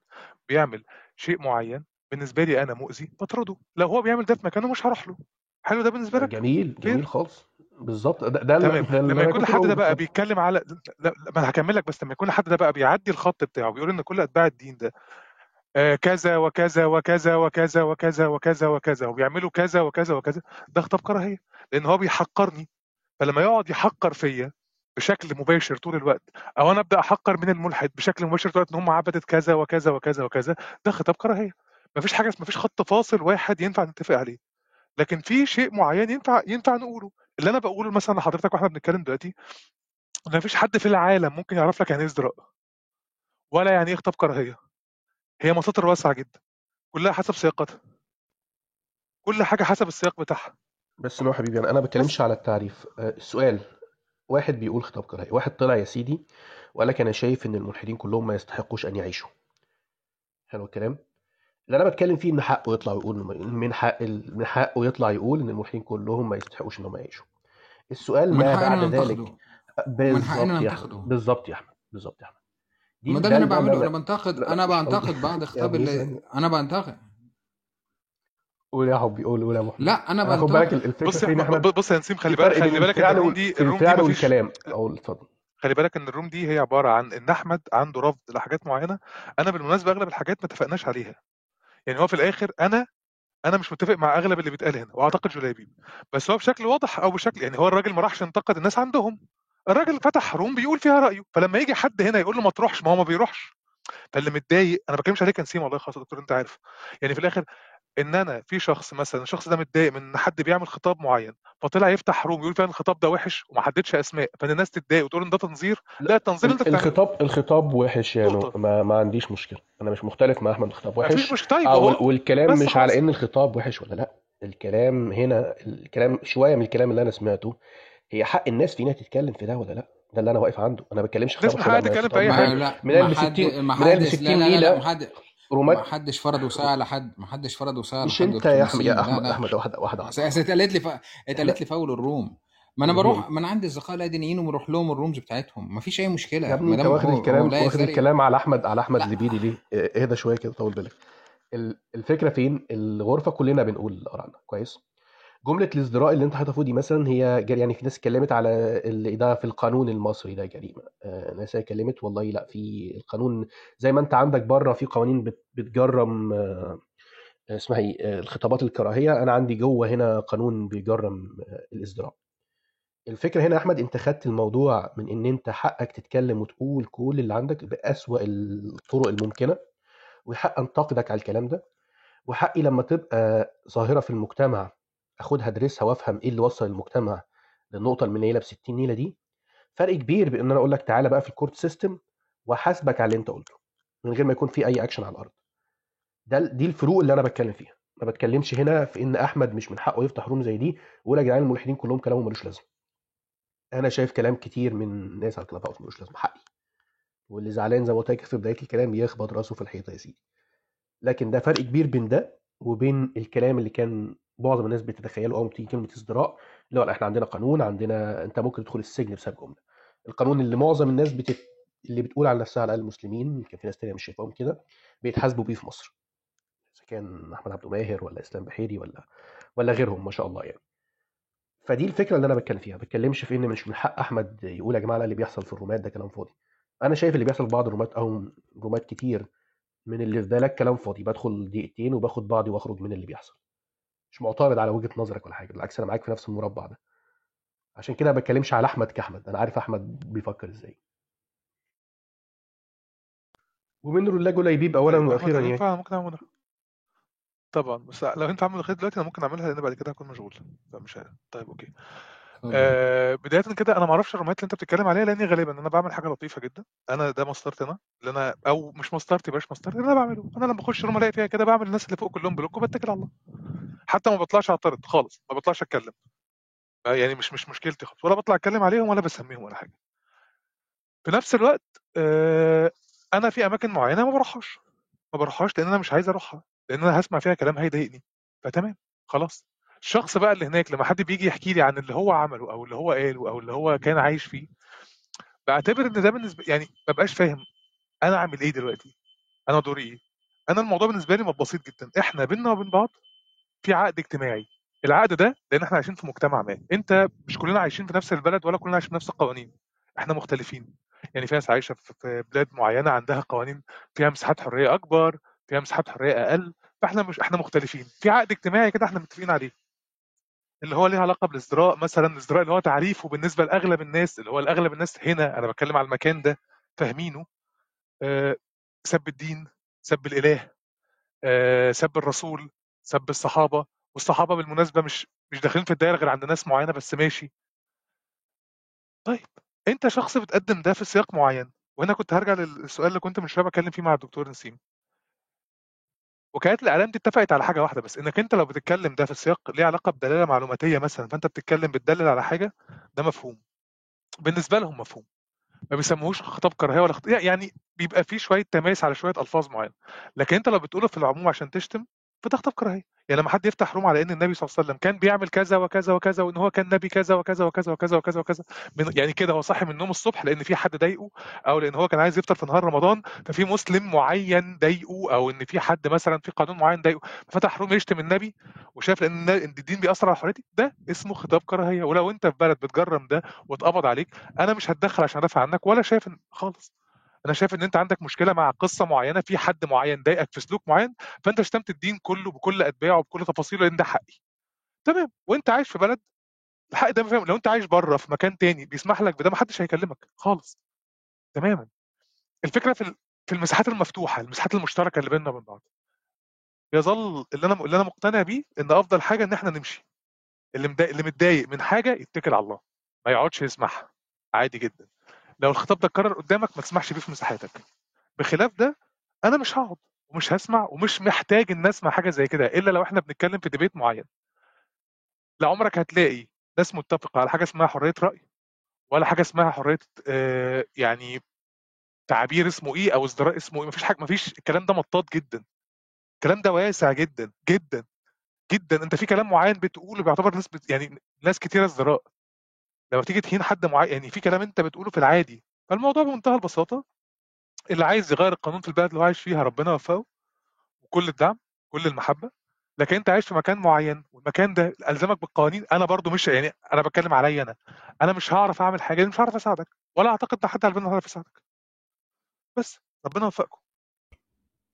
بيعمل شيء معين بالنسبة لي أنا مؤذي بطرده. لو هو بيعمل ده في مكانه مش هروح له. حلو ده بالنسبة لك؟ جميل جميل خالص. بالظبط ده, ده تمام. لما يكون الحد بقوله ده بقى بيتكلم على لا لا ما أنا هكمل لك بس لما يكون الحد ده بقى بيعدي الخط بتاعه بيقول إن كل أتباع الدين ده آه كذا وكذا وكذا وكذا وكذا وكذا وكذا وبيعملوا كذا وكذا وكذا ده خطاب كراهية. لأن هو بيحقرني. فلما يقعد يحقر فيا بشكل مباشر طول الوقت أو أنا أبدأ أحقر من الملحد بشكل مباشر طول الوقت إن هم عبدت كذا وكذا وكذا وكذا ده خطاب كراهية. مفيش حاجة مفيش خط فاصل واحد ينفع نتفق عليه. لكن في شيء معين ينفع ينفع نقوله. اللي أنا بقوله مثلا لحضرتك وإحنا بنتكلم دلوقتي إن مفيش حد في العالم ممكن يعرف لك يعني إيه ازدراء ولا يعني إيه خطاب كراهية. هي مساطر واسعة جدا. كلها حسب سياقاتها. كل حاجة حسب السياق بتاعها. بس نو حبيبي أنا أنا ما بتكلمش على التعريف. آه، السؤال واحد بيقول خطاب كراهية. واحد طلع يا سيدي وقال لك أنا شايف إن الملحدين كلهم ما يستحقوش أن يعيشوا. حلو الكلام؟ اللي أنا بتكلم فيه إن حقه يطلع ويقول من حق من حقه يطلع يقول إن الملحدين كلهم ما يستحقوش انهم يعيشوا. السؤال ما بعد ذلك؟ ننتقده ومن حقنا بالظبط يا أحمد بالظبط يا أحمد بالظبط يا أحمد. دي ما ده اللي أنا بعمله أنا بنتقد أنا بنتقد بعض يا خطاب اللي أنا بنتقد. قول يا حبي قول قول يا محمد. لا أنا أنا خد بالك بنتقد. الفكرة بص يا نسيم خلي بالك خلي بالك الروم. دي الروم دي والكلام. أقول اتفضل. خلي بالك إن الروم دي هي عبارة عن إن أحمد عنده رفض لحاجات معينة أنا بالمناسبة أغلب الحاجات ما اتفقناش عليها. يعني هو في الآخر أنا أنا مش متفق مع أغلب اللي بيتقال هنا وأعتقد جلابيب بس هو بشكل واضح أو بشكل يعني هو الراجل ما راحش ينتقد الناس عندهم. الراجل فتح room بيقول فيها رأيه. فلما يجي حد هنا يقول له ما تروحش ما هو ما بيروحش. فاللي متضايق أنا ما بتكلمش عليك نسيم والله خلاص يا دكتور أنت عارف. يعني في الآخر إن أنا في شخص مثلا الشخص ده متضايق من إن حد بيعمل خطاب معين فطلع يفتح room يقول فيها الخطاب ده وحش وما حددش أسماء فإن الناس تتضايق وتقول إن ده تنظير لا التنظير اللي أنت الخطاب الخطاب وحش يا نو ما, ما عنديش مشكلة. أنا مش مختلف مع أحمد الخطاب وحش. مش طيب وال- أهو. والكلام مش على خلاص. إن الخطاب وحش ولا لأ. الكلام هنا الكلام شوية من الكلام اللي أنا سمعته هي حق الناس فينا تتكلم في ده ولا لأ؟ ده اللي أنا واقف عنده. أنا ما بتكلمش الناس خطاب ما تتكلم في الخطاب أي ما من لا قلب ما 60 حد من قلب ما 60 حدش لا لا لا لأ. نيله ما حد ما رومات حدش فرض وساعة على حد ما حدش فرض وساعة على مش انت يا احمد يا احمد لا. أحمد واحدة واحدة اتقالت لي ف... اتقالت لي فاول الروم. ما أنا. بروح ما أنا عندي أصدقاء لا دينيين وبروح لهم الرومز بتاعتهم. ما فيش أي يا مشكله ابني ما أنت واخد الكلام لا واخد الكلام على احمد على أحمد زبيدي ليه؟ آه، اهدى شوية كده طول بالك. ال- الفكرة فين؟ الغرفة كلنا بنقول ارائنا كويس؟ جملة الازدراء اللي أنت حاططها دي مثلا هي يعني في ناس اتكلمت على اللي ده في القانون المصري ده جريمه آه، ناس اتكلمت والله لأ في القانون زي ما أنت عندك برة في قوانين بت- بتجرم آه، اسمها إيه آه، الخطابات الكراهية. أنا عندي جوه هنا قانون بيجرم الازدراء الفكرة هنا يا أحمد أنت خدت الموضوع من إن أنت حقك تتكلم وتقول كل اللي عندك بأسوأ الطرق الممكنة وحق أنتقدك على الكلام ده وحقي لما تبقى ظاهرة في المجتمع أخدها ادرسها وأفهم إيه اللي وصل المجتمع للنقطة المنيله ب 60 نيلة دي. فرق كبير بان أنا أقول لك تعالى بقى في ال court system وأحاسبك على اللي أنت قلته من غير ما يكون في أي اكشن على الأرض. ده دي الفروق اللي أنا بتكلم فيها. ما بتكلمش هنا في إن أحمد مش من حقه يفتح room زي دي ويقول يا جدعان الملحدين كلهم كلامهم ملوش لازمة. أنا شايف كلام كتير من الناس على ال Clubhouse ملوش لازمة حقي. واللي زعلان زي ما قلت لك في بداية الكلام يخبط راسه في الحيطة يا سيدي. لكن ده فرق كبير بين ده وبين الكلام اللي كان معظم الناس بتتخيله اول ما تيجي كلمة ازدراء اللي هو إحنا عندنا قانون عندنا أنت ممكن تدخل السجن بسبب جملة. القانون اللي معظم الناس بتت... اللي بتقول على نفسها على الأقل المسلمين كان في ناس تانية مش شايفاهم كده بيتحاسبوا بيه في مصر. إذا كان أحمد عبد ماهر ولا إسلام بحيري ولا ولا غيرهم ما شاء الله يعني. فدي الفكرة اللي أنا بتكلم فيها. ما بتكلمش في إن مش من حق أحمد يقول يا جماعة اللي بيحصل في الرومات ده كلام فاضي. أنا شايف اللي بيحصل في بعض الرومات أو رومات كتير من اللي في بالك كلام فاضي بدخل دقيقتين وباخد بعضي واخرج من اللي بيحصل. مش معترض على وجهة نظرك ولا حاجة بالعكس أنا معاك في نفس المربع ده. عشان كده ما بتكلمش على أحمد كأحمد أنا عارف أحمد بيفكر إزاي. ومن رولاه جليبيب اولا طيب وأخيرا يعني. ممكن اعملها طبعا بس لو أنت عامل الخير دلوقتي أنا ممكن أعملها لأن بعد كده هكون مشغول. فمش عارف. طيب أوكي. آه بداية كده أنا ما أعرفش الرومات اللي أنت بتتكلم عليها لأني غالبا أنا بعمل حاجة لطيفة جدا. أنا ده مسطرتي أنا اللي أنا أو مش مسطرتي باش مسطرتي اللي أنا بعمله. أنا لما بخش room الاقي فيها كده بعمل الناس اللي فوق كلهم block وبتكل على الله. حتى ما بطلعش اعترض خالص ما بطلعش أتكلم. آه، يعني مش مش مشكلتي خالص ولا بطلع أتكلم عليهم ولا بسميهم ولا حاجة. في نفس الوقت آه أنا في أماكن معينة ما بروحهاش. ما بروحهاش لأن أنا مش عايز أروحها لأن أنا هسمع فيها كلام هيضايقني فتمام خلاص. الشخص بقى اللي هناك لما حد بيجي يحكي لي عن اللي هو عمله أو اللي هو قاله أو اللي هو كان عايش فيه بعتبر إن ده بالنسبة يعني ما بقاش فاهم أنا أعمل إيه دلوقتي؟ أنا دوري إيه؟ أنا الموضوع بالنسبة لي بسيط جدا. إحنا بينا وبين بعض في عقد اجتماعي. العقد ده لأن إحنا عايشين في مجتمع ما. أنت مش كلنا عايشين في نفس البلد ولا كلنا عايشين في نفس القوانين. إحنا مختلفين. يعني في ناس عايشة في بلاد معينة عندها قوانين فيها مساحات حرية أكبر فيها مساحات حرية أقل فإحنا مش إحنا مختلفين. في عقد اجتماعي كده إحنا متفقين عليه. اللي هو ليه علاقة بالازدراء مثلا الازدراء اللي هو تعريفه بالنسبة لأغلب الناس اللي هو الاغلب الناس هنا أنا بتكلم على المكان ده فاهمينه. آه، سب الدين سب الإله آه، سب الرسول سب الصحابة. والصحابة بالمناسبة مش مش داخلين في الدايرة غير عند ناس معينة بس ماشي. طيب أنت شخص بتقدم ده في سياق معين وهنا كنت هرجع للسؤال اللي كنت من شوية بتكلم فيه مع الدكتور نسيم. وكالات الإعلام دي اتفقت على حاجة واحدة بس إنك أنت لو بتتكلم ده في سياق ليه علاقة بدلالة معلوماتية مثلا فأنت بتتكلم بتدلل على حاجة ده مفهوم. بالنسبة لهم مفهوم. ما بيسموهوش خطاب كراهية ولا خطاب يعني بيبقى فيه شوية تماس على شوية ألفاظ معينة. لكن أنت لو بتقوله في العموم عشان تشتم فده خطاب كراهية. يعني لما حد يفتح روم على إن النبي صلى الله عليه وسلم كان بيعمل كذا وكذا وكذا وإن هو كان نبي كذا وكذا وكذا وكذا وكذا وكذا من يعني كده هو صاحي من النوم الصبح لأن في حد ضايقه أو لأن هو كان عايز يفطر في نهار رمضان ففي مسلم معين ضايقه أو إن في حد مثلا في قانون معين ضايقه فتح روم يشتم النبي وشاف إن الدين بيأثر على حريتي ده اسمه خطاب كراهية ولو أنت في بلد بتجرم ده واتقبض عليك أنا مش هتدخل عشان أدافع عنك ولا شايف خالص. أنا شايف إن أنت عندك مشكلة مع قصة معينة في حد معين ضايقك في سلوك معين فأنت شتمت الدين كله بكل أتباعه وبكل تفاصيله لأن ده حقي. تمام وأنت عايش في بلد الحق ده فاهم لو أنت عايش بره في مكان تاني بيسمح لك بده ما حدش هيكلمك خالص. تماما. الفكرة في في المساحات المفتوحة المساحات المشتركة اللي بيننا وبين بعض. يظل اللي أنا اللي أنا مقتنع بيه إن أفضل حاجة إن إحنا نمشي. اللي اللي متضايق من حاجة يتكل على الله ما يقعدش يسمعها. عادي جدا. لو الخطاب ده اتكرر قدامك ما تسمحش بيه في مساحاتك. بخلاف ده أنا مش هقعد ومش هسمع ومش محتاج ان اسمع حاجة زي كده إلا لو إحنا بنتكلم في ديبيت معين. لا عمرك هتلاقي ناس متفقة على حاجة اسمها حرية رأي ولا حاجة اسمها حرية آه، يعني تعبير اسمه إيه أو ازدراء اسمه إيه مفيش حاجة مفيش الكلام ده مطاط جدا. الكلام ده واسع جدا جدا جدا. أنت في كلام معين بتقوله بيعتبر ناس بت... يعني ناس كتيرة ازدراء. لما تيجي تهين حد معين يعني في كلام أنت بتقوله في العادي فالموضوع بمنتهى البساطة. اللي عايز يغير القانون في البلد اللي هو عايش فيها ربنا يوفقه وكل الدعم كل المحبة. لكن أنت عايش في مكان معين والمكان ده ألزمك بالقوانين. أنا برضو مش يعني أنا بتكلم عليا أنا. أنا مش هعرف أعمل حاجة مش هعرف أساعدك ولا أعتقد إن حد على هيعرف يساعدك. بس ربنا يوفقكم.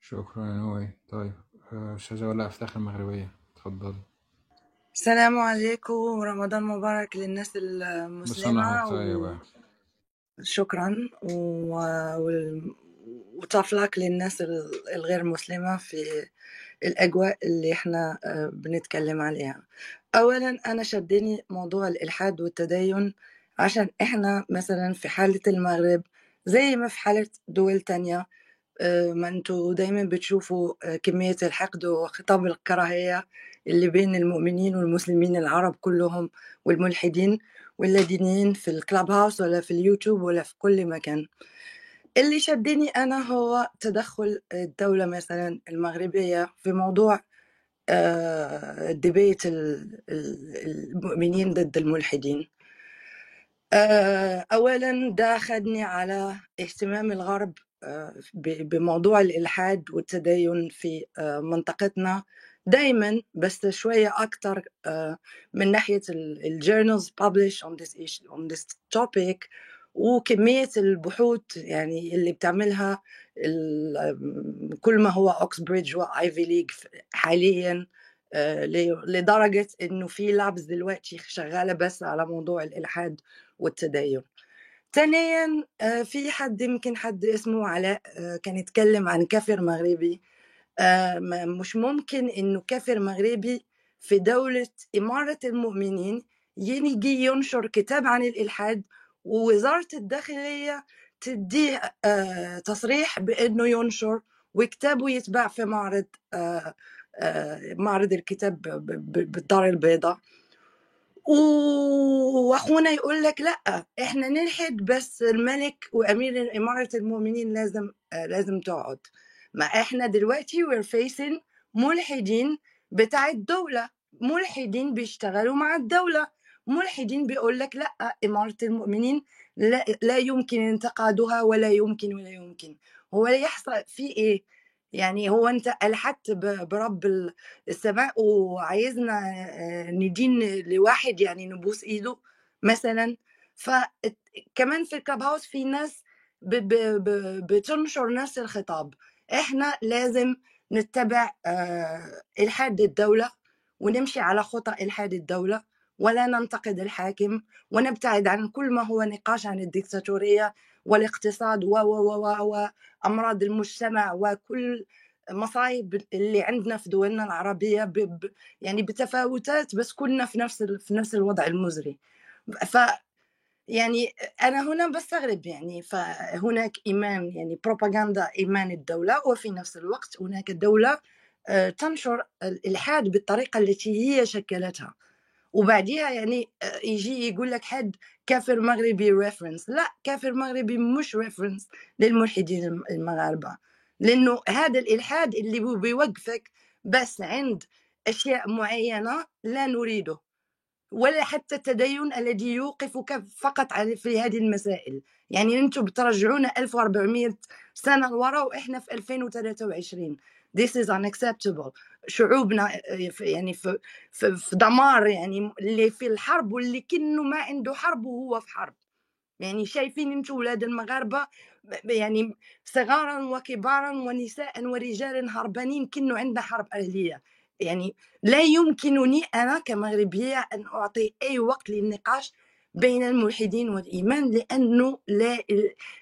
شكرا يا طيب أستاذة ولا أفتخر المغربية. اتفضلي السلام عليكم ورمضان مبارك للناس المسلمة طيبة. وشكرا و... وال- وطفلك للناس ال- الغير مسلمة في الأجواء اللي إحنا آه، بنتكلم عليها. أولا أنا شدني موضوع الإلحاد والتدين عشان إحنا مثلا في حالة المغرب زي ما في حالة دول تانية آه، ما أنتوا دايما بتشوفوا آه، كمية الحقد وخطاب الكراهية اللي بين المؤمنين والمسلمين العرب كلهم والملحدين واللادينيين في الكلاب هاوس ولا في اليوتيوب ولا في كل مكان. اللي شدني أنا هو تدخل الدولة مثلا المغربية في موضوع آه، ال- ال- المؤمنين ضد الملحدين. آه، أولا ده خدني على اهتمام الغرب آه، بموضوع الإلحاد والتدين في آه، منطقتنا دايما بس شوية أكتر آه، من ناحية ال journals publish on this issue on this topic وكمية البحوث يعني اللي بتعملها كل ما هو Oxbridge و Ivy League حاليا آه، ل- لدرجة إنه في labs دلوقتي شغالة بس على موضوع الإلحاد والتدين. ثانيا آه، في حد يمكن حد اسمه علاء كان يتكلم عن كافر مغربي. مش ممكن إنه كافر مغربي في دولة إمارة المؤمنين يجي ينشر كتاب عن الإلحاد ووزارة الداخلية تديه آه، تصريح بأنه ينشر وكتابه يتباع في معرض آه، آه، معرض الكتاب بالدار البيضاء. وأخونا يقول لك لأ إحنا نلحد بس الملك وأمير إمارة المؤمنين لازم آه لازم تقعد. ما إحنا دلوقتي we're facing ملحدين بتاع الدولة. ملحدين بيشتغلوا مع الدولة. ملحدين بيقول لك لأ إمارة المؤمنين لا, لا يمكن انتقادها ولا يمكن ولا يمكن. هو يحصل في إيه؟ يعني هو انت الحدت ب- برب ال- السماء وعايزنا آه، ندين لواحد يعني نبوس إيده مثلا. فكمان في الكلاب هاوس في ناس بتنشر نفس الخطاب. إحنا لازم نتبع آه، إلحاد الدولة ونمشي على خطى إلحاد الدولة ولا ننتقد الحاكم ونبتعد عن كل ما هو نقاش عن الديكتاتورية والاقتصاد و و و و وأمراض المجتمع وكل مصايب اللي عندنا في دولنا العربية ب يعني بتفاوتات بس كلنا في نفس في نفس الوضع المزري. ف يعني أنا هنا بستغرب يعني فهناك إيمان يعني بروباغندا إيمان الدولة وفي نفس الوقت هناك دولة آه، تنشر الإلحاد بالطريقة التي هي شكلتها. وبعديها يعني آه، يجي يقول لك حد كافر مغربي reference لا كافر مغربي مش reference للملحدين المغاربة. لأنه هذا الإلحاد اللي بيوقفك بس عند أشياء معينة لا نريده. ولا حتى التدين الذي يوقفك فقط في هذه المسائل. يعني أنتم بترجعونا 1400 سنة لورا وإحنا في 2023 this is unacceptable. شعوبنا يعني في, في, في دمار يعني اللي في الحرب واللي كأنه ما عنده حرب وهو في حرب. يعني شايفين أنتم ولاد المغاربة يعني صغارا وكبارا ونساء ورجال هربانين كأنه عندنا حرب أهلية. يعني لا يمكنني أنا كمغربية أن أعطي أي وقت للنقاش بين الملحدين والإيمان لأنه لا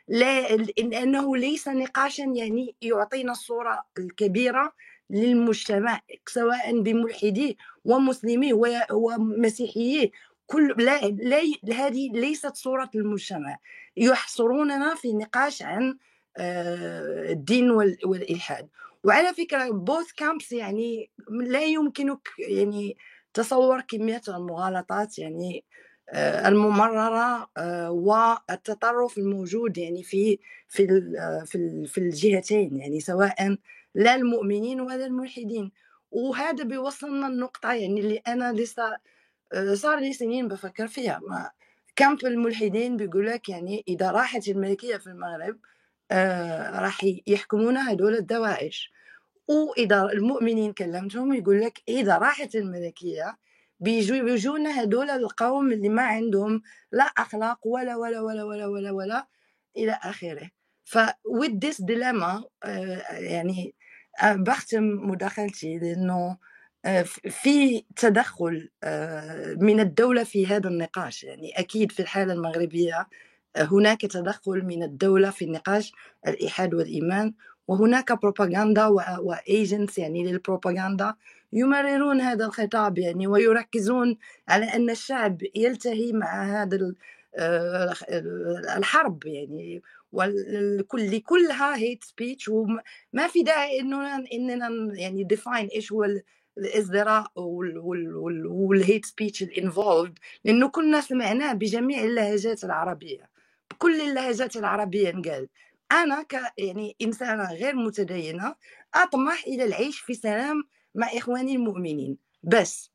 لا لأنه ليس نقاشا يعني يعطينا الصورة الكبيرة للمجتمع سواء بملحديه ومسلميه ومسيحيه كل لا, لا هذه ليست صورة المجتمع. يحصروننا في نقاش عن آه، الدين والإلحاد. وعلى فكرة بوث كامبس يعني لا يمكنك يعني تصور كمية المغالطات يعني آه، الممررة آه، والتطرف الموجود يعني في في آه، في في الجهتين يعني سواء لا المؤمنين ولا الملحدين. وهذا بيوصلنا النقطة يعني اللي أنا لسه صار لي سنين بفكر فيها. ما كامب الملحدين بيقول لك يعني إذا راحت الملكية في المغرب راح يحكمونا هدول الدواعش وإذا المؤمنين كلمتهم يقول لك إذا راحت الملكية بيجوا بيجونا هدول القوم اللي ما عندهم لا أخلاق ولا ولا ولا ولا ولا ولا إلى آخره. ف with this dilemma آه، يعني آه، بختم مداخلتي لأنه آه، في تدخل من الدولة في هذا النقاش. يعني أكيد في الحالة المغربية هناك تدخل من الدولة في النقاش الإلحاد والإيمان وهناك بروباغندا و agents يعني للبروباغندا يمررون هذا الخطاب يعني ويركزون على أن الشعب يلتهي مع هذا آه، الحرب يعني. والكل لكلها hate speech وما في داعي انه إننا يعني define إيش هو الازدراء وال hate speech ال involved لأنه كلنا سمعناه بجميع اللهجات العربية. بكل اللهجات العربية انقال أنا ك يعني إنسانة غير متدينة أطمح إلى العيش في سلام مع إخواني المؤمنين. بس.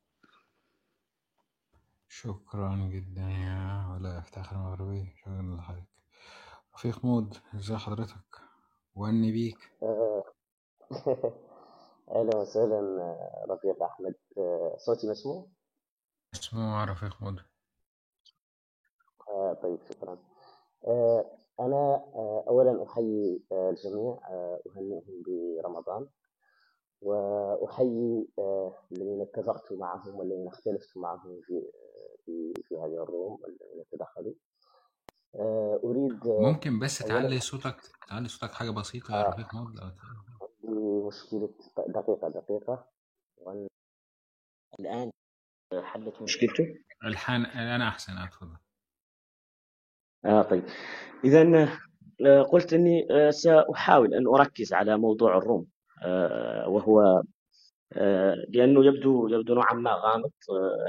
شكرا جدا يا ولا افتخر المغربي شكرا لحضرتك. رفيق مود ازي حضرتك؟ وأني بيك. أهلا وسهلا رفيق أحمد. صوتي مسموع؟ مسموع رفيق مود. آه، طيب شكرا. أنا آه، أولا أحيي آه، الجميع آه، أهنئهم برمضان وأحيي الذين اتفقت معهم والذين اختلفت معهم في في في هذه الروم الذين تدخلوا. أريد ممكن بس تعلي صوتك تعلي صوتك حاجة بسيطة يا رفيق مود. عندي مشكلة دقيقة دقيقة. الآن حلت مشكلته الحان الآن أحسن أتفضل آه طيب. إذا آه، قلت أني آه، سأحاول أن أركز على موضوع الروم آه، وهو لأنه يبدو يبدو نوعا ما غامض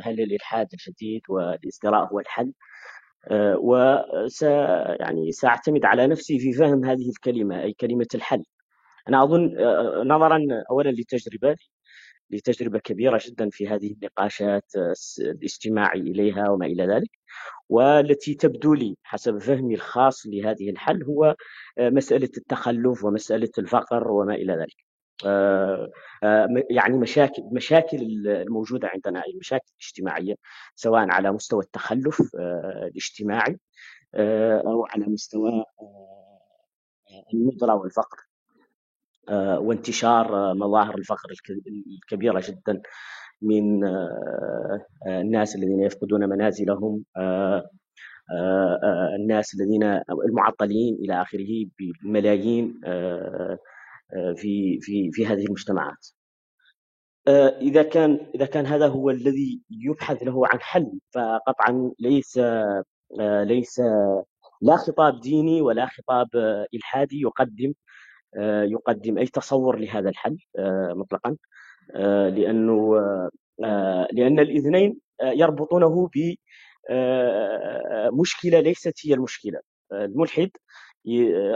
هل الإلحاد الشديد والإزدراء هو الحل؟ وس يعني سأعتمد على نفسي في فهم هذه الكلمة أي كلمة الحل. أنا أظن نظرا أولا لتجربة لتجربة كبيرة جدا في هذه النقاشات الاستماعي إليها وما إلى ذلك. والتي تبدو لي حسب فهمي الخاص لهذه الحل هو آه، مسألة التخلف ومسألة الفقر وما إلى ذلك. آه، آه، يعني مشاكل مشاكل الموجودة عندنا المشاكل الاجتماعية سواء على مستوى التخلف الاجتماعي أو على مستوى الندرة والفقر. وانتشار مظاهر الفقر الكبيرة جدا من آه، آه، الناس الذين يفقدون منازلهم آه، الناس الذين المعطلين إلى آخره بالملايين في في في هذه المجتمعات. إذا كان إذا كان هذا هو الذي يبحث له عن حل فقطعا ليس ليس لا خطاب ديني ولا خطاب إلحادي يقدم آه، يقدم أي تصور لهذا الحل آه، مطلقا آه، لأنه لأن الاثنين يربطونه بمشكلة ليست هي المشكلة. الملحد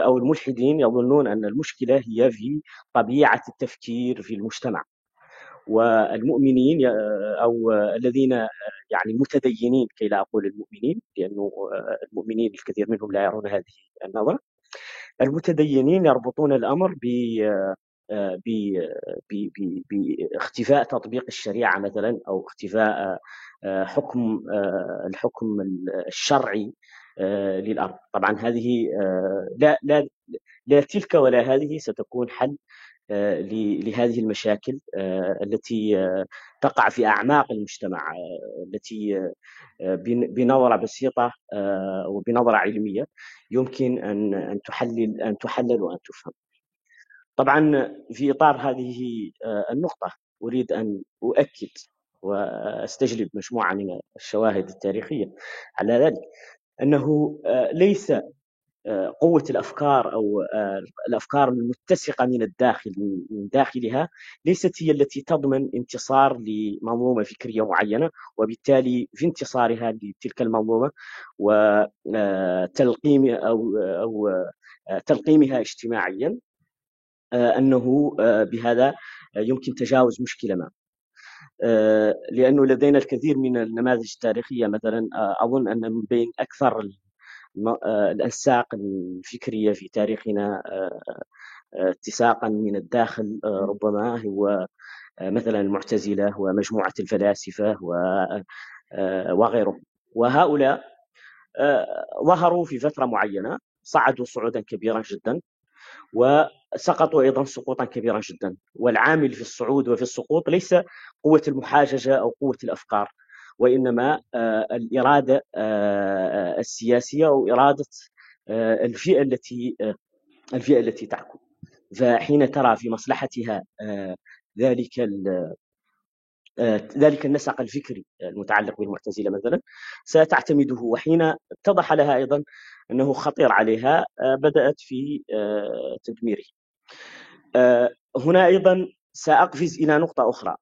أو الملحدين يظنون أن المشكلة هي في طبيعة التفكير في المجتمع. والمؤمنين أو الذين يعني المتدينين كي لا أقول المؤمنين لأنه المؤمنين الكثير منهم لا يرون هذه النظرة. المتدينين يربطون الأمر ب باختفاء تطبيق الشريعة مثلا أو اختفاء حكم الحكم الشرعي للأرض. طبعا هذه لا لا لا تلك ولا هذه ستكون حل لهذه المشاكل التي تقع في أعماق المجتمع التي بنظرة بسيطة وبنظرة علمية يمكن أن أن تحلل أن تحلل وأن تفهم. طبعا في إطار هذه النقطة أريد أن أؤكد وأستجلب مجموعة من الشواهد التاريخية على ذلك أنه ليس قوة الأفكار أو الأفكار المتسقة من الداخل من داخلها ليست هي التي تضمن انتصار لمنظومة فكرية معينة وبالتالي في انتصارها لتلك المنظومة وتلقيم أو أو تلقيمها اجتماعيا أنه بهذا يمكن تجاوز مشكلة ما. لأنه لدينا الكثير من النماذج التاريخية مثلا أظن أن من بين أكثر آه، الأنساق الفكرية في تاريخنا آه، آه، اتساقا من الداخل ربما هو مثلا المعتزلة ومجموعة الفلاسفة وغيرهم. وهؤلاء ظهروا في فترة معينة صعدوا صعودا كبيرا جدا وسقطوا أيضا سقوطا كبيرا جدا. والعامل في الصعود وفي السقوط ليس قوة المحاججة أو قوة الأفكار. وإنما آه، الإرادة آه، السياسية أو اراده آه، الفئة التي الفئة التي تحكم فحين ترى في مصلحتها ذلك ذلك النسق الفكري المتعلق بالمعتزلة مثلا ستعتمده. وحين اتضح لها أيضا أنه خطير عليها بدأت في تدميره. هنا أيضا سأقفز إلى نقطة أخرى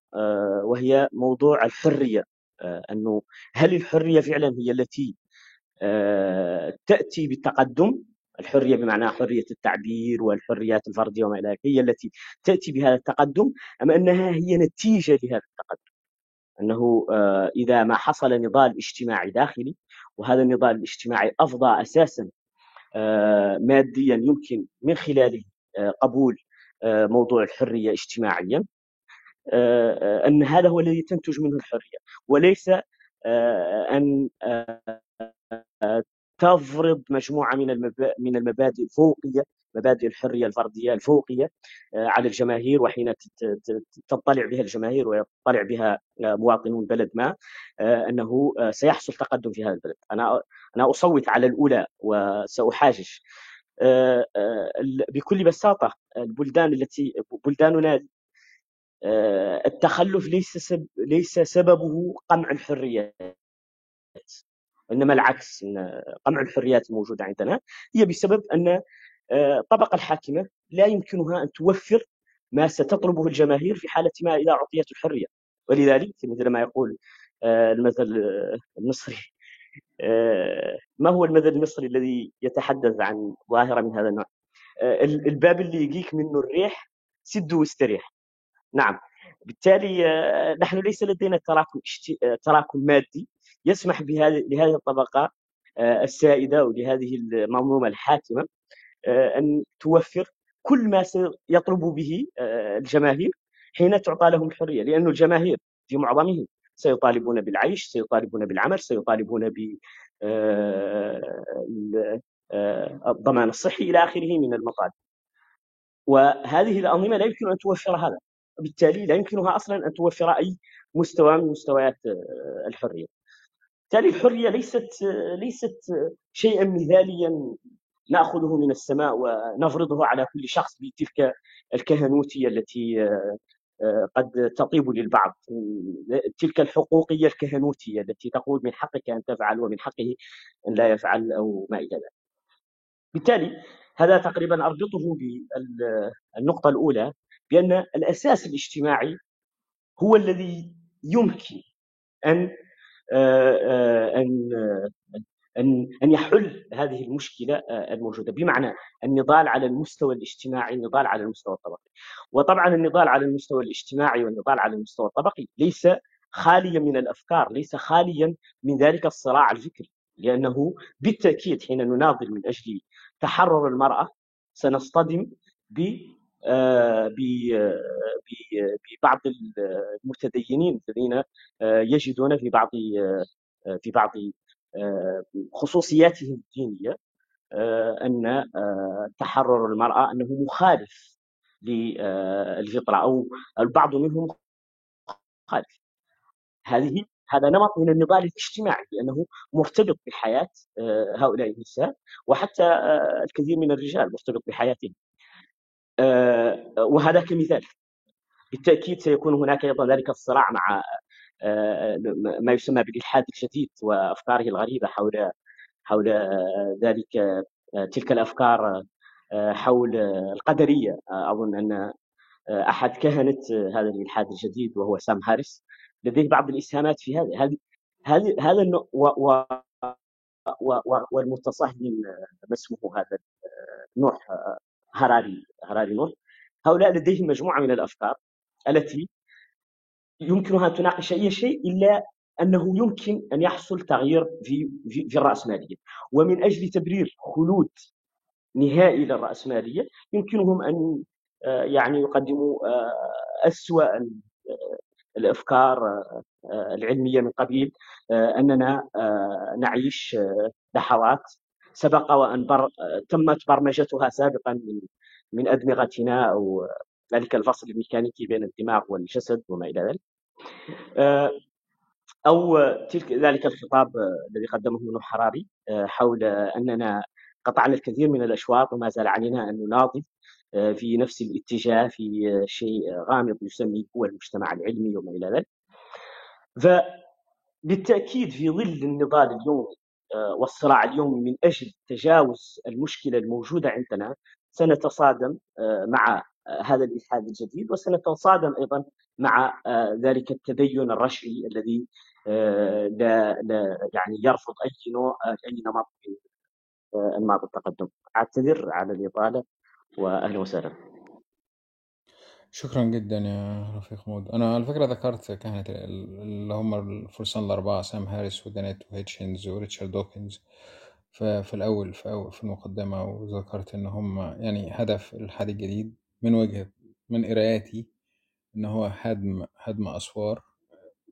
وهي موضوع الحرية. آه، أنه هل الحرية فعلا هي التي آه، تأتي بالتقدم؟ الحرية بمعنى حرية التعبير والحريات الفردية وما إلى ذلك هي التي تأتي بهذا التقدم أم أنها هي نتيجة لهذا التقدم؟ أنه آه، إذا ما حصل نضال اجتماعي داخلي وهذا النضال الاجتماعي أفضى أساسا ماديا يمكن من خلاله قبول موضوع الحرية اجتماعيا آه، أن هذا هو الذي تنتج منه الحرية. وليس آه، آه، تفرض مجموعة من من المبادئ الفوقية مبادئ الحرية الفرديه الفوقية على الجماهير وحين تطلع بها الجماهير ويطلع بها مواطنون بلد ما أنه سيحصل تقدم في هذا البلد. أنا أنا أصوت على الأولى وسأحاجج. بكل بساطة البلدان التي بلداننا آه، التخلف ليس سب ليس سببه قمع الحريات. إنما العكس إن قمع الحريات الموجوده عندنا. هي بسبب أن آه، الطبقه الحاكمة لا يمكنها أن توفر ما ستطلبه الجماهير في حالة ما اذا اعطيت الحرية. ولذلك مثل ما يقول آه، المثل المصري ما هو المثل المصري الذي يتحدث عن ظاهرة من هذا النوع؟ الباب اللي يجيك منه الريح سده واستريح نعم. بالتالي آه، نحن ليس لدينا تراكم آه، تراكم مادي يسمح بهذه لهذه الطبقة آه، السائدة ولهذه المنظومة الحاكمة أن توفر كل ما سيطلب به الجماهير حين تعطى لهم الحرية. لأن الجماهير في معظمهم سيطالبون بالعيش سيطالبون بالعمل سيطالبون ب الضمان الصحي إلى آخره من المطالب. وهذه الأنظمة لا يمكن أن توفر هذا. وبالتالي لا يمكنها أصلا أن توفر أي مستوى من مستويات آه، الحرية. بالتالي الحرية ليست ليست شيئا مثاليا نأخذه من السماء ونفرضه على كل شخص بتلك الكهنوتية التي آه، آه، قد تطيب للبعض تلك الحقوقية الكهنوتية التي تقول من حقك أن تفعل ومن حقه أن لا يفعل أو ما إلى ذلك. بالتالي هذا تقريبا أربطه بالنقطة الأولى بأن الأساس الاجتماعي هو الذي يمكن أن آه، آه، أن أن أن يحل هذه المشكلة آه، الموجودة بمعنى النضال على المستوى الاجتماعي النضال على المستوى الطبقي. وطبعا النضال على المستوى الاجتماعي والنضال على المستوى الطبقي ليس خاليا من الأفكار ليس خاليا من ذلك الصراع الفكري لأنه بالتأكيد حين نناضل من أجل تحرر المرأة سنصطدم ببعض المتدينين الذين يجدون في بعض في بعض خصوصياتهم الدينية أن تحرر المرأة أنه مخالف للفطره أو البعض منهم مخالف. هذه هذا نمط من النضال الاجتماعي لأنه مرتبط بحياه هؤلاء النساء وحتى الكثير من الرجال مرتبط بحياتهم. وهذا كمثال بالتأكيد سيكون هناك أيضا ذلك الصراع مع ما يسمى بالإلحاد الشديد وأفكاره الغريبة حول حول ذلك تلك الأفكار حول القدرية. أظن أن أحد كهنة هذا الإلحاد الجديد وهو سام هاريس لديه بعض الإسهامات في هذا هذه هذه هذا و والمتصهين ما اسمه هذا نوح هراري هراري نوح هؤلاء لديهم مجموعة من الأفكار التي يمكنها ان تناقش أي شيء إلا أنه يمكن أن يحصل تغيير في في, في الرأسمالية. ومن أجل تبرير خلود نهائي للرأسمالية يمكنهم أن آه، يعني يقدموا آه، أسوأ آه، الأفكار العلمية من قبيل أننا نعيش لحظات سبق وأن بر... تمت برمجتها سابقا من من أدمغتنا أو ذلك الفصل الميكانيكي بين الدماغ والجسد وما إلى ذلك. آه، أو تلك ذلك الخطاب الذي قدمه ابن حراري آه، حول أننا قطعنا الكثير من الأشواط وما زال علينا أن نناضل آه، في نفس الاتجاه في شيء غامض يسمي هو المجتمع العلمي وما إلى ذلك. فبالتأكيد في ظل النضال اليومي والصراع اليومي من أجل تجاوز المشكلة الموجودة عندنا سنتصادم مع هذا الإلحاد الجديد وسنتصادم أيضا مع آه، ذلك التدين الرجعي الذي آه، لا, لا يعني يرفض أي نوع آه، أي نمط من انماط التقدم. أعتذر على الإطالة واهلا وسهلا. شكرا جدا يا رفيق مود. أنا على فكرة ذكرت كهنه اللي هم الفرسان الأربعة سام هاريس ودانيت وهيتشنز وريتشارد دوكنز في الأول في, في المقدمة وذكرت إن هم يعني هدف الحاد الجديد من وجهة من قراياتي إن هو هدم هدم أسوار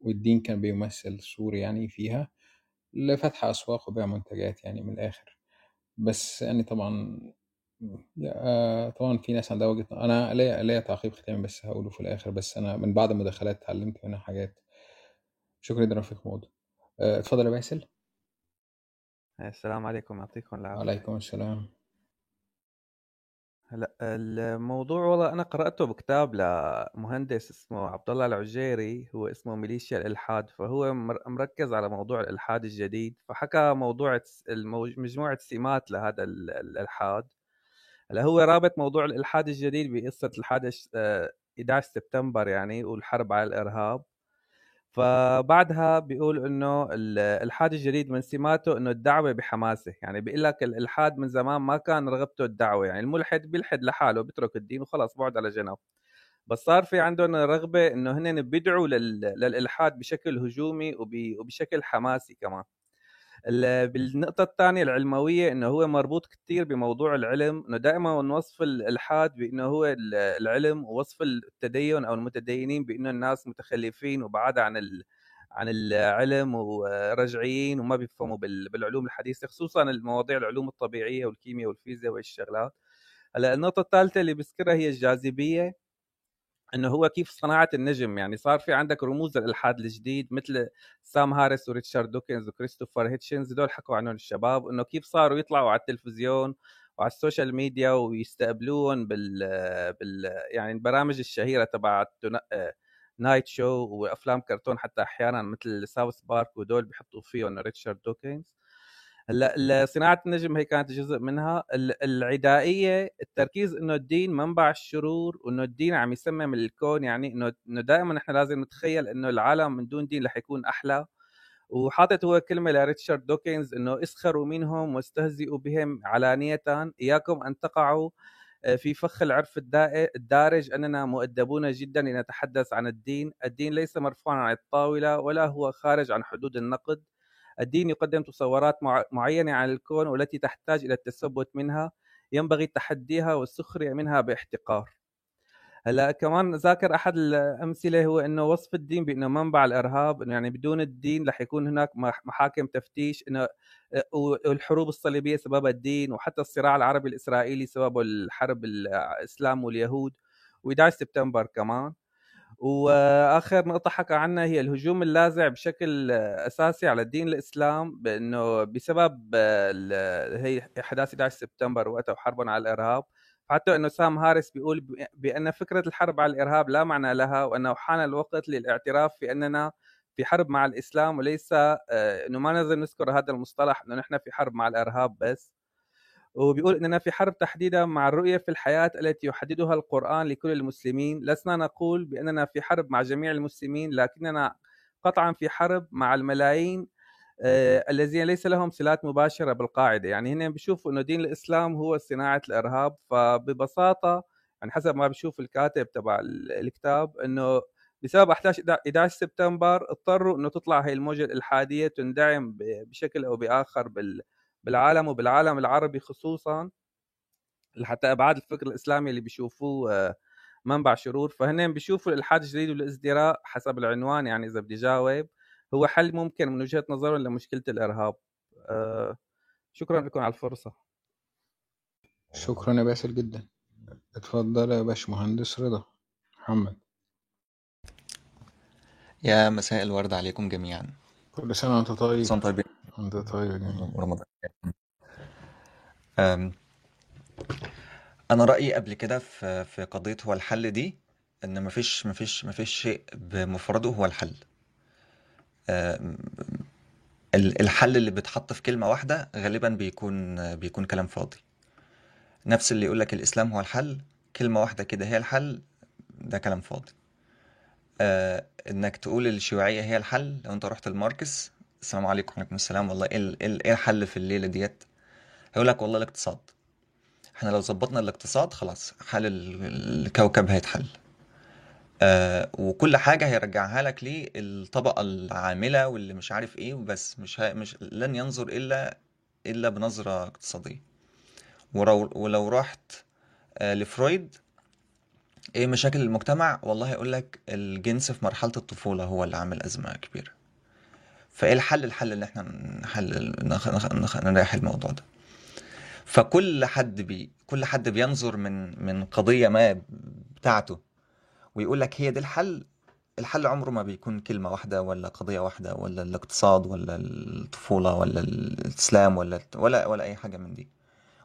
والدين كان بيمثل سور يعني فيها لفتح أسواق وبيع منتجات يعني من الآخر. بس يعني طبعا آه، طبعا في ناس عندها وجهة أنا ليا ليا تعقيب ختامي بس هقوله في الآخر بس أنا من بعد المداخلات اتعلمت منها حاجات. شكرا جدا رفيق مود. آه، اتفضل يا باسل. السلام عليكم. يعطيكم العافية. وعليكم السلام. هلا الموضوع والله أنا قرأته بكتاب لمهندس اسمه عبد الله العجيري هو اسمه ميليشيا الإلحاد فهو مركز على موضوع الإلحاد الجديد فحكى موضوع مجموعة سمات لهذا الإلحاد. هلا هو رابط موضوع الإلحاد الجديد بقصة الحادث 11 سبتمبر يعني والحرب على الإرهاب. فبعدها بيقول إنه الإلحاد الجديد من سماته إنه الدعوة بحماسه. يعني بيقول لك الإلحاد من زمان ما كان رغبته الدعوة. يعني الملحد بيلحد لحاله بيترك الدين وخلاص بعد على جنب. بس صار في عندهم رغبة إنه هن بيدعوا للإلحاد بشكل هجومي وبشكل حماسي كمان. بالنقطة الثانية العلموية إنه هو مربوط كثير بموضوع العلم إنه دائما نوصف الالحاد بإنه هو العلم ووصف التدين أو المتدينين بإنه الناس متخلفين وبعاد عن عن العلم ورجعيين وما بيفهموا بالعلوم الحديثة خصوصا المواضيع العلوم الطبيعية والكيمياء والفيزياء والشغلات هلأ النقطة الثالثة اللي بذكرها هي الجاذبية. إنه هو كيف صناعة النجم يعني صار في عندك رموز الالحاد الجديد مثل سام هاريس وريتشارد دوكنز وكريستوفر هيتشنز دول حكوا عنهم الشباب إنه كيف صاروا يطلعوا على التلفزيون وعلى السوشيال ميديا ويستقبلون بال, بال يعني البرامج الشهيرة تبعت night show وأفلام كرتون حتى أحيانا مثل ساوث بارك ودول بيحطوا فيهم ريتشارد دوكنز. هلأ صناعة النجم هي كانت جزء منها. ال- العدائية التركيز إنه الدين منبع الشرور وإنه الدين عم يسمم الكون. يعني إنه إنه دائما إحنا لازم نتخيل إنه العالم من دون دين رح يكون أحلى. وحاطط هو كلمة لريتشارد دوكنز إنه اسخروا منهم واستهزئوا بهم علانية إياكم أن تقعوا آه، في فخ العرف الدارج أننا مؤدبون جدا لنتحدث عن الدين، الدين ليس مرفوعا عن الطاولة ولا هو خارج عن حدود النقد، الدين يقدم تصورات مع- معينة عن الكون والتي تحتاج إلى التثبت منها، ينبغي تحديها والسخرية منها باحتقار. هلا كمان ذاكر أحد الأمثلة هو إنه وصف الدين بإنه منبع الإرهاب إنه يعني بدون الدين رح يكون هناك مح- محاكم تفتيش إنه والحروب الصليبية سببها الدين وحتى الصراع العربي الإسرائيلي سببه الحرب الإسلام واليهود و11 سبتمبر كمان وآخر نقطة حكى عنها هي الهجوم اللاذع بشكل أساسي على الدين الإسلام بأنه بسبب هي أحداث 11 سبتمبر وقتها وحربهم على الإرهاب. حتى إنه سام هاريس بيقول بأن فكرة الحرب على الإرهاب لا معنى لها وأنه حان الوقت للاعتراف في أننا في حرب مع الإسلام وليس آه، إنه ما لازم نذكر هذا المصطلح إنه نحن في حرب مع الإرهاب بس. وبيقول إننا في حرب تحديدا مع الرؤية في الحياة التي يحددها القرآن لكل المسلمين، لسنا نقول بأننا في حرب مع جميع المسلمين لكننا قطعا في حرب مع الملايين آه، الذين ليس لهم صلات مباشرة بالقاعدة، يعني هن بيشوفوا إنه دين الإسلام هو صناعة الإرهاب، فببساطة يعني حسب ما بشوف الكاتب تبع ال- الكتاب إنه بسبب احداث 11 سبتمبر اضطروا إنه تطلع هي الموجة الإلحادية تندعم بشكل أو بآخر بال بالعالم وبالعالم العربي خصوصا لحتى أبعاد الفكر الإسلامي اللي بيشوفوه آه، منبع شرور. فهن بيشوفوا الإلحاد الجديد والإزدراء حسب العنوان يعني إذا بدي جاوب هو حل ممكن من وجهة نظرهم لمشكلة الإرهاب. آه، شكرا لكم على الفرصة. شكرا يا باسل جدا. اتفضل يا باشمهندس رضا. محمد. يا مساء الورد عليكم جميعا. كل سنة وأنت طيب. سنة طيبين وانت طيب أم، أنا رأيي قبل كده في في قضية هو الحل دي إن مفيش مفيش مفيش شيء بمفرده هو الحل. ال- الحل اللي بيتحط في كلمة واحدة غالبا بيكون بيكون كلام فاضي. نفس اللي يقولك الإسلام هو الحل كلمة واحدة كده هي الحل ده كلام فاضي. آه، إنك تقول الشيوعية هي الحل لو أنت رحت الماركس السلام عليكم وعليكم السلام. والله إيه ال- إيه ال- إيه الحل في الليلة ديت؟ هيقول لك والله الاقتصاد. إحنا لو ظبطنا الاقتصاد خلاص حال ال- الكوكب هيتحل. آه وكل حاجة هيرجعها لك للطبقة العاملة واللي مش عارف إيه وبس مش. مش لن ينظر إلا إلا بنظرة اقتصادية. ولو ولو رحت آه لفرويد إيه مشاكل المجتمع؟ والله يقول لك الجنس في مرحلة الطفولة هو اللي عامل أزمة كبيرة. فإيه الحل الحل إن إحنا نحل. نريح الموضوع ده فكل حد بي كل حد بينظر من من قضية ما بتاعته ويقول لك هي دي الحل الحل عمره ما بيكون كلمة واحدة ولا قضية واحدة ولا الاقتصاد ولا الطفولة ولا الإسلام ولا ولا ولا أي حاجة من دي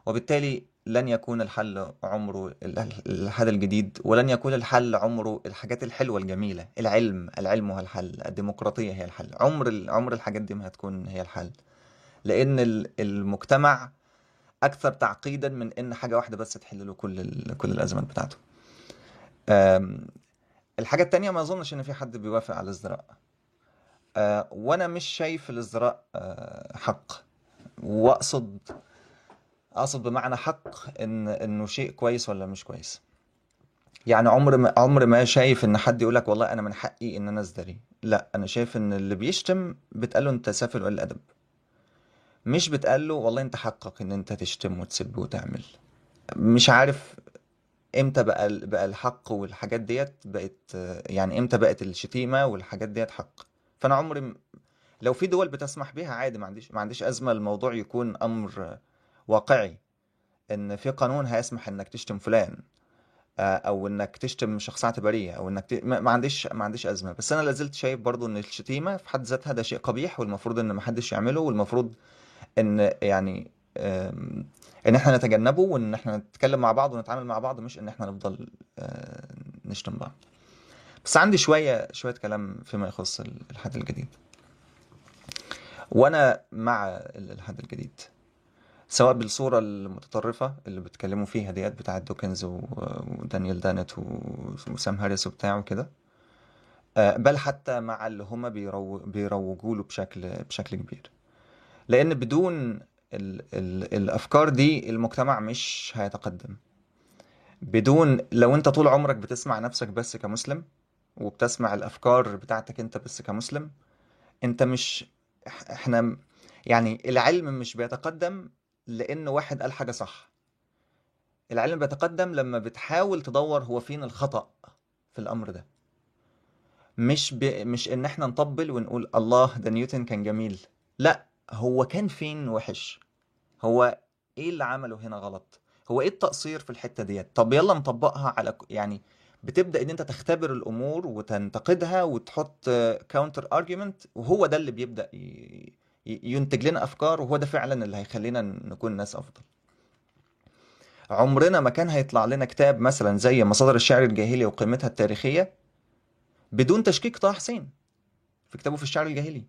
وبالتالي لن يكون الحل عمره الحل الجديد ولن يكون الحل عمره الحاجات الحلوة الجميلة. العلم العلم هو الحل الديمقراطية هي الحل. عمر عمر الحاجات دي ما هتكون هي الحل. ال- المجتمع أكثر تعقيدا من إن حاجة واحدة بس تحل له كل كل الأزمات بتاعته. أم، الحاجة التانية ما أظنش إن في حد بيوافق على الازدراء أه، وأنا مش شايف الازدراء أه، حق. وأقصد أقصد بمعنى حق إن إنه شيء كويس ولا مش كويس. يعني عمر ما عمر ما شايف إن حد يقول لك والله أنا من حقي إن أنا أزدري. لا أنا شايف إن اللي بيشتم بتقال له أنت سافل ولا أدب. مش بتقال له والله أنت حقك إن أنت تشتم وتسب وتعمل. مش عارف إمتى بقى بقى الحق والحاجات ديت بقت يعني إمتى بقت الشتيمة والحاجات ديت حق. فأنا عمري لو في دول بتسمح بيها عادي ما عنديش ما عنديش أزمة الموضوع يكون أمر واقعي إن في قانون هيسمح إنك تشتم فلان آه، أو إنك تشتم شخص اعتبارية أو إنك ت... ما عنديش ما عنديش أزمة. بس أنا لازلت شايف برضو إن الشتيمة في حد ذاتها ده شيء قبيح والمفروض إن ما حدش يعمله والمفروض إن يعني إن إحنا نتجنبه وإن إحنا نتكلم مع بعض ونتعامل مع بعض مش إن إحنا نفضل آه، نشتم بعض. بس عندي شوية شوية كلام فيما يخص الحد الجديد. وأنا مع الالحاد الجديد. سواء بالصورة المتطرفة اللي بيتكلموا فيها ديت بتاعت دوكنز ودانيال دانت وسام هاريس وبتاع وكده. آه، بل حتى مع اللي هما بيرو... بيروجوا له بشكل بشكل كبير. لأن بدون ال... ال... الأفكار دي المجتمع مش هيتقدم. بدون لو أنت طول عمرك بتسمع نفسك بس كمسلم وبتسمع الأفكار بتاعتك أنت بس كمسلم أنت مش إح- إحنا يعني العلم مش بيتقدم لأن واحد قال حاجة صح. العلم بيتقدم لما بتحاول تدور هو فين الخطأ في الأمر ده. مش ب... مش إن إحنا نطبل ونقول الله ده نيوتن كان جميل. لا هو كان فين وحش؟ هو إيه اللي عمله هنا غلط؟ هو إيه التقصير في الحتة ديت؟ طب يلا نطبقها على يعني بتبدأ إن أنت تختبر الأمور وتنتقدها وتحط counter argument وهو ده اللي بيبدأ ي... ينتج لنا أفكار وهو ده فعلا اللي هيخلينا نكون ناس أفضل. عمرنا ما كان هيطلع لنا كتاب مثلا زي مصادر الشعر الجاهلي وقيمتها التاريخية بدون تشكيك طه حسين في كتابه في الشعر الجاهلي.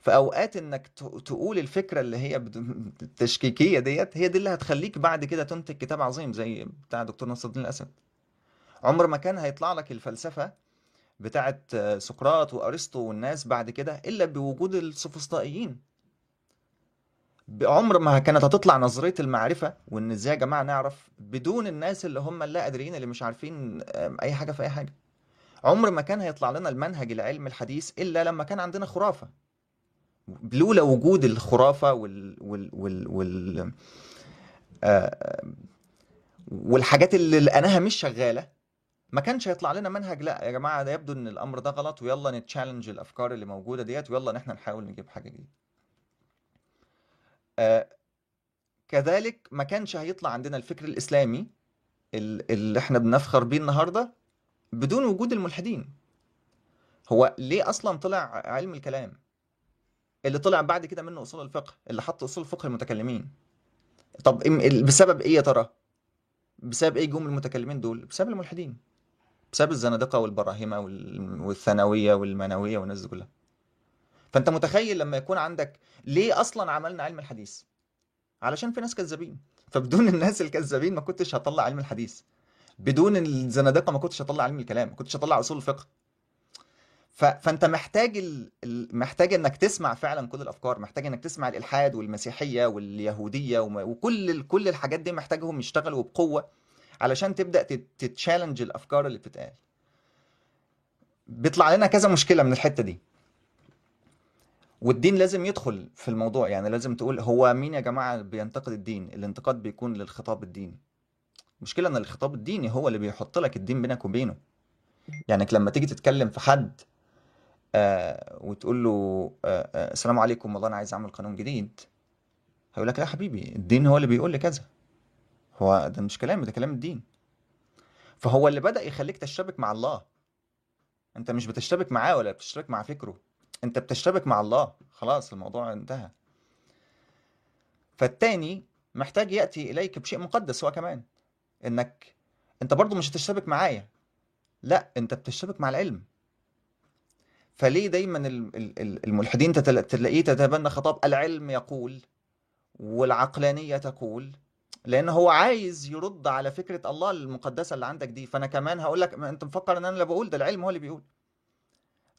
فأوقات إنك تقول الفكرة اللي هي التشكيكية ديت هي دي اللي هتخليك بعد كده تنتج كتاب عظيم زي بتاع دكتور نصر الدين الأسد. عمر ما كان هيطلع لك الفلسفة بتاعت سقراط وأرسطو والناس بعد كده إلا بوجود السوفسطائيين. عمر ما كانت هتطلع نظرية المعرفة وإن إزاي يا جماعة نعرف بدون الناس اللي هم اللا قادرين اللي مش عارفين أي حاجة في أي حاجة. عمر ما كان هيطلع لنا المنهج العلمي الحديث إلا لما كان عندنا خرافة. لولا وجود الخرافة وال وال وال, وال... آه، والحاجات اللي لقيناها مش شغالة ما كانش هيطلع لنا منهج لأ يا جماعة ده يبدو إن الأمر ده غلط ويلا نتشالنج الأفكار اللي موجودة ديت ويلا إن إحنا نحاول نجيب حاجة جديدة. آه، كذلك ما كانش هيطلع عندنا الفكر الإسلامي ال- اللي إحنا بنفخر بيه النهارده بدون وجود الملحدين. هو ليه أصلا طلع علم الكلام؟ اللي طلع بعد كده منه أصول الفقه اللي حط أصول الفقه المتكلمين. طب بسبب إيه يا ترى؟ بسبب إيه جم المتكلمين دول؟ بسبب الملحدين. بسبب الزنادقة والبراهمة وال- والثانوية والمنوية والناس دي كلها. فأنت متخيل لما يكون عندك ليه أصلا عملنا علم الحديث؟ علشان في ناس كذابين. فبدون الناس الكذابين ما كنتش هطلع علم الحديث. بدون الزنادقة ما كنتش هطلع علم الكلام. ما كنتش هطلع أصول الفقه. ف... فأنت محتاج. ال- محتاج إنك تسمع فعلا كل الأفكار. محتاج إنك تسمع الإلحاد والمسيحية واليهودية وما... وكل ال... كل الحاجات دي محتاجهم يشتغلوا بقوة. علشان تبدأ تت- تتشالنج الأفكار اللي بتتقال. بيطلع لنا كذا مشكلة من الحتة دي. والدين لازم يدخل في الموضوع يعني لازم تقول هو مين يا جماعة بينتقد الدين؟ الانتقاد بيكون للخطاب الديني. المشكلة إن الخطاب الديني هو اللي بيحط لك الدين بينك وبينه. يعني لما تيجي تتكلم في حد آه وتقول له آه آه السلام عليكم والله أنا عايز أعمل قانون جديد هيقول لك لا حبيبي الدين هو اللي بيقول لي كذا. هو ده مش كلامي ده كلام الدين. فهو اللي بدأ يخليك تشتبك مع الله. انت مش بتشتبك معاه ولا بتشتبك مع فكره. انت بتشتبك مع الله. خلاص الموضوع انتهى. فالتاني محتاج يأتي إليك بشيء مقدس هو كمان. إنك أنت برضو مش هتشتبك معايا. لأ أنت بتشتبك مع العلم. فليه دايما ال- ال- ال- الملحدين تلاقيه تتبنى خطاب العلم يقول والعقلانية تقول؟ لأن هو عايز يرد على فكرة الله المقدسة اللي عندك دي. فأنا كمان هقول لك أنت مفكر إن أنا اللي بقول ده العلم هو اللي بيقول.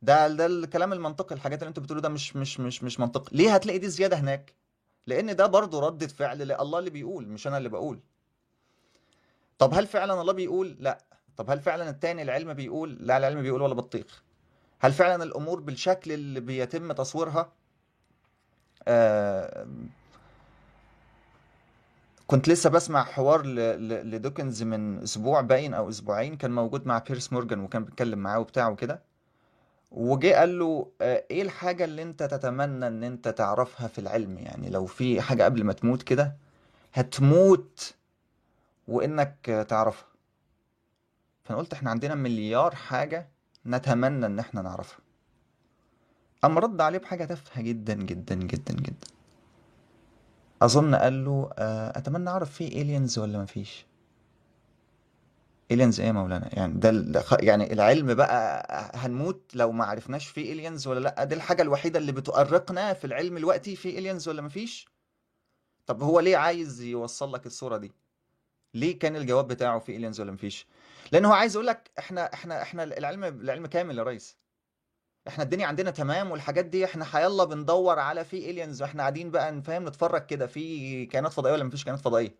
ده ده الكلام المنطقي الحاجات اللي أنتوا بتقولوا ده مش مش مش مش منطقي. ليه هتلاقي دي زيادة هناك؟ لأن ده برضه ردة فعل لله اللي بيقول مش أنا اللي بقول. طب هل فعلا الله بيقول؟ لا. طب هل فعلا التاني العلم بيقول؟ لا العلم بيقول ولا بطيخ. هل فعلا الأمور بالشكل اللي بيتم تصويرها؟ آه كنت لسه بسمع حوار لدوكنز من أسبوع باين أو أسبوعين كان موجود مع بيرس مورجان وكان بيتكلم معاه وبتاع وكده. وجه قال له آه، إيه الحاجة اللي أنت تتمنى إن أنت تعرفها في العلم؟ يعني لو في حاجة قبل ما تموت كده هتموت وإنك تعرفها. فأنا قلت إحنا عندنا مليار حاجة نتمنى إن إحنا نعرفها. أما رد عليه بحاجة تافهة جدا جدا جدا جدا. أظن قال له آه، أتمنى أعرف في aliens ولا مفيش الينز إيه يا مولانا؟ يعني ده يعني العلم بقى هنموت لو ما عرفناش في الينز ولا لأ؟ دي الحاجة الوحيدة اللي بتؤرقنا في العلم الوقتي في الينز ولا مفيش طب هو ليه عايز يوصل لك الصورة دي؟ ليه كان الجواب بتاعه في الينز ولا مفيش لأن هو عايز يقول لك إحنا إحنا إحنا العلم العلم كامل يا ريس. إحنا الدنيا عندنا تمام والحاجات دي إحنا حيلا بندور على في الينز وإحنا قاعدين بقى نفهم نتفرج كده في كائنات فضائية ولا مفيش كائنات فضائية؟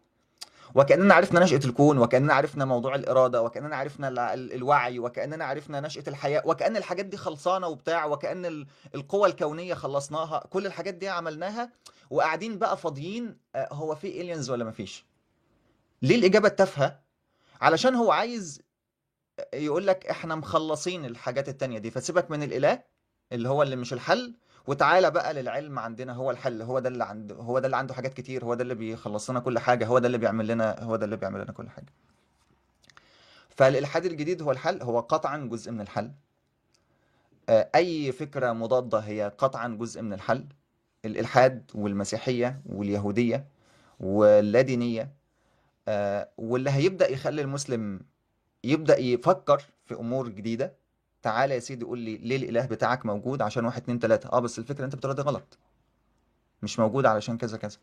وكأننا عرفنا نشأة الكون وكأننا عرفنا موضوع الإرادة وكأننا عرفنا ال- ال- الوعي وكأننا عرفنا نشأة الحياة وكأن الحاجات دي خلصانة وبتاع وكأن ال- القوى الكونية خلصناها. كل الحاجات دي عملناها وقاعدين بقى فاضيين آه، هو في إلينز ولا مفيش؟ ليه الإجابة التافهة؟ علشان هو عايز يقول لك إحنا مخلصين الحاجات التانية دي فسيبك من الإله اللي هو اللي مش الحل وتعالى بقى للعلم عندنا هو الحل هو ده اللي عنده هو ده اللي عنده حاجات كتير هو ده اللي بيخلص لنا كل حاجة هو ده اللي بيعمل لنا هو ده اللي بيعمل لنا كل حاجة. فالإلحاد الجديد هو الحل هو قطعا جزء من الحل. آه، أي فكرة مضادة هي قطعا جزء من الحل. الإلحاد والمسيحية واليهودية واللادينية آه، واللي هيبدأ يخلي المسلم يبدأ يفكر في أمور جديدة. تعالى يا سيدي قول لي ليه الإله بتاعك موجود عشان واحد اتنين تلاتة؟ آه بس الفكرة أنت بتقولها دي غلط. مش موجود علشان كذا كذا.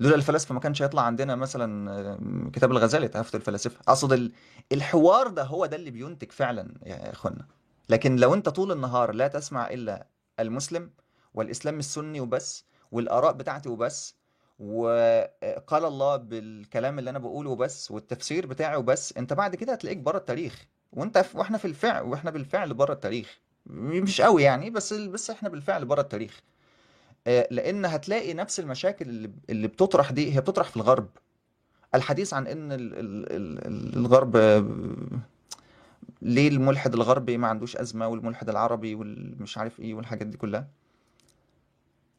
لولا الفلاسفة ما كانش هيطلع عندنا مثلا آه، كتاب الغزالي تحفة الفلاسفة. أقصد ال- الحوار ده هو ده اللي بينتج فعلا يا إخوانا. لكن لو أنت طول النهار لا تسمع إلا المسلم والإسلام السني وبس والآراء بتاعتي وبس وقال الله بالكلام اللي أنا بقوله وبس والتفسير بتاعي وبس أنت بعد كده هتلاقيك بره التاريخ. وأنت. وإحنا في الفعل وإحنا بالفعل بره التاريخ. مش قوي يعني بس بس إحنا بالفعل بره التاريخ. آه، لأن هتلاقي نفس المشاكل اللي بتطرح دي هي بتطرح في الغرب. الحديث عن إن ال... ال... ال... ال- الغرب ليه الملحد الغربي ما عندوش أزمة والملحد العربي والمش عارف إيه والحاجات دي كلها.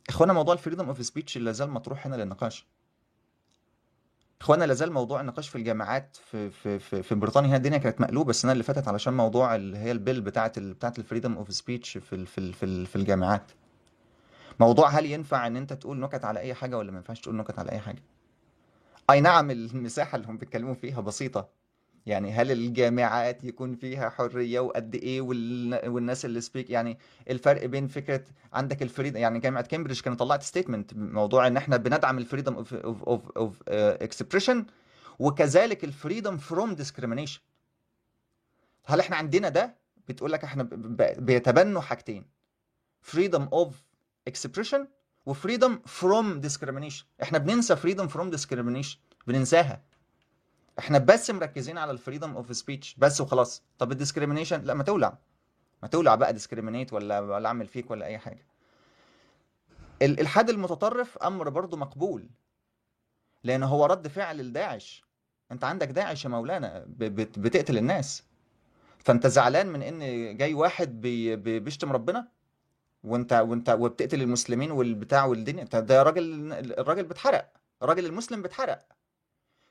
إخوانا موضوع ال freedom of speech لا زال مطروح هنا للنقاش إخوانا لا زال موضوع النقاش في الجامعات في في في, في بريطانيا هنا الدنيا كانت مقلوبة السنة اللي فاتت علشان موضوع اللي هي ال bill بتاعه. بتاعه ال freedom of speech في. في. في. في الجامعات موضوع هل ينفع إن أنت تقول نكت على أي حاجة ولا ما ينفعش تقول نكت على أي حاجة أي نعم المساحة اللي هم بيتكلموا فيها بسيطة يعني هل الجامعات يكون فيها حرية وقد إيه وال... والناس اللي speak يعني الفرق بين فكرة عندك ال freedom يعني جامعة كامبريدج كانت طلعت statement موضوع إن إحنا بندعم ال freedom of of of expression وكذلك ال freedom from discrimination هل إحنا عندنا ده؟ بتقول لك إحنا. بيتبنوا حاجتين freedom of expression و freedom from discrimination إحنا بننسى freedom from discrimination بننساها. إحنا بس مركزين على ال freedom of speech بس وخلاص. طب ال discrimination لا ما تولع. ما تولع بقى discriminate ولا ولا اعمل فيك ولا أي حاجة. ال- الالحاد المتطرف أمر برضو مقبول. لأن هو رد فعل لداعش. أنت عندك داعش يا مولانا بتقتل الناس. فأنت زعلان من إن جاي واحد بي بي- بيشتم ربنا؟ وأنت وأنت وبتقتل المسلمين والبتاع والدنيا. ده راجل الراجل بيتحرق الراجل المسلم بيتحرق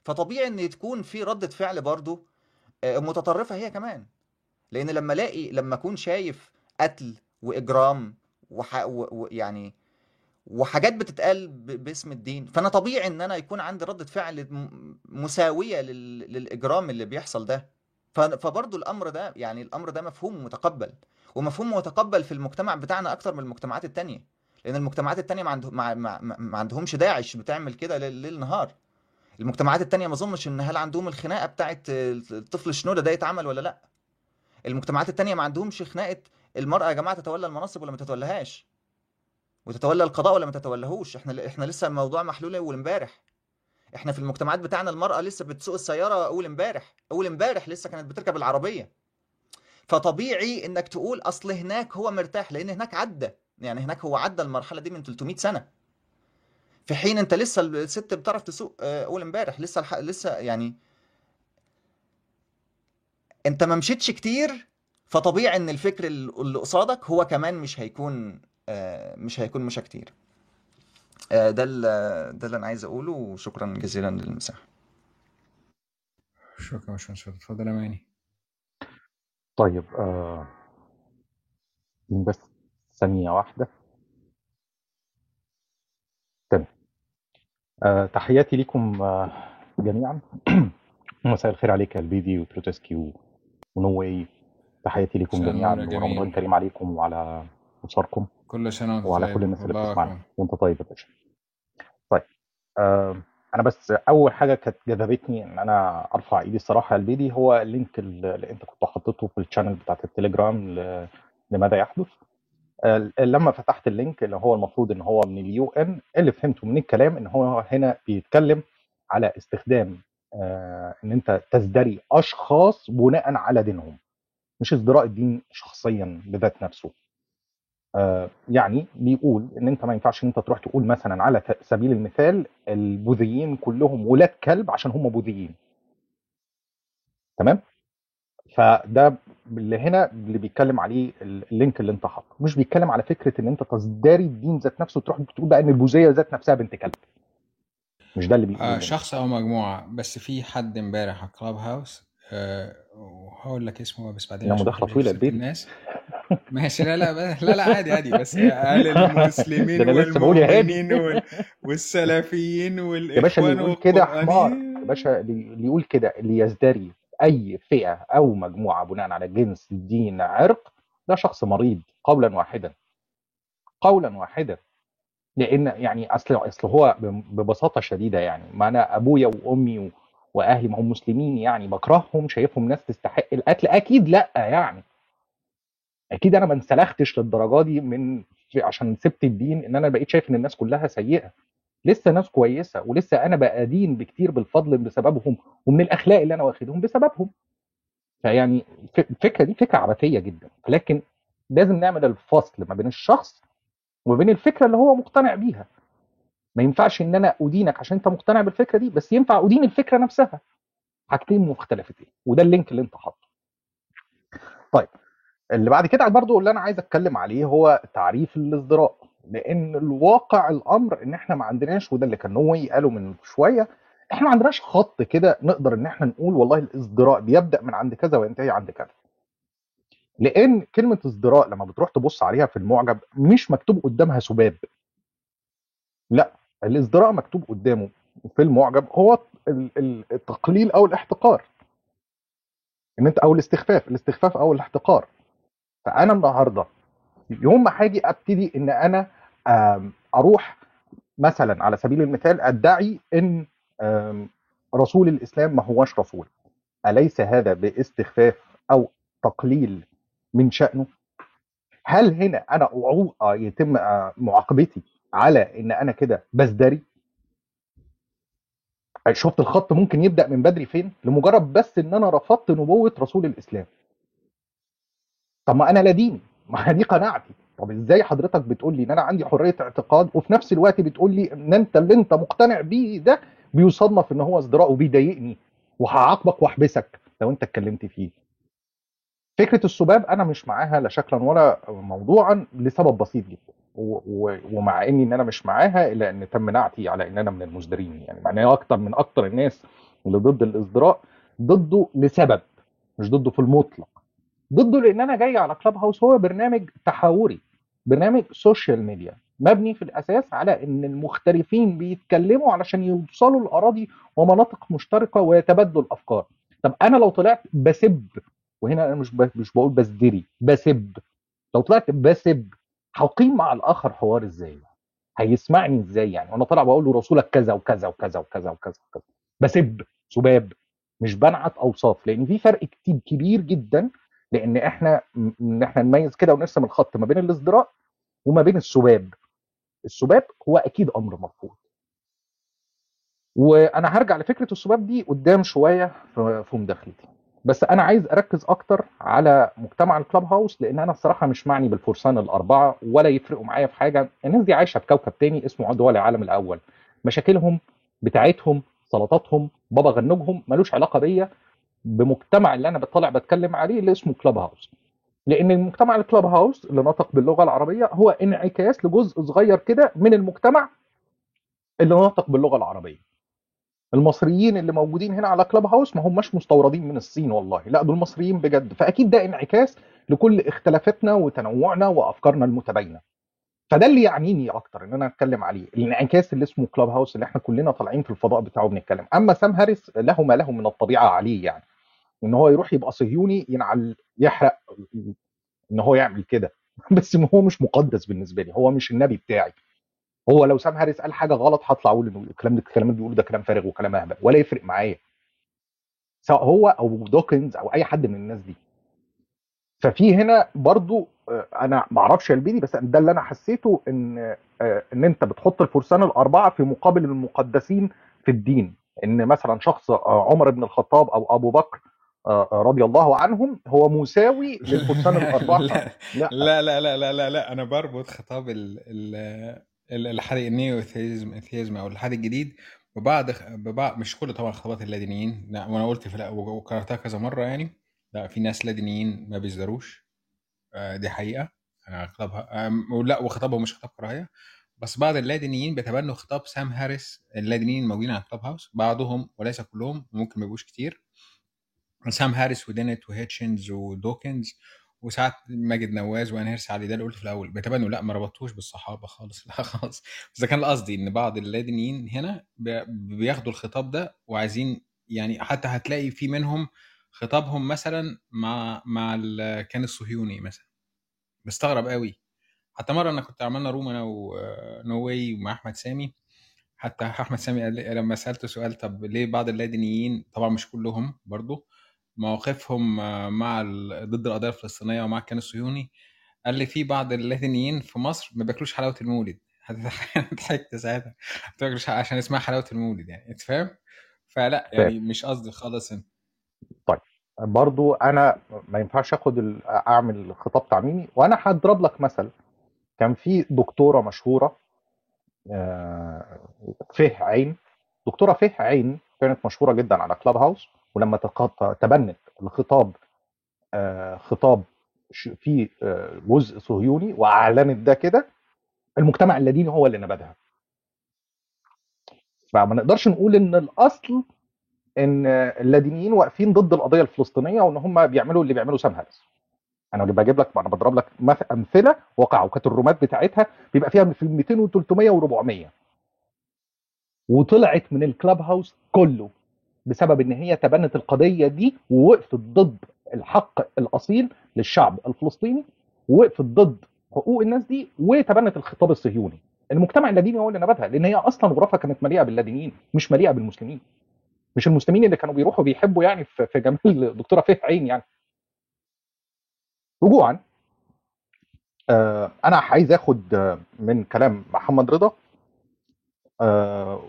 فطبيعي إن تكون في ردة فعل برضو آه، متطرفة هي كمان. لأن لما ألاقي لما أكون شايف قتل وإجرام وح... و... يعني وحاجات بتتقال ب... باسم الدين فأنا طبيعي إن أنا يكون عندي ردة فعل. مساوية لل... للإجرام اللي بيحصل ده. ف... فبرضو الأمر ده يعني الأمر ده مفهوم متقبل. ومفهوم متقبل في المجتمع بتاعنا أكتر من المجتمعات التانية. لأن المجتمعات التانية ما, عنده... ما... ما... ما عندهمش داعش بتعمل كده ليل نهار. المجتمعات التانية ما أظنش إن هل عندهم الخناقة بتاعت الطفل الشنوده ده يتعمل ولا لأ. المجتمعات التانية ما عندهمش خناقة المرأة يا جماعة تتولى المناصب ولا ما تتولاهاش وتتولى القضاء ولا ما تتولاهوش إحنا إحنا لسه الموضوع محلول أول امبارح. إحنا في المجتمعات بتاعنا المرأة لسه بتسوق السيارة أول امبارح. أول امبارح لسه كانت بتركب العربية. فطبيعي إنك تقول أصل هناك هو مرتاح لأن هناك عدى. يعني هناك هو عدى المرحلة دي من 300 سنة. في حين انت لسه الست بتعرف تسوق آه، اول امبارح لسه الح... لسه يعني انت ما مشيتش كتير فطبيعي ان الفكر ال- اللي قصادك هو كمان مش هيكون آه، مش هيكون مشى كتير. آه، ده ده اللي أنا عايز اقوله وشكرا جزيلا للمساحة. شكرا يا باشمهندس اتفضل يا ماني. طيب آه بس ثانية واحدة تمام آه تحياتي لكم آه جميعا. مساء الخير عليك يا البيدي وتروتسكي و- ونو واي تحياتي لكم جميعا ورمضان كريم عليكم وعلى أسركم كل وانت وعلى كل طيب الناس اللي بتسمعنا. وأنت طيب يا باشا. طيب آه أنا بس أول حاجة كانت جذبتني إن أنا أرفع إيدي الصراحة يا البيدي هو ال link اللي أنت كنت حاطته في ال channel بتاعت التليجرام. لماذا يحدث. لما فتحت ال link اللي هو المفروض إن هو من ال UN اللي فهمته من الكلام إن هو هنا بيتكلم على استخدام آه، إن أنت تزدري أشخاص بناء على دينهم مش ازدراء الدين شخصيا بذات نفسه. آه، يعني بيقول إن أنت ما ينفعش إن أنت تروح تقول مثلا على سبيل المثال البوذيين كلهم ولاد كلب عشان هم بوذيين. تمام؟ فده اللي هنا اللي بيتكلم عليه اللينك اللي انت حاطه. مش بيتكلم على فكرة إن أنت تزدري الدين ذات نفسه تروح تقول بقى إن البوذية ذات نفسها بنت كلب. مش ده اللي بيقوله آه شخص أو مجموعة بس في حد امبارح على كلاب هاوس آه وهقول لك اسمه بس بعدين مداخله طويله البيت الناس. ماشي لا لا لا لا عادي عادي بس قال المسلمين والمؤمنين وال- والسلفيين يا باشا اللي والإخوان يقول كده حمار. يا باشا اللي يقول كده اللي يزدري أي فئة أو مجموعة بناء على جنس دين عرق ده شخص مريض قولا واحدا. قولا واحدا. لأن يعني أصل أصل هو ببساطة شديدة يعني. ما أنا أبويا وأمي وأهلي ما هم مسلمين يعني بكرههم شايفهم ناس تستحق القتل. أكيد لأ يعني. أكيد أنا ما انسلختش للدرجة دي من عشان سبت الدين إن أنا بقيت شايف إن الناس كلها سيئة. لسه ناس كويسة ولسه أنا بأدين بكتير بالفضل بسببهم ومن الأخلاق اللي أنا واخدهم بسببهم. فيعني الف- الفكرة دي فكرة عبثية جدا. لكن لازم نعمل الفصل ما بين الشخص وما بين الفكرة اللي هو مقتنع بيها. ما ينفعش إن أنا أدينك عشان أنت مقتنع بالفكرة دي بس ينفع أدين الفكرة نفسها. حاجتين مختلفتين وده اللينك اللي أنت حاطه. طيب اللي بعد كده برضو اللي أنا عايز أتكلم عليه هو تعريف الازدراء لأن الواقع الأمر إن إحنا ما عندناش وده اللي كان نوي قاله من شوية إحنا ما عندناش خط كده نقدر إن إحنا نقول والله الازدراء بيبدأ من عند كذا وينتهي عند كذا. لأن كلمة ازدراء لما بتروح تبص عليها في المعجم مش مكتوب قدامها سباب. لأ الازدراء مكتوب قدامه في المعجم هو ال- ال- التقليل أو الاحتقار. إن أنت أو الاستخفاف الاستخفاف أو الاحتقار. فأنا النهارده يوم ما هاجي أبتدي إن أنا أروح مثلا على سبيل المثال أدعي إن رسول الإسلام ما هوش رسول. أليس هذا باستخفاف أو تقليل من شأنه؟ هل هنا أنا آه، يتم آه، معاقبتي على إن أنا كده بزدري؟ شفت الخط ممكن يبدأ من بدري فين؟ لمجرد بس إن أنا رفضت نبوة رسول الإسلام. طب ما أنا لا ديني ما دي قناعتي. طب إزاي حضرتك بتقول لي إن أنا عندي حرية اعتقاد وفي نفس الوقت بتقول لي إن أنت اللي أنت مقتنع بيه ده بيصنف إن هو ازدراء وبيضايقني وهعاقبك وأحبسك لو أنت اتكلمت فيه. فكرة السباب أنا مش معاها لا شكلا ولا موضوعا لسبب بسيط جدا ومع إني إن أنا مش معاها إلا إن تم نعتي على إن أنا من المزدرين يعني معناه أكتر من أكتر الناس اللي ضد الازدراء ضده لسبب مش ضده في المطلق. ضده لأن أنا جاي على Clubhouse هو برنامج تحاوري برنامج social media مبني في الأساس على إن المختلفين بيتكلموا علشان يوصلوا لأراضي ومناطق مشتركة ويتبادلوا الافكار طب أنا لو طلعت بسب وهنا أنا مش مش بقول بزدري بسب. لو طلعت بسب هقيم مع الآخر حوار إزاي؟ هيسمعني إزاي يعني؟ وأنا طالع بقول له رسولك كذا وكذا وكذا وكذا وكذا وكذا. بسب سباب مش بنعت أوصاف. لأن في فرق كتير كبير جدا لأن إحنا إن إحنا نميز كده ونرسم الخط ما بين الازدراء وما بين السباب السباب هو أكيد أمر مرفوض وأنا هرجع لفكرة السباب دي قدام شوية في مداخلتي. بس أنا عايز أركز أكتر على مجتمع الكلاب هاوس لأن أنا الصراحه مش معني بالفرسان الأربعة ولا يفرقوا معايا في حاجة. الناس دي عايشة في كوكب تاني اسمه دول العالم الأول. مشاكلهم بتاعتهم سلطاتهم بابا غنوجهم ملوش علاقة بيا. بمجتمع اللي أنا بطلع بتكلم عليه اللي اسمه كلاب هاوس لأن المجتمع الكلاب هاوس اللي نطق باللغة العربية هو انعكاس لجزء صغير كده من المجتمع اللي نطق باللغة العربية. المصريين اللي موجودين هنا على كلاب هاوس ما هماش مستوردين من الصين والله. لا دول مصريين بجد. فأكيد ده انعكاس لكل اختلافاتنا وتنوعنا وأفكارنا المتباينة. فده اللي يعنيني أكتر إن أنا أتكلم عليه الانعكاس اللي اسمه كلاب هاوس اللي إحنا كلنا طالعين في الفضاء بتاعه بنتكلم أما سام هاريس له ما له من الطبيعة عليه يعني. ان هو يروح يبقى صهيوني ينعل يحرق إن هو يعمل كده. بس هو مش مقدس بالنسبة لي هو مش النبي بتاعي. هو لو سام هاريس قال حاجة غلط هطلع أقول إنه الكلام ده الكلام اللي بيقوله ده كلام فارغ وكلام أهبل ولا يفرق معايا. سواء هو أو دوكنز أو أي حد من الناس دي. ففي هنا برضو آه، أنا ما أعرفش البيدي بس ده اللي أنا حسيته إن آه، إن أنت بتحط الفرسان الأربعة في مقابل المقدسين في الدين. إن مثلا شخص آه، عمر بن الخطاب أو أبو بكر رضي الله عنهم هو مساوي للفرسان الاربعه لا. لا. لا لا لا لا لا, لا. أنا بربط خطاب ال ال ال- إلحاد ال new atheism أو إلحاد الجديد ببعض ببعض مش كل طبعا خطابات اللادينيين. لا وأنا قلت في لا وكررتها كذا مرة يعني. لا في ناس لادينيين ما بيزدروش آه، دي حقيقة. آه، خطابها ولا وخطابهم مش خطاب كراهية. بس بعض اللادينيين بيتبنوا خطاب سام هاريس. اللادينيين الموجودين على Clubhouse. بعضهم وليس كلهم ممكن ما يبقوش كتير. سام هاريس ودينيت وهيتشنز ودوكنز وساعات ماجد نواز وأنا هرس علي ده اللي قلت في الأول. بيتبنوا لا ما ربطوش بالصحابة خالص. لا خالص. بس كان قصدي إن بعض اللادينيين هنا بي- بياخدوا الخطاب ده وعايزين يعني حتى هتلاقي في منهم خطابهم مثلا مع مع كان الصهيوني مثلا. بستغرب قوي. حتى مرة أنا كنت عملنا روم أنا ونوي ومع أحمد سامي. حتى أحمد سامي لما سألته سؤال طب ليه بعض اللادينيين طبعا مش كلهم برضو مواقفهم آه، مع ضد القضية الفلسطينية ومع الكيان الصهيوني. قال لي في بعض اللادينيين في مصر ما بياكلوش حلاوة المولد. ضحكت ساعتها. ما بياكلوش عشان اسمها حلاوة المولد يعني. أنت فاهم؟ فلا يعني مش قصدي خالص طيب برضو أنا ما ينفعش آخد ال- أعمل خطاب تعميمي. وأنا هضرب لك مثل. كان في دكتورة مشهورة آه، فه عين. دكتورة فه عين كانت مشهورة جدا على كلاب هاوس ولما تبنت الخطاب آه، خطاب فيه آه، جزء صهيوني وأعلنت ده كده المجتمع اللاديني هو اللي نبذها. فما نقدرش نقول إن الأصل إن اللادينيين واقفين ضد القضية الفلسطينية وإن هم بيعملوا اللي بيعمله سام هاريس. أنا بجيب لك أنا بضرب لك مث- أمثلة واقع وكانت الرومات بتاعتها بيبقى فيها في 200 و300 و400 وطلعت من الكلاب هاوس كله. بسبب إن هي تبنت القضية دي ووقفت ضد الحق الأصيل للشعب الفلسطيني ووقفت ضد حقوق الناس دي وتبنت الخطاب الصهيوني. المجتمع اللاديني هو اللي نبذها لأن هي أصلا غرفها كانت مليئة باللادينيين مش مليئة بالمسلمين. مش المسلمين اللي كانوا بيروحوا بيحبوا يعني في جمال الدكتوره فيه عين يعني. رجوعا آه أنا عايز آخد آه، من كلام محمد رضا آه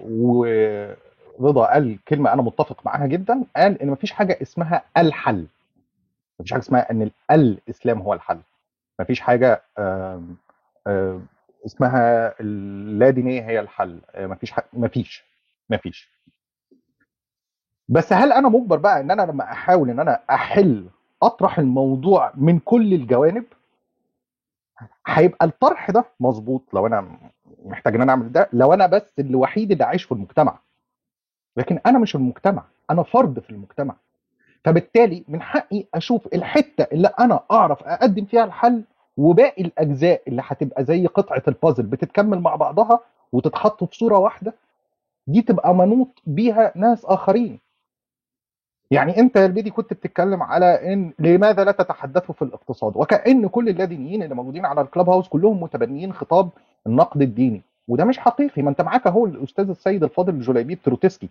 ورضا قال كلمة أنا متفق معاها جدا قال إن مفيش حاجة اسمها الحل. مفيش حاجة اسمها إن ال- الإسلام هو الحل. مفيش حاجة اسمها اللا دينية هي الحل. مفيش حاجة مفيش مفيش. بس هل أنا مجبر بقى إن أنا لما أحاول إن أنا أحل أطرح الموضوع من كل الجوانب؟ هيبقى الطرح ده مظبوط لو أنا محتاج إن أنا أعمل ده لو أنا بس الوحيد اللي عايش في المجتمع. لكن أنا مش المجتمع أنا فرد في المجتمع. فبالتالي من حقي أشوف الحتة اللي أنا أعرف أقدم فيها الحل وباقي الأجزاء اللي هتبقى زي قطعة البازل بتتكمل مع بعضها وتتحط في صورة واحدة دي تبقى منوط بيها ناس آخرين. يعني أنت يا البيدي كنت بتتكلم على إن لماذا لا تتحدثوا في الاقتصاد؟ وكأن كل اللادينيين اللي موجودين على ال Clubhouse كلهم متبنيين خطاب النقد الديني. وده مش حقيقي ما أنت معاك أهو الأستاذ السيد الفاضل الجليبيب تروتسكي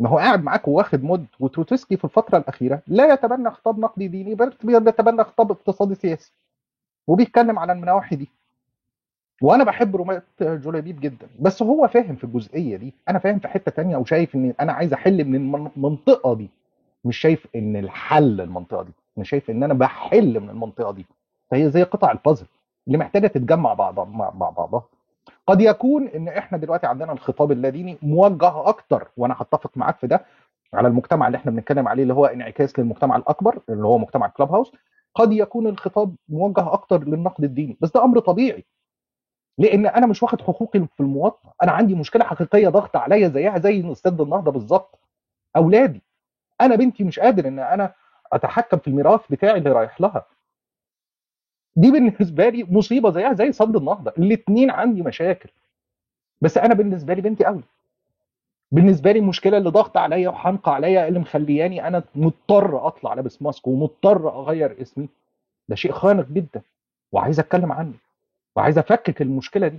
ما هو قاعد معاك وواخد mod وتروتسكي في الفترة الأخيرة لا يتبنى خطاب نقدي ديني بل بيتبنى خطاب اقتصادي سياسي وبيتكلم على النواحي دي. وأنا بحب رومات جوليبيب جدا بس هو فاهم في الجزئية دي. أنا فاهم في حتة تانية وشايف إن أنا عايز أحل من المن- المنطقة دي. مش شايف إن الحل المنطقة دي. أنا شايف إن أنا بحل من المنطقة دي. فهي زي قطع البازل اللي محتاجة تتجمع بعض مع مع بعضها. قد يكون إن إحنا دلوقتي عندنا الخطاب اللاديني موجه أكتر وأنا هتفق معاك في ده على المجتمع اللي إحنا بنتكلم عليه اللي هو انعكاس للمجتمع الأكبر اللي هو مجتمع كلاب هاوس. قد يكون الخطاب موجه أكتر للنقد الديني بس ده أمر طبيعي. لأن أنا مش واخد حقوقي في المواطنة. أنا عندي مشكلة حقيقية ضغط عليا زيها زي أستاذ النهضة بالظبط. أولادي. أنا بنتي مش قادر إن أنا أتحكم في الميراث بتاعي اللي رايح لها. دي بالنسبة لي مصيبة زيها زي صد النهضة. الاثنين عندي مشاكل. بس أنا بالنسبة لي بنتي قوي بالنسبة لي المشكلة اللي ضغط عليا وحنقى عليا اللي مخلياني أنا مضطر أطلع لابس ماسك ومضطر أغير اسمي ده شيء خانق جدا. وعايز أتكلم عنه. وعايز أفكك المشكلة دي.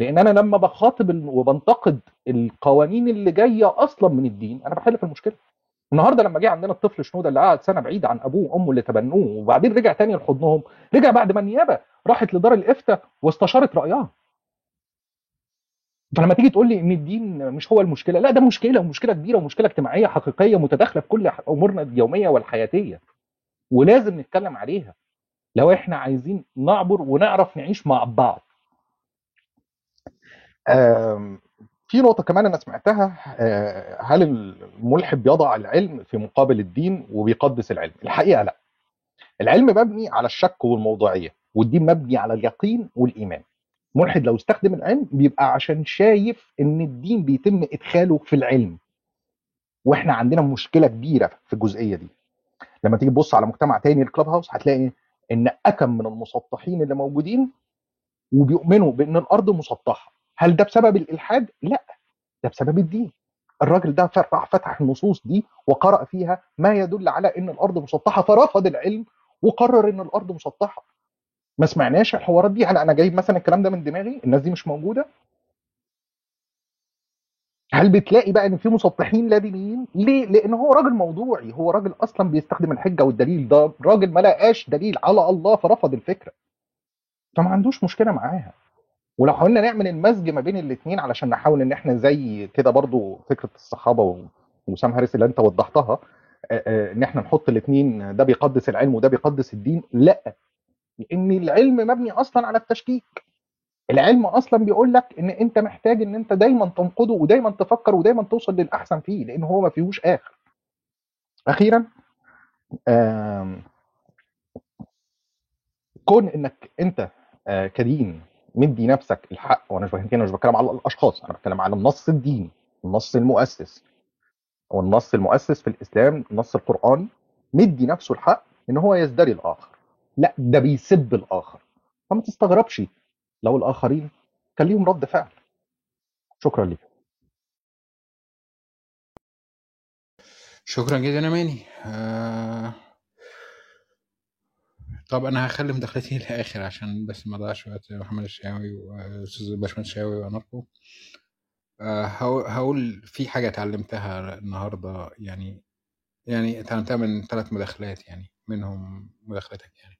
لأن أنا لما بخاطب وبنتقد القوانين اللي جاية أصلا من الدين أنا بحل في المشكلة. النهارده لما جه عندنا الطفل شنودة اللي قعد سنة بعيد عن أبوه وأمه اللي تبنوه وبعدين رجع تاني لحضنهم رجع بعد ما النيابة راحت لدار الإفتاء واستشارت رأيها. فلما تيجي تقول لي إن الدين مش هو المشكلة لا ده مشكلة ومشكلة كبيرة ومشكلة اجتماعية حقيقية متداخلة في كل أمورنا اليومية والحياتية ولازم نتكلم عليها. لو إحنا عايزين نعبر ونعرف نعيش مع بعض. في نقطة كمان أنا سمعتها آه، هل الملحد بيضع العلم في مقابل الدين وبيقدس العلم؟ الحقيقة لا. العلم مبني على الشك والموضوعية والدين مبني على اليقين والإيمان. ملحد لو استخدم العلم بيبقى عشان شايف إن الدين بيتم إدخاله في العلم. وإحنا عندنا مشكلة كبيرة في الجزئية دي. لما تيجي تبص على مجتمع تاني الكلاب هاوس هتلاقي إن أكم من المسطحين اللي موجودين وبيؤمنوا بإن الأرض مسطحة هل ده بسبب الإلحاد؟ لا ده بسبب الدين. الراجل ده راح فتح النصوص دي وقرأ فيها ما يدل على إن الأرض مسطحة فرفض العلم وقرر إن الأرض مسطحة. ما سمعناش الحوارات دي؟ هل أنا جايب مثلا الكلام ده من دماغي؟ الناس دي مش موجودة؟ هل بتلاقي بقى إن في مسطحين لا دينيين ليه؟ لأن هو راجل موضوعي. هو راجل أصلا بيستخدم الحجة والدليل. ده راجل ما لقاش دليل على الله فرفض الفكرة. فما عندوش مشكلة معاها. ولو حاولنا نعمل المزج ما بين الاثنين علشان نحاول إن إحنا زي كده برضو فكرة الصحابة وسام هاريس اللي أنت وضحتها إن إحنا نحط الاثنين ده بيقدس العلم وده بيقدس الدين لأ لأن العلم مبني أصلا على التشكيك. العلم أصلا بيقول لك إن أنت محتاج إن أنت دايما تنقده ودايما تفكر ودايما توصل للأحسن فيه لأن هو ما فيهوش آخر. أخيرا آم، كون إنك أنت كدين مدي نفسك الحق. وأنا مش بتكلم مش بتكلم على الأشخاص أنا بتكلم على النص الديني النص المؤسس. والنص المؤسس في الإسلام النص القراني مدي نفسه الحق إن هو يزدري الآخر. لا ده بيسب الآخر. فما تستغربش لو الآخرين كان ليهم رد فعل. شكرا لك شكرا جدا يا ماني. آه... طب أنا هخلي مداخلتي للآخر عشان بس ما أضيعش وقت محمد الشاوي واستاذ باشمهندس الشاوي وأناركو. آه هقول في حاجة اتعلمتها النهارده يعني يعني اتعلمتها من ثلاث مداخلات يعني منهم مداخلتك يعني.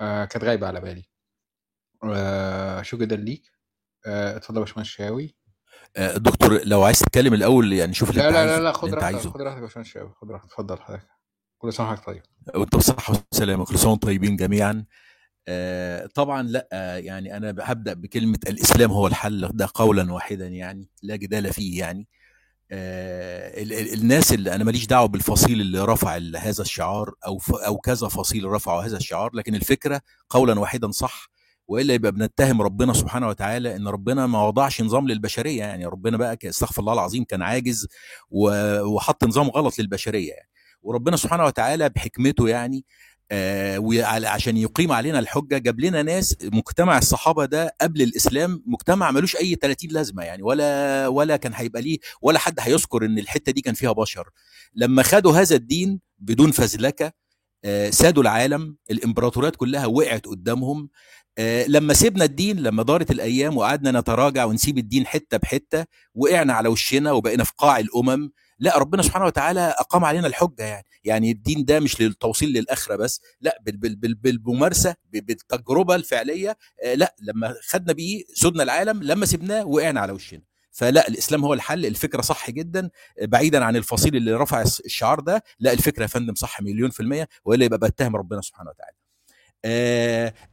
آه كانت غايبة على بالي. آه شو جدا ليك؟ آه اتفضل يا باشمهندس الشاوي آه، دكتور لو عايز تتكلم الأول يعني شوف اللي لا لا لا لا خد راحتك خد راحتك يا باشمهندس الشاوي خد راحتك اتفضل حضرتك. كل سنة وحضرتك طيب. وأنت بصحة وسلامة كل سنة وأنتم طيبين جميعا. آه، طبعا لا آه، يعني أنا هبدأ بكلمة الإسلام هو الحل ده قولا واحدا يعني لا جدال فيه يعني. آه، ال- ال- الناس اللي أنا ماليش دعوة بالفصيل اللي رفع هذا الشعار أو أو كذا فصيل رفعوا هذا الشعار لكن الفكرة قولا واحدا صح. وإلا يبقى بنتهم ربنا سبحانه وتعالى إن ربنا ما وضعش نظام للبشرية يعني ربنا بقى استغفر الله العظيم كان عاجز وحط نظام غلط للبشرية يعني. وربنا سبحانه وتعالى بحكمته يعني آه وعلى- عشان يقيم علينا الحجة جاب لنا ناس مجتمع الصحابة ده قبل الإسلام مجتمع ملوش أي 30 لازمة يعني ولا ولا كان هيبقى ليه ولا حد هيذكر إن الحتة دي كان فيها بشر. لما خدوا هذا الدين بدون فزلكة آه، سادوا العالم الإمبراطوريات كلها وقعت قدامهم آه، لما سيبنا الدين لما دارت الأيام وقعدنا نتراجع ونسيب الدين حتة بحتة وقعنا على وشنا وبقينا في قاع الأمم لا ربنا سبحانه وتعالى أقام علينا الحجة يعني. يعني الدين ده مش للتوصيل للآخرة بس لا بال بال بال بالممارسة بالتجربة الفعلية آه، لا لما خدنا بيه سدنا العالم لما سيبناه وقعنا على وشنا. فلا الإسلام هو الحل الفكرة صح جدا. بعيدا عن الفصيل اللي رفع الشعار ده لا الفكرة يا فندم صح مليون في المية والا يبقى بتهم ربنا سبحانه وتعالى.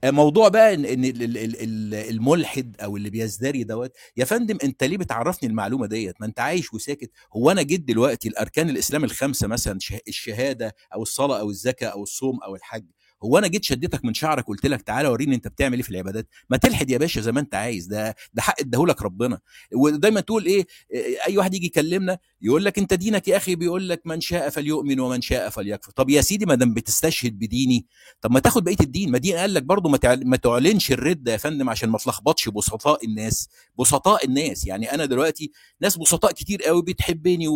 موضوع بقى ان ال- الملحد أو اللي بيزدري دوت يا فندم أنت ليه بتعرفني المعلومة ديت ما أنت عايش وساكت. هو أنا جيت دلوقتي الاركان الإسلام الخمسة مثلا شه- الشهادة أو الصلاة أو الزكاة أو الصوم أو الحج. هو أنا جيت شدتك من شعرك قلت لك تعالى وريني أنت بتعمل إيه في العبادات؟ ما تلحد يا باشا زي ما أنت عايز ده ده حق اداهولك ربنا. ودايما تقول إيه إيه، أي واحد يجي يكلمنا يقول لك أنت دينك يا أخي بيقول لك من شاء فليؤمن ومن شاء فليكفر. طب يا سيدي ما دام بتستشهد بديني طب ما تاخد بقية الدين. ما دين قال لك برضه ما ما تعلنش الرده يا فندم عشان ما تلخبطش بسطاء الناس. بسطاء الناس. يعني أنا دلوقتي ناس بسطاء كتير قوي بتحبني.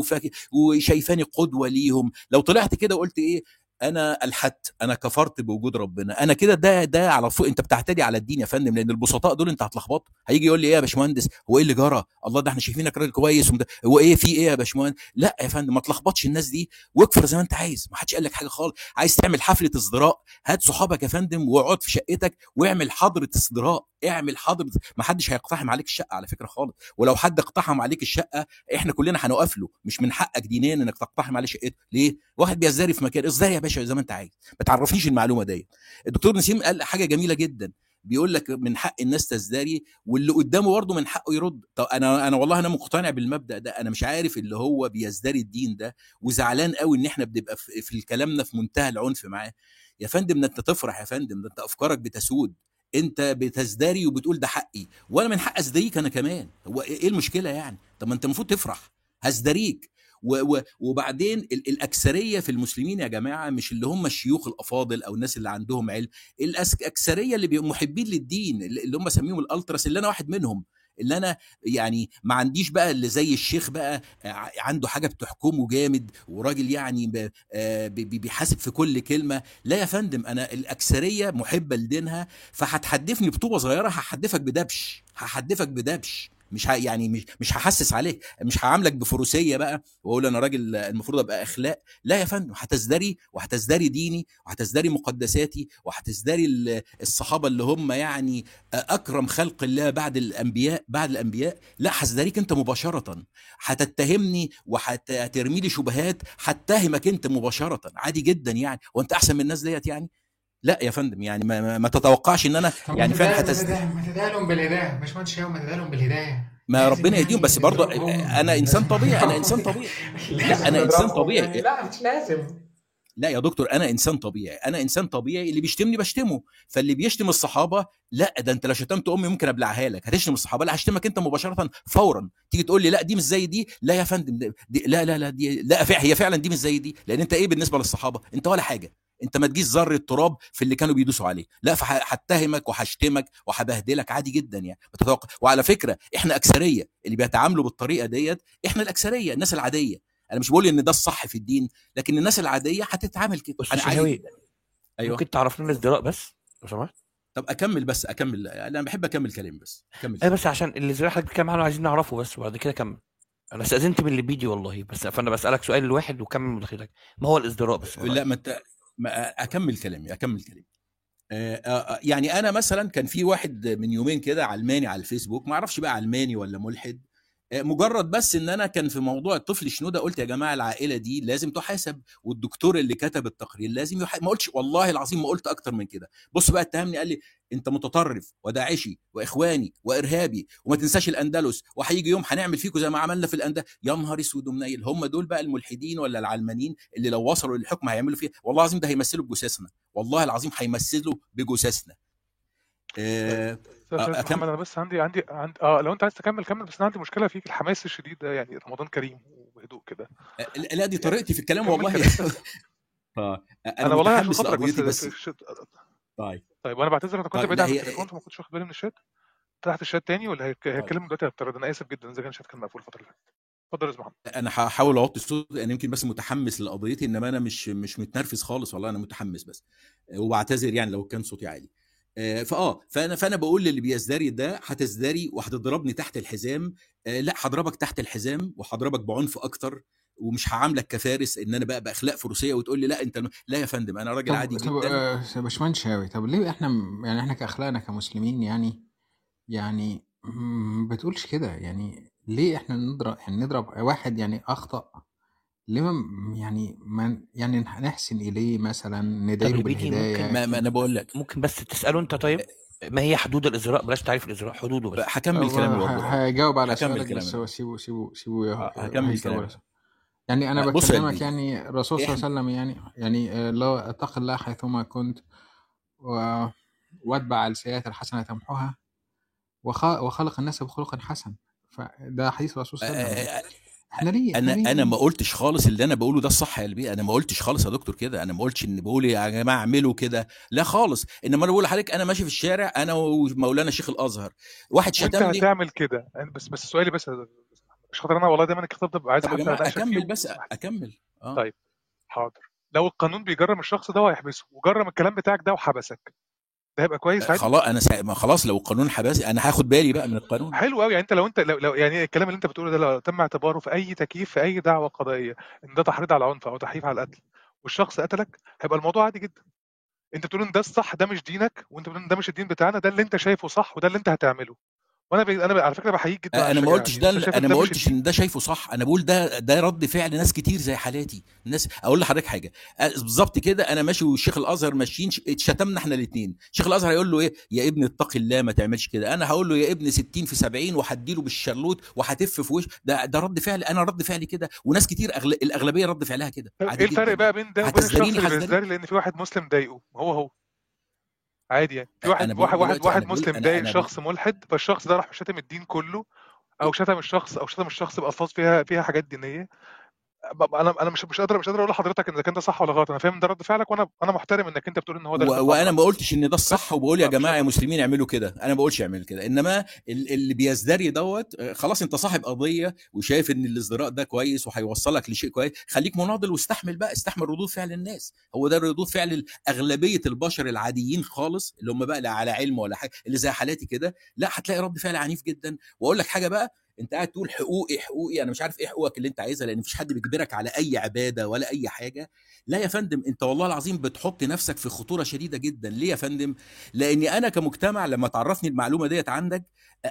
وشايفاني قدوة ليهم. لو طلعت كده وقلت إيه أنا الحدت أنا كفرت بوجود ربنا. أنا كده ده ده على فوق أنت بتعتدي على الدين يا فندم لأن البسطاء دول أنت هتلخبطه. هيجي يقول لي إيه يا باشمهندس؟ هو إيه اللي جرى؟ الله ده إحنا شايفينك راجل كويس ومده- هو إيه في إيه يا باشمهندس؟ لأ يا فندم ما تلخبطش الناس دي. واكفر زي ما أنت عايز ما حدش قال لك حاجة خالص. عايز تعمل حفلة ازدراء هات صحابك يا فندم واقعد في شقتك واعمل حضرة ازدراء اعمل حضره ما حدش هيقتحم عليك الشقة على فكرة خالص. ولو حد اقتحم عليك الشقة إحنا كلنا هنقف له مش من حقك دينيا إنك تقتحم عليه شقته ليه؟ واحد بيزدري في مكان. ازدري يا باشا؟ زي ما أنت عايز. ما تعرفنيش المعلومة دي الدكتور نسيم قال حاجة جميلة جدا. بيقول لك من حق الناس تزدري واللي قدامه برضه من حقه يرد. طب أنا أنا والله أنا مقتنع بالمبدأ ده. أنا مش عارف اللي هو بيزدري الدين ده. وزعلان قوي إن إحنا بنبقى في, في كلامنا في منتهى العنف معاه. يا فندم ده أنت تفرح يا فندم. ده أنت أفكارك بتسود. انت بتزدري وبتقول ده حقي وأنا من حق ازدريك أنا كمان. هو إيه المشكلة يعني؟ طب ما انت المفروض تفرح هزدريك. و و وبعدين ال- الأكثرية في المسلمين يا جماعة مش اللي هم الشيوخ الأفاضل أو الناس اللي عندهم علم الاكثريه اللي بيبقوا محبين للدين اللي اللي هم سميهم الألتراس اللي أنا واحد منهم. اللي أنا يعني ما عنديش بقى اللي زي الشيخ بقى ع- عنده حاجة بتحكمه جامد وراجل يعني آه بي- بي- بيحاسب في كل كلمة. لا يا فندم أنا الأكثرية محبة لدينها فهتحدفني بطوبة صغيرة هحدفك بدبش هحدفك بدبش. مش ه... يعني مش مش هحسس عليك مش هعاملك بفروسية بقى وأقول أنا راجل المفروض أبقى أخلاق. لا يا فندم هتزدري وهتزدري ديني وهتزدري مقدساتي وهتزدري ال- الصحابة اللي هم يعني أكرم خلق الله بعد الأنبياء بعد الأنبياء. لا هزدريك أنت مباشرة. هتتهمني وهترمي لي شبهات هتهمك أنت مباشرة. عادي جدا يعني. وانت أحسن من الناس ديت يعني؟ لا يا فندم يعني ما, ما, ما تتوقعش إن أنا يعني فعلا تدعي هتزدري ما تدعي لهم بالهداية باشمهندس شاو ما تدعي لهم بالهداية. ما ربنا يهديهم بس برضه أنا إنسان طبيعي أنا إنسان طبيعي. لا أنا إنسان طبيعي. يعني لا مش لازم. لا يا دكتور أنا إنسان طبيعي. أنا إنسان طبيعي اللي بيشتمني بشتمه. فاللي بيشتم الصحابة لا ده أنت لو شتمت أمي ممكن أبلعها لك. هتشتم الصحابة؟ لا هشتمك أنت مباشرة فورا. تيجي تقول لي لا دي مش زي دي. لا يا فندم دي لا لا لا دي لا هي فعلا دي مش زي دي. لأن أنت إيه بالنسبة للصحابة؟ أنت ولا حاجة. انت ما تجيش ذرة تراب في اللي كانوا بيدوسوا عليه. لا فهتهمك وهشتمك وهبهدلك عادي جدا يعني. ما تتوقع وعلى فكرة إحنا أكثرية اللي بيتعاملوا بالطريقة ديت إحنا الأكثرية الناس العادية. أنا مش بقول إن ده الصح في الدين لكن الناس العادية هتتعامل كده عادي أيوه. ممكن تعرف لنا الازدراء بس؟ لو سمحت طب أكمل بس أكمل. أنا بحب أكمل كلام بس. أكمل إيه بس عشان الازدراء حضرتك بتتكلم عنه عايزين نعرفه بس وبعد كده كمل. أنا استأذنت من اللي بيجي والله بس فأنا بسألك سؤال الواحد وكمل مداخلتك ما هو الإزدراء بس؟ لا ما انت أكمل كلامي أكمل كلامي. يعني أنا مثلا كان في واحد من يومين كده علماني على الفيسبوك ما أعرفش بقى علماني ولا ملحد مجرد بس إن أنا كان في موضوع الطفل شنودة قلت يا جماعة العائلة دي لازم تحاسب والدكتور اللي كتب التقرير لازم يحاسب ما قلتش والله العظيم ما قلت أكتر من كده. بص بقى اتهمني قال لي انت متطرف وداعشي واخواني وارهابي وما تنساش الاندلس وهيجي يوم هنعمل فيكم زي ما عملنا في الاندلس يا نهار اسود ومنيل هم دول بقى الملحدين ولا العلمانيين اللي لو وصلوا للحكم هيعملوا فيه والله العظيم ده هيمثلوا بجثثنا والله العظيم هيمثلوا بجثثنا. آه، آه، أكمل. أنا بس عندي عندي عندي آه لو أنت عايز تكمل كمل بس أنا عندي مشكلة فيك الحماس الشديد ده يعني رمضان كريم وهدوء كده. آه، لا دي طريقتي في الكلام والله. آه أنا أنا والله عشان خاطرك بس بس. الشات طيب. طيب وأنا بعتذر أنا كنت طيب بعيد عن التليفون فما كنتش واخد بالي من الشات. فتحت الشات تاني ولا هيك- طيب. هيتكلم دلوقتي هفترض أنا آسف جدا إذا كان الشات كان مقفول الفترة اللي فاتت. اتفضل يا أستاذ محمد. أنا هحاول اوطي الصوت أنا يمكن بس متحمس لقضيتي إنما أنا مش مش متنرفز خالص والله أنا متحمس بس. وبعتذر يعني لو كان صوتي عالي. آه، فآه فانا فأنا بقول للي بيزدري ده هتزدري وهتضربني تحت الحزام. آه، لا هضربك تحت الحزام وهضربك بعنف أكتر. ومش هعاملك كفارس إن أنا بقى بأخلاق فروسية وتقول لي لا أنت لا يا فندم أنا راجل طب عادي طب جدا. آه، يا باشمهندس شاوي طب ليه إحنا يعني إحنا كأخلاقنا كمسلمين يعني يعني ما بتقولش كده؟ يعني ليه إحنا نضرب يعني نضرب واحد يعني أخطأ؟ ليه ما يعني ما يعني نحسن إليه مثلا طب ندعي بالهداية؟ ممكن ما, ما أنا بقول لك. ممكن بس تسأله أنت طيب؟ ما هي حدود الإزراء؟ بلاش تعريف الإزراء حدوده بس. هكمل كلامي هجاوب على سؤالك بس سيبه سيبه سيبه آه، هكمل كلامي على سؤالك. يعني أنا بكلمك يعني الرسول صلى الله عليه وسلم يعني يعني آه، لو اتق الله حيثما كنت و... وأتبع السيئات الحسنة تمحوها وخ... وخلق الناس بخلق حسن. فده حديث الرسول صلى الله عليه وسلم. إحنا ليه إحنا أنا ليه أنا ما قلتش خالص اللي أنا بقوله ده الصح يا قلبي. أنا ما قلتش خالص يا دكتور كده. أنا ما قلتش إن بقول يا جماعة اعملوا كده. لا خالص. إنما أنا بقول لحضرتك أنا ماشي في الشارع أنا ومولانا شيخ الأزهر. واحد شتمني. هتعمل كده. بس بس سؤالي بس مش خاطر أنا والله دايما الكتاب ده ببقى عايز حد أكمل بس أكمل. آه. طيب حاضر. لو القانون بيجرم الشخص ده وهيحبسه وجرم الكلام بتاعك ده وحبسك ده هيبقى كويس عادي خلاص أنا سا... ما خلاص لو القانون حبسي أنا هاخد بالي بقى من القانون. حلو قوي يعني أنت لو أنت لو, لو يعني الكلام اللي أنت بتقوله ده لو تم اعتباره في أي تكييف في أي دعوة قضائية إن ده تحريض على العنف أو تحريف على القتل والشخص قتلك هيبقى الموضوع عادي جدا. أنت بتقول إن ده الصح ده مش دينك وأنت بتقول إن ده مش الدين بتاعنا ده اللي أنت شايفه صح وده اللي أنت هتعمله. وأنا ب... أنا ب... على فكرة بحييك جدا أنا ما قلتش ده أنا ان ما قلتش إن ده شايفه صح. أنا بقول ده ده رد فعل ناس كتير زي حالاتي. الناس أقول لحضرتك حاجة. بالظبط كده أنا ماشي والشيخ الأزهر ماشيين اتشتمنا إحنا الاثنين شيخ الأزهر هيقول له إيه؟ يا ابني اتق الله ما تعملش كده. أنا هقول له يا ابني 60 في 70 وهديله بالشلوت وهتف في وش. ده ده رد فعل أنا رد فعلي كده. وناس كتير أغل... الأغلبية رد فعلها كده. إيه الفرق بقى بين ده وبين الشخص اللي بيزدري لأن في واحد مسلم ضايقه. هو هو. عادي يعني. في واحد واحد واحد واحد مسلم ضايق شخص ملحد فالشخص ده راح شتم الدين كله أو شتم الشخص أو شتم الشخص بألفاظ فيها فيها حاجات دينية. أنا أنا مش مش قادر مش قادر أقول لحضرتك ان إذا كان ده صح ولا غلط. أنا فاهم ده رد فعلك وأنا أنا محترم إنك أنت بتقول إن هو ده و... وأنا ما قلتش إن ده الصح وبقول يا جماعة يا مسلمين اعملوا كده. أنا ما بقولش اعمل كده. إنما ال- اللي بيزدري دوت آه، خلاص أنت صاحب قضية وشايف إن الإزدراء ده كويس وهيوصلك لشيء كويس خليك مناضل واستحمل بقى استحمل ردود فعل الناس. هو ده ردود فعل أغلبية البشر العاديين خالص اللي هم بقى لا على علم ولا حاجة اللي زي حالاتي كده. لا هتلاقي رد فعل عنيف جدا. وأقول لك حاجة بقى أنت قاعد تقول حقوقي حقوقي أنا مش عارف إيه حقوقك اللي أنت عايزها لأن مفيش حد بيجبرك على أي عبادة ولا أي حاجة. لا يا فندم أنت والله العظيم بتحط نفسك في خطورة شديدة جدا. ليه يا فندم؟ لأني أنا كمجتمع لما تعرفني المعلومة ديت عندك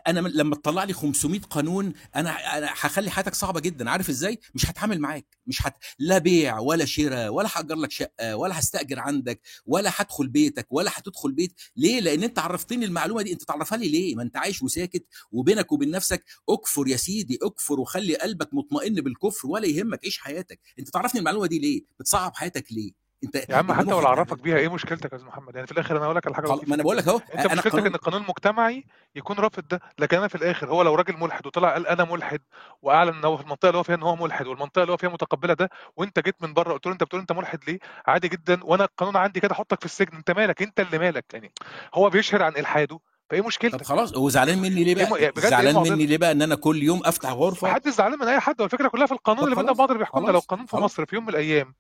أنا لما تطلع لي 500 قانون أنا أنا هخلي حياتك صعبة جدا عارف إزاي؟ مش هتعامل معاك مش هت... لا بيع ولا شراء ولا هأجر لك شقة ولا هستأجر عندك ولا هدخل بيتك ولا هتدخل بيت. ليه؟ لأن أنت عرفتني المعلومة دي. أنت تعرفها لي ليه؟ ما أنت عايش وساكت وبينك وبين نفسك. اكفر يا سيدي اكفر وخلي قلبك مطمئن بالكفر ولا يهمك. عيش حياتك. أنت تعرفني المعلومة دي ليه؟ بتصعب حياتك ليه؟ انت يا عم حتى لو مخك عرفك بيها إيه مشكلتك يا أستاذ محمد؟ يعني في الآخر أنا أقول لك على حاجة ما أنا بقول لك أهو أنت مشكلتك قانون إن القانون المجتمعي يكون رافض ده لكن أنا في الآخر هو لو راجل ملحد وطلع قال أنا ملحد وأعلن إن هو في المنطقة اللي هو فيها إن هو ملحد والمنطقة اللي هو فيها متقبلة ده وأنت جيت من بره قلت له أنت بتقول أنت ملحد ليه؟ عادي جدا وأنا القانون عندي كده أحطك في السجن أنت مالك؟ أنت اللي مالك؟ يعني هو بيشهر عن إلحاده فإيه طب مشكلتك خلاص هو زعلان مني ليه بقى؟ م... يعني بجد إيه زعلان المعضلة؟ مني ليه بقى إن أنا كل يوم أفتح غرفة؟ محدش زعلان من أي حد والفكرة كلها في القانون طب اللي بيننا خلاص وبعض اللي بيحكمنا. لو القانون في مصر في يوم من الأيام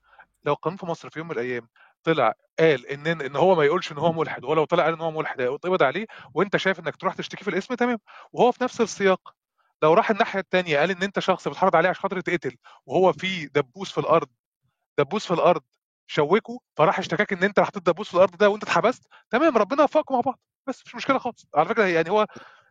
لو القانون في مصر في يوم من الأيام طلع قال إن إن هو ما يقولش إن هو ملحد وهو لو طلع قال إن هو ملحد هيتقبض عليه وأنت شايف إنك تروح تشتكي في الاسم تمام. وهو في نفس السياق لو راح الناحية الثانية قال إن أنت شخص بتحرض عليه عشان خاطر يتقتل وهو في دبوس في الأرض دبوس في الأرض شوكه فراح اشتكاك إن أنت حطيت دبوس في الأرض ده وأنت اتحبست تمام ربنا يوفقكم مع بعض بس مش مشكلة خالص. على فكرة يعني هو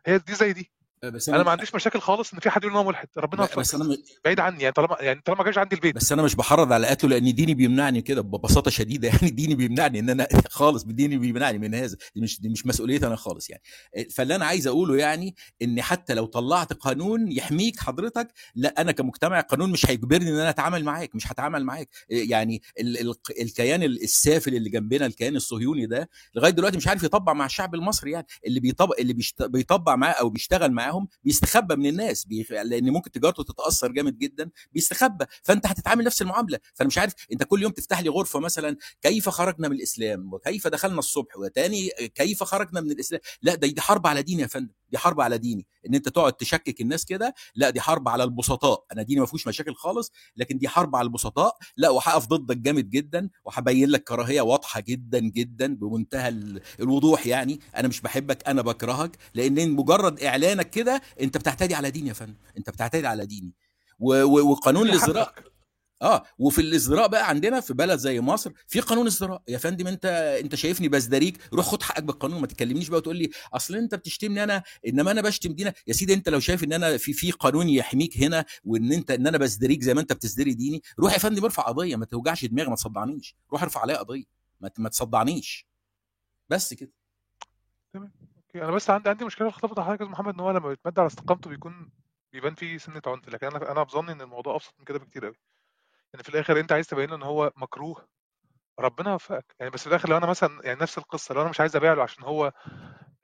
هي دي زي دي. بس أنا ما عنديش مشاكل خالص إن في حد يقول إن هو ملحد. ربنا يوفقك بس أنا م- بعيد عني يعني طالما يعني طالما ما جاش عندي البيت. بس أنا مش بحرض على قتله لأن ديني بيمنعني كده ببساطة شديدة. يعني ديني بيمنعني إن أنا خالص ديني بيمنعني من هذا. دي مش دي مش مسؤوليتي أنا خالص يعني. فاللي أنا عايز أقوله يعني إن حتى لو طلعت قانون يحميك حضرتك لا أنا كمجتمع القانون مش هيجبرني إن أنا أتعامل معاك مش هتعامل معاك. يعني ال ال الكيان السافل اللي جنبنا الكيان الصهيوني ده لغاية دلوقتي مش عارف يطبق مع الشعب المصري يعني. اللي بيطبق اللي بيشت- بيطبق معاه أو بيشتغل معاهم بيستخبى من الناس بي... لأن ممكن تجارته تتأثر جامد جدا بيستخبى. فأنت هتتعامل نفس المعاملة. فأنا مش عارف أنت كل يوم تفتح لي غرفة مثلا كيف خرجنا من الإسلام؟ وكيف دخلنا الصبح؟ وتاني كيف خرجنا من الإسلام؟ لا ده دي حرب على ديني يا فندم. دي حرب على ديني. إن أنت تقعد تشكك الناس كده لا دي حرب على البسطاء. أنا ديني ما فيهوش مشاكل خالص لكن دي حرب على البسطاء. لا وهقف ضدك جامد جدا وهبين لك كراهية واضحة جدا جدا بمنتهى ال- الوضوح يعني. أنا مش بحبك أنا بكرهك. لأن مجرد إعلانك كده أنت بتعتدي على ديني يا فندم. أنت بتعتدي على ديني. وقانون حقك آه وفي الازدراء بقى عندنا في بلد زي مصر في قانون ازدراء يا فندم أنت أنت شايفني بزدريك روح خد حقك بالقانون ما تكلمنيش بقى وتقول لي أصل أنت بتشتمني أنا إنما أنا بشتم دينا يا سيدي أنت لو شايف إن أنا في في قانون يحميك هنا وإن أنت إن أنا بزدريك زي ما أنت بتزدري ديني روح يا فندم ارفع قضية ما توجعش دماغي ما تصدعنيش. روح ارفع عليا قضية ما تصدعنيش. بس كده. تمام. أوكي. أنا بس عندي عندي مشكلة في خطابه حضرتك محمد إن هو لما بيتمد على استقامته بيكون بيبان فيه سنة عنف. لكن أنا أنا بظني إن الموضوع أبسط من كده بكتير قوي يعني في الآخر أنت عايز تبين له إن هو مكروه. ربنا يوفقك يعني بس في الآخر لو أنا مثلا يعني نفس القصة لو أنا مش عايز أبيع له عشان هو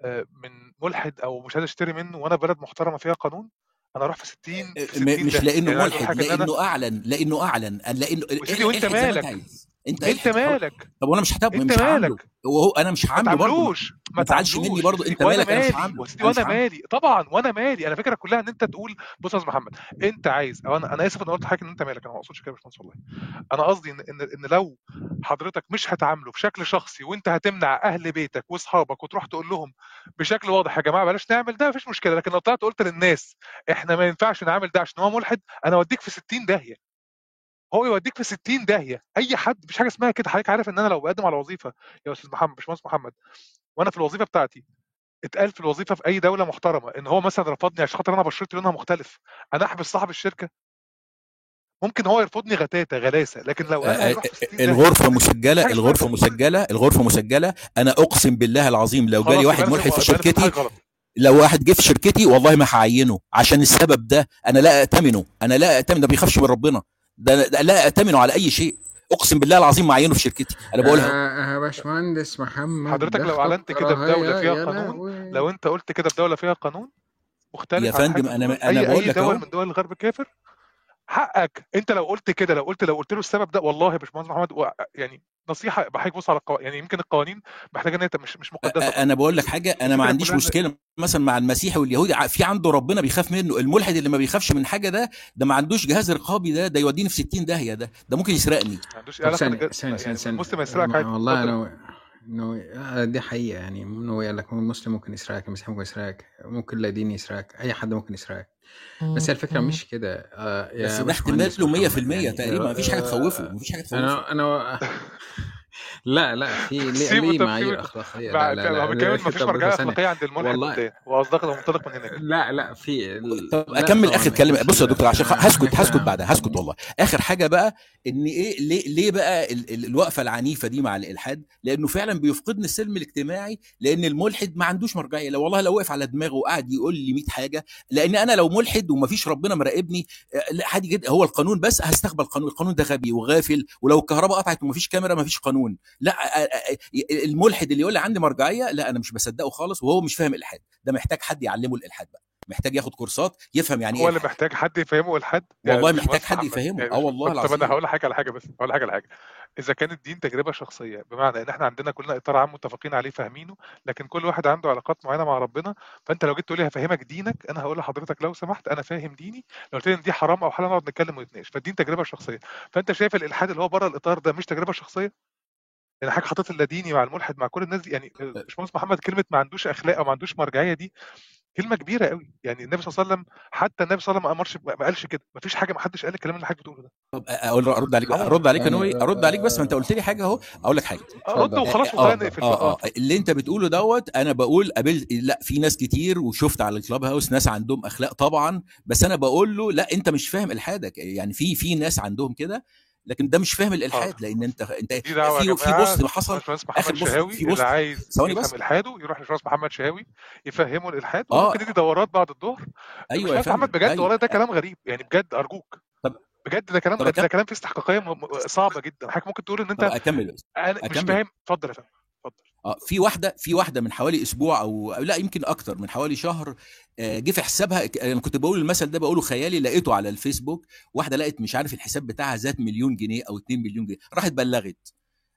آه، من ملحد أو مش عايز أشتري منه وأنا بلد محترمة فيها قانون أنا أروح في 60 في 60 م- مش ده. لأنه يعني أقول ملحد إن أنا لأنه أعلن لأنه أعلن لأنه وأنت مالك. انت انت مالك؟ طب وأنا مش هتاب انت مش مالك؟ وهو أنا مش ما هعامله برضه. ما, تزعلش مني برضه. انت مالك؟ أنا مش أنا مش وأنا مالي. طبعا وأنا مالي. أنا فكرة كلها إن أنت تقول بص يا أستاذ محمد أنت عايز أو أنا أنا آسف إن قلت حاجة إن أنت مالك. أنا ما أقصدش كده يا باشمهندس والله. أنا قصدي إن إن إن لو حضرتك مش هتعامله بشكل شخصي وأنت هتمنع أهل بيتك وأصحابك وتروح تقول لهم بشكل واضح يا جماعة بلاش نعمل ده مفيش مشكلة. لكن لو طلعت قلت للناس إحنا ما ينفعش نعمل ده عشان هو ملحد أنا أوديك في 60 داهية. هو يوديك في 60 داهية. أي حد مفيش حاجة اسمها كده. حضرتك عارف إن أنا لو بقدم على وظيفة يا أستاذ محمد باشمهندس محمد وأنا في الوظيفة بتاعتي اتقال في الوظيفة في أي دولة محترمة إن هو مثلا رفضني عشان خاطر أنا بشرتي لونها مختلف أنا أحبس صاحب الشركة؟ ممكن هو يرفضني غتاتة غلاسة لكن لو قال آه، هيروح في 60 داهية الغرفة مفيش مسجلة حاجة اسمها الغرفة كده. مسجلة الغرفة مسجلة. أنا أقسم بالله العظيم لو جالي واحد أنا ملحد في أنا شركتي لو واحد جه في شركتي والله ما هعينه. عشان السبب ده أنا لا أأتمنه أنا لا أأتمن ده بيخافش من ربنا. ده, ده لا أأتمنه على أي شيء. أقسم بالله العظيم ما أعينه في شركتي. أنا بقولها. يا يا باشمهندس محمد حضرتك لو أعلنت كده في دولة كراهية فيها يا قانون لو أنت قلت كده في دولة فيها قانون يا مختلف عن فندم أنا اي بقول أي لك دول أهو. من دول الغرب كافر؟ حقك. انت لو قلت كده لو قلت لو قلت له السبب ده والله يا باشمهندس محمد يعني نصيحة بحيك بص على القوانين يعني يمكن القوانين محتاجة إن انت مش مش طبعا أنا بقول لك حاجة أنا ما عنديش مشكلة مثلا مع المسيحي واليهودي. في عنده ربنا بيخاف منه. الملحد اللي ما بيخافش من حاجة ده ده ما عندوش جهاز رقابي ده ده يوديني في 60 داهية ده. ده ممكن يسرقني. ما عندوش ثانية ثانية يعني ثانية المسلم يسرقك عادي. والله أنا إنه آه، دي حقيقة. يعني إنه هو قال لك المسلم ممكن يسرقك المسيحي ممكن يسرقك ممكن لا دين يسرقك أي حد ممكن يسرقك. بس هي الفكرة مش كده. آه بس ده باشمهندس احتماله 100% محمد يعني تقريبا ما فيش حاجة تخوفه آه ما فيش حاجة تخوفه. أنا أنا لا لا في ليه معايير مع لا لا ما فيش ثانية. أخلاقية عند الملحد منطلق من هناك لا لا في طب أكمل آخر كلمة. بص يا دكتور عشان هسكت هسكت بعدها هسكت والله. آخر حاجة بقى إن إيه ليه ليه بقى ال- ال- الوقفة العنيفة دي مع الإلحاد؟ لأنه فعلا بيفقدنا السلم الاجتماعي لأن الملحد ما عندوش مرجعية. لو والله لو وقف على دماغه وقعد يقول لي 100 حاجة لأن أنا لو ملحد وما فيش ربنا مراقبني آه، لا عادي جدا. هو القانون بس هستقبل القانون. القانون ده غبي وغافل ولو الكهرباء قطعت وما فيش كاميرا ما فيش قانون لا الملحد اللي يقول لي عندي مرجعية لا أنا مش بصدقه خالص وهو مش فاهم الإلحاد. ده محتاج حد يعلمه الإلحاد بقى. محتاج ياخد كورسات يفهم يعني إيه هو اللي الحاد محتاج حد يفهمه الحد يعني والله محتاج حد يفهمه. يعني آه والله طب أنا العظيم. هقول حاجة على حاجة بس هقول حاجة على حاجة. إذا كان الدين تجربة شخصية بمعنى إن إحنا عندنا كلنا إطار عام متفقين عليه فاهمينه لكن كل واحد عنده علاقات معينة مع ربنا فأنت لو جيت تقول لي هفهمك دينك أنا هقول لحضرتك لو سمحت أنا فاهم ديني. لو قلت لي إن دي حرام أو حلال نقعد نتكلم ونتناقش. فالدين تجربة شخصية. فأنت شايف الإلحاد اللي هو بره الإطار ده مش تجربة شخصية؟ يعني حاجة حطيت اللاديني مع الملحد مع كل الناس دي. يعني باشمهندس محمد كلمة ما عندوش أخلاق أو ما عندوش مرجعية دي كلمة كبيرة قوي يعني النبي صلى الله عليه وسلم حتى النبي صلى الله عليه وسلم ما أمرش ما قالش كده. ما فيش حاجة ما حدش قال الكلام اللي حضرتك بتقوله ده. طب أقول أرد عليك عمر أرد عليك يا يعني نوي أرد عليك بس ما أنت قلت لي حاجة أهو. أقول لك حاجة. رد اتفضل. وخلاص آه وخلينا نقفل آه اللي أنت بتقوله دوت أنا بقول قابلت لأ في ناس كتير وشفت على ال Clubhouse ناس عندهم أخلاق طبعا بس أنا بقول له لأ أنت مش فاهم الحادك يعني في في ناس عندهم كده لكن ده مش فاهم الإلحاد حاضر لأن أنت أنت في في post حصل آخر شهاوي في اللي post عايز ثواني بس. يفهم إلحاده يروح لباشمهندس محمد شهاوي يفهمه الإلحاد آه. وممكن ندي دورات بعد الظهر. أيوه يا محمد بجد؟ أيوه. والله ده كلام غريب يعني بجد أرجوك. طب بجد ده كلام ده كلام فيه استحقاقية صعبة جدا. حضرتك ممكن تقول إن أنت أكمل أنا مش فاهم. اتفضل يا فندم. آه في واحدة في واحدة من حوالي أسبوع أو لا يمكن أكتر من حوالي شهر آه، جه في حسابها أنا كنت بقول المثل ده بقوله خيالي لقيته على الفيسبوك واحدة لقت مش عارف الحساب بتاعها زاد مليون جنيه أو 2 مليون جنيه راحت بلغت.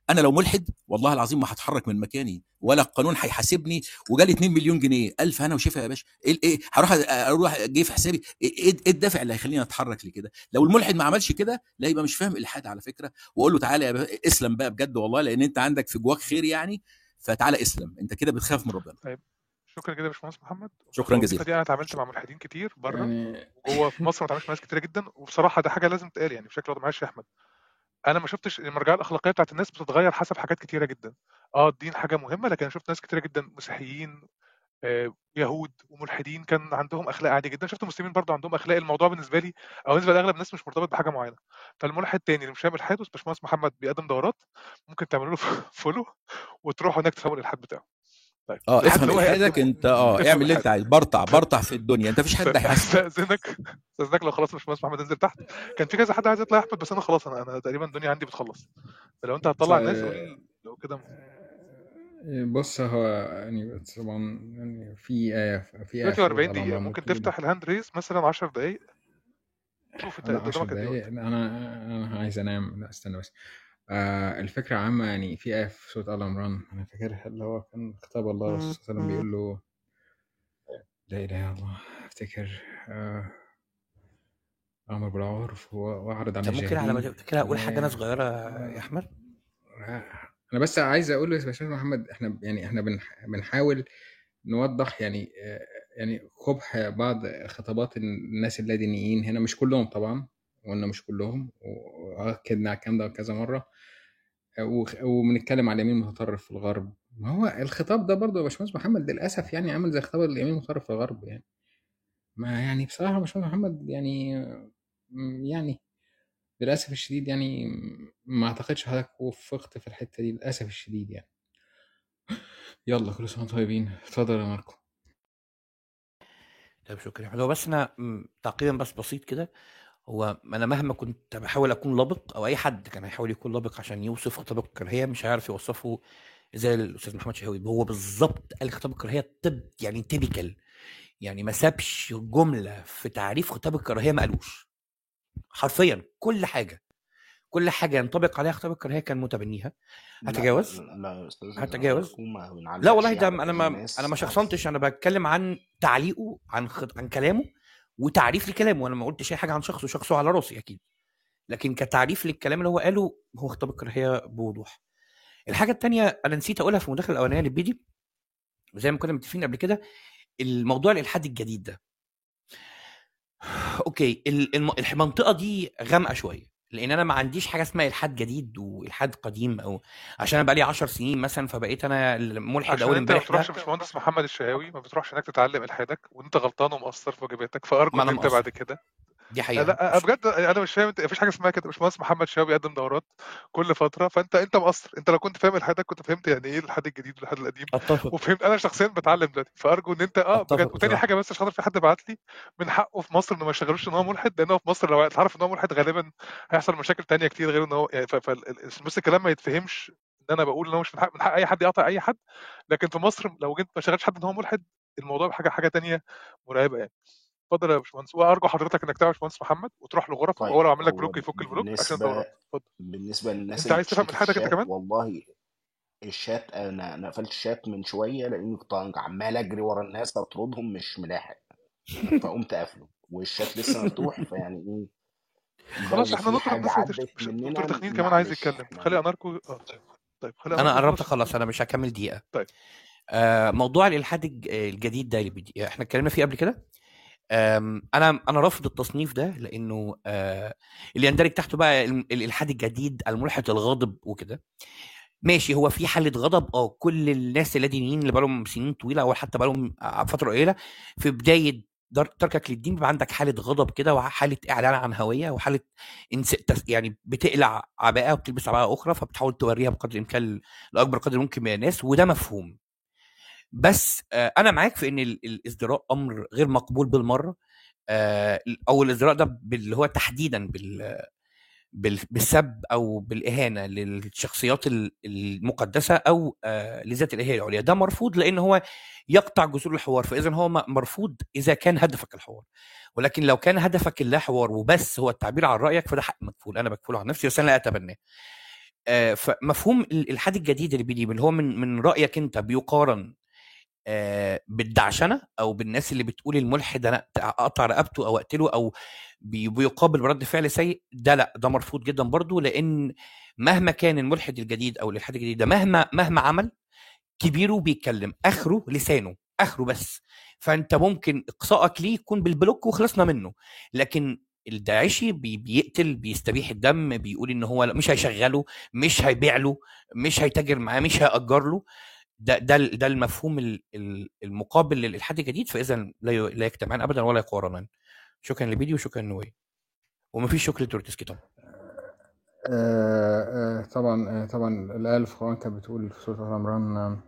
أنا لو ملحد والله العظيم ما هتحرك من مكاني ولا القانون هيحاسبني وجالي 2 مليون جنيه ألف أنا وشفا يا باشا. إيه إيه هروح أروح جه في حسابي إيه إيه الدافع اللي هيخليني أتحرك لكده لو الملحد ما عملش كده لا يبقى مش فاهم إلحاد على فكرة. وأقول له تعالى يا اسلم بقى بجد والله لأن أنت عندك في جواك خير يعني. فتعالى اسلم. انت كده بتخاف من ربنا. طيب شكرا جدا يا باشمهندس محمد. شكرا جزيلا. دي أنا اتعاملت مع ملحدين كتير بره يعني وجوه في مصر ما اتعاملتش مع ناس كتيرة جدا وبصراحة ده حاجة لازم تقال يعني بشكل واضح. معلش يا أحمد أنا ما شفتش المرجعيه الأخلاقية بتاعت الناس بتتغير حسب حاجات كتيرة جدا. آه الدين حاجة مهمة لكن أنا شفت ناس كتيرة جدا مسيحيين يهود وملحدين كان عندهم أخلاق عادي جدا. شفت مسلمين برضو عندهم أخلاق. الموضوع بالنسبة لي أو بالنسبة لأغلب الناس مش مرتبط بحاجة معينة. فالملحد تاني اللي مش فاهم الحاد باشمهندس محمد بيقدم دورات ممكن تعملوا له follow وتروحوا هناك تفهموا الإلحاد بتاعه. طيب. آه افهم الحادك انت آه اعمل اللي انت عايز برطع برطع في الدنيا. انت مفيش حد هيحاسبك. أستاذنك أستاذنك لو خلاص مش محمد انزل تحت. كان في كذا حد عايز يطلع يا أحمد بس أنا خلاص أنا أنا تقريبا الدنيا عندي بتخلص. فلو أنت هتطلع الناس قول لي. لو كده بص هو يعني طبعا يعني في آية في آية دلوقتي في 40 سورة آل دقيقة. ممكن تفتح ال hand raise مثلا 10 دقايق؟ شوف انت لا انت 10 قدامك قد إيه دقايق. وقت أنا أنا عايز أنام. لا استنى بس. آه الفكرة عامة يعني في آية في سورة آل عمران أنا فاكرها اللي هو كان خطاب الله الرسول صلى الله عليه وسلم بيقول له لا إله إلا الله. أفتكر آه أمر بالعرف وأعرض عن طب ممكن على ما الجاهلين تفتكرها أقول و حاجة أنا صغيرة يا أحمد. أنا بس عايز أقول يا باشمهندس محمد إحنا يعني إحنا بنح- بنحاول نوضح يعني آه، يعني قبح بعض خطابات الناس اللادينيين هنا مش كلهم طبعا وقلنا مش كلهم وأكدنا على الكلام ده كذا مرة آه، وبنتكلم على اليمين المتطرف في الغرب. ما هو الخطاب ده برضه يا باشمهندس محمد للأسف يعني عامل زي خطاب اليمين المتطرف في الغرب يعني. ما يعني بصراحة يا باشمهندس محمد يعني آه، يعني للأسف الشديد يعني ما أعتقدش حضرتك وفقت في الحتة دي للأسف الشديد يعني. يلا كل سنة وأنتم طيبين. اتفضل يا ماركو. طيب شكرا. هو بس أنا م، تعقيبا بس بسيط كده. هو أنا مهما كنت بحاول أكون لبق أو أي حد كان هيحاول يكون لبق عشان يوصف خطاب الكراهية مش هيعرف يوصفه زي الأستاذ محمد شهوي. هو بالظبط قال خطاب الكراهية طب يعني تيبيكال يعني ما سابش جملة في تعريف خطاب الكراهية ما قالوش. حرفيا كل حاجة كل حاجة ينطبق عليها خطاب الكراهيه كان متبنيها. هتجاوز لا يا أستاذ هتجاوز ما لا والله ده على أنا ما أنا ما عكس شخصنتش أنا بتكلم عن تعليقه عن خط... عن كلامه وتعريف لكلامه أنا ما قلتش أي حاجة عن شخصه شخصه على رأسي أكيد. لكن كتعريف للكلام اللي هو قاله هو خطاب الكراهيه بوضوح. الحاجة الثانية أنا نسيت أقولها في المداخلة الأولانية للبيدي زي ما كنا متفقين قبل كده الموضوع الإلحاد الجديد ده. أوكي ال- الم- المنطقة دي غامقة شوية لأن أنا ما عنديش حاجة اسمها إلحاد جديد وإلحاد قديم أو عشان أنا بقالي 10 سنين مثلا فبقيت أنا الملحد عشان أول أنت ما امبارح بتروحش باشمهندس محمد الشهاوي ما بتروحش هناك تتعلم إلحادك وأنت غلطان ومقصر في واجباتك فأرجو أنت بعد كده دي حقيقة. لا أنا بجد أنا مش فاهم انت مفيش حاجة اسمها كده. باشمهندس محمد شهاوي بيقدم دورات كل فترة. فأنت أنت مقصر. أنت لو كنت فاهم الحادك كنت فهمت يعني إيه الحاد الجديد والحاد القديم. أتفق. وفهمت أنا شخصيا بتعلم دلوقتي. فأرجو إن أنت آه بجد. وتاني حاجة بس عشان خاطر في حد بعت لي من حقه في مصر إنه ما يشغلوش إن هو ملحد لأن هو في مصر لو اتعرف إن هو ملحد غالبا هيحصل مشاكل تانية كتير غير إن هو يعني بس الكلام ما يتفهمش إن أنا بقول إن هو مش من حق من حق أي حد يقاطع أي حد. لكن في مصر لو جيت ما شغلتش حد إن هو ملحد الموضوع بحاجة حاجة تانية مرعبة يعني. اتفضل يا باشمهندس. وأرجو حضرتك إنك تعمل باشمهندس محمد وتروح لغرفه طيب وهو لو عامل لك هو block يفك ال block عشان اتفضل. بالنسبة للناس أنت عايز تفهم في الحادك أنت كمان؟ والله الشات أنا أنا قفلت الشات من شوية لأني كنت عمال أجري ورا الناس أطردهم مش ملاحق. فقمت قافله. والشات لسه مفتوح فيعني إيه؟ خلاص إحنا حاجة. عدت مش دكتور تخنين كمان عايز يتكلم. خلي اناركو آه طيب. طيب خلي أنا قربت اخلص أنا مش هكمل دقيقة. طيب. آه موضوع الإلحاد الج- الجديد ده اللي إحنا اتكلمنا فيه قبل كده؟ أنا أنا رافض التصنيف ده لأنه آه اللي يندرج تحته بقى ال- الإلحاد الجديد الملحد الغاضب وكده. ماشي هو في حالة غضب آه كل الناس اللادينيين اللي بقالهم سنين طويلة أو حتى بقالهم فترة قليلة في بداية تركك للدين بيبقى عندك حالة غضب كده وحالة إعلان عن هوية وحالة انس... يعني بتقلع عباءة وبتلبس عباءة أخرى فبتحاول توريها بقدر الإمكان لأكبر قدر ممكن من الناس وده مفهوم. بس آه، أنا معاك في إن ال- الازدراء أمر غير مقبول بالمرة. آه، أو الازدراء ده اللي هو تحديدا بال بال- بالسب أو بالإهانة للشخصيات ال- المقدسة أو آه، لذات الالهيه العليا. ده مرفوض لأن هو يقطع جذور الحوار. فاذا هو مرفوض إذا كان هدفك الحوار. ولكن لو كان هدفك اللا حوار وبس هو التعبير عن رأيك فده حق مكفول. أنا بكفله عن نفسي بس أنا لا اتبناه فمفهوم ال- الالحاد الجديد اللي بيجي اللي هو من من رأيك أنت بيقارن بالدعشنة أو بالناس اللي بتقول الملحد أنا أقطع رقبته أو أقتله أو بي- بيقابل برد فعل سيء ده لأ ده مرفوض جدا برضو لأن مهما كان الملحد الجديد أو الالحاد الجديد ده مهما مهما عمل كبيره بيتكلم آخره لسانه آخره بس. فأنت ممكن إقصائك ليه يكون بالبلوك وخلصنا منه. لكن الداعشي بي بيقتل بيستبيح الدم بيقول إن هو مش هيشغله مش هيبيع له مش هيتاجر معاه مش هيأجر له. ده ده ال- ده المفهوم ال- ال- المقابل للإلحاد الجديد فإذا لا لا يجتمعان ابدا ولا يقارنان. شكرا لبيدي وشكرا لنوي ومفيش شكر لتورتسكي طبعا. آه آه طبعا آه طبعا الآية اللي في القرآن كانت بتقول في سورة آل عمران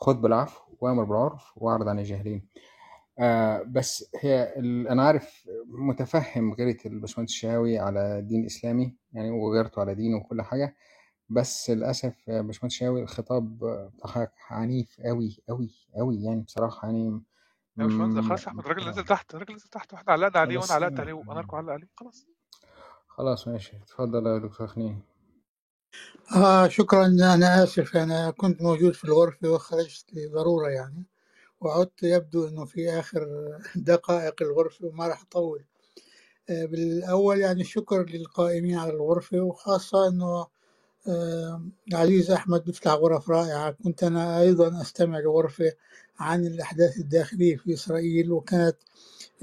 خد بالعفو وأمر بالعرف وأعرض عن الجاهلين. آه بس هي ال... أنا عارف متفهم غيرة الباشمهندس الشهاوي على دين إسلامي يعني وغيرته على دين وكل حاجة بس للأسف يا باشمهندس الشهاوي الخطاب بتاعك عنيف قوي قوي قوي يعني بصراحة يعني يا باشمهندس خلاص يا أحمد الراجل نزل تحت الراجل نزل تحت وإحنا علقنا عليه وأنا علقت عليه واناركو علق عليه خلاص. خلاص ماشي اتفضل يا دكتور خنين. آه شكرا أنا آسف أنا كنت موجود في الغرفة وخرجت لضرورة يعني وعدت يبدو أنه في آخر دقائق الغرفة وما راح أطول. آه بالأول يعني الشكر للقائمين على الغرفة وخاصة أنه آه عزيز أحمد بيفتح غرف رائعة. كنت أنا أيضا أستمع لغرفة عن الأحداث الداخلية في إسرائيل وكانت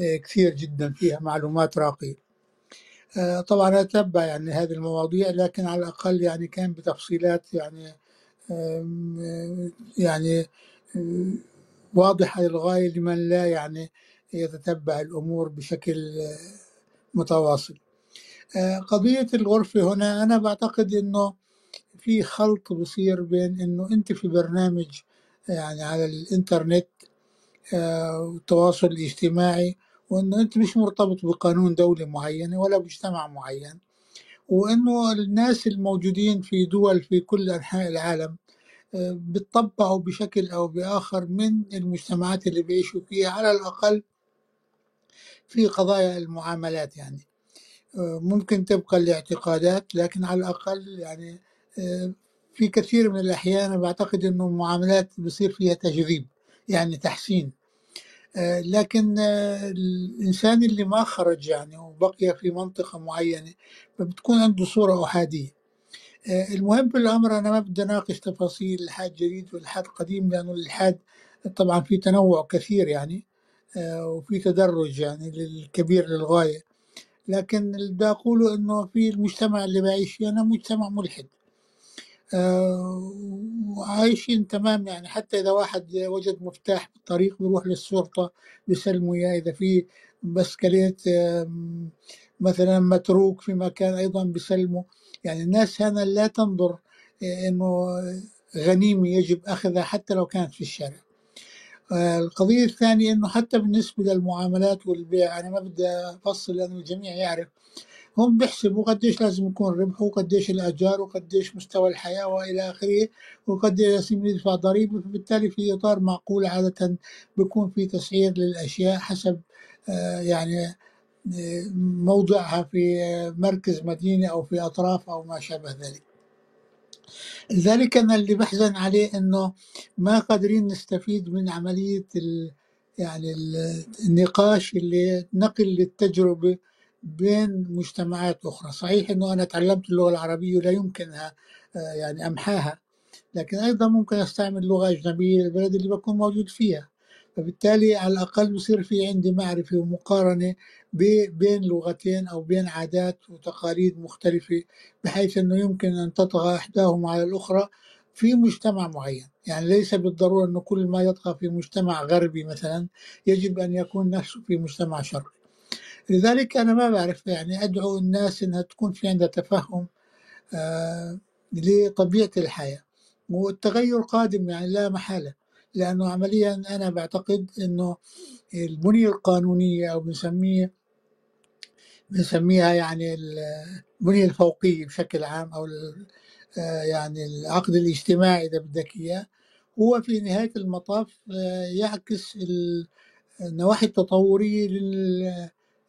آه كثير جدا فيها معلومات راقية. آه، طبعا أتبع يعني هذه المواضيع لكن على الأقل يعني كان بتفصيلات يعني آه، يعني آه، واضحة للغاية لمن لا يعني يتتبع الأمور بشكل آه، متواصل. آه، قضية الغرفة هنا أنا بعتقد أنه في خلط بصير بين أنه أنت في برنامج يعني على الإنترنت آه، والتواصل الاجتماعي وأنه أنت مش مرتبط بقانون دولة معينة ولا مجتمع معين وإنه الناس الموجودين في دول في كل أنحاء العالم آه، بتطبعوا بشكل أو بآخر من المجتمعات اللي بيعيشوا فيها على الأقل في قضايا المعاملات يعني. آه، ممكن تبقى الاعتقادات لكن على الأقل يعني في كثير من الأحيان أنا بعتقد إنه المعاملات بصير فيها تجذيب يعني تحسين. آه، لكن آه، الإنسان اللي ما خرج يعني وبقي في منطقة معينة فبتكون عنده صورة أحادية. آه، المهم في الأمر أنا ما بدي أناقش تفاصيل الإلحاد جديد والإلحاد قديم لأنه الإلحاد طبعا في تنوع كثير يعني آه، وفي تدرج يعني للكبير للغاية. لكن اللي بدي أقوله إنه في المجتمع اللي بعيش فيه أنا مجتمع ملحد. آه، وعايشين تمام يعني. حتى إذا واحد وجد مفتاح بالطريق بيروح للشرطة بيسلموا إياه. إذا في بسكليت مثلا متروك في مكان أيضا بيسلموا يعني الناس هنا لا تنظر آه، إنه غنيمة يجب أخذها حتى لو كانت في الشارع. آه، القضية الثانية إنه حتى بالنسبة للمعاملات والبيع أنا ما بدي أفصل لأنه الجميع يعرف. هم بيحسبوا قديش لازم يكون ربحه وقديش الأجار وقديش مستوى الحياة وإلى آخره وقديش لازم يدفع ضريبة فبالتالي في إطار معقول عادة بيكون في تسعير للأشياء حسب آه، يعني آه، موضعها في آه، مركز مدينة أو في أطراف أو ما شابه ذلك. لذلك أنا اللي بحزن عليه إنه ما قادرين نستفيد من عملية يعني ال- النقاش اللي نقل للتجربة بين مجتمعات أخرى. صحيح إنه أنا تعلمت اللغة العربية ولا يمكنها آه، يعني أمحاها لكن أيضا ممكن أستعمل لغة أجنبية للبلد اللي بكون موجود فيها. فبالتالي على الأقل بصير في عندي معرفة ومقارنة بين لغتين أو بين عادات وتقاليد مختلفة بحيث أنه يمكن أن تطغى إحداهما على الأخرى في مجتمع معين. يعني ليس بالضرورة أنه كل ما يطغى في مجتمع غربي مثلا يجب أن يكون نفسه في مجتمع شرقي. لذلك أنا ما بعرف يعني أدعو الناس أنها تكون في عندها تفهم آه، لطبيعة الحياة. والتغير قادم يعني لا محالة لأنه عمليا أنا بعتقد أنه البنية القانونية أو بنسميه بنسميها يعني البنية الفوقية بشكل عام أو آه، يعني العقد الاجتماعي إذا بدك إياه هو في نهاية المطاف آه، يعكس ال- النواحي التطورية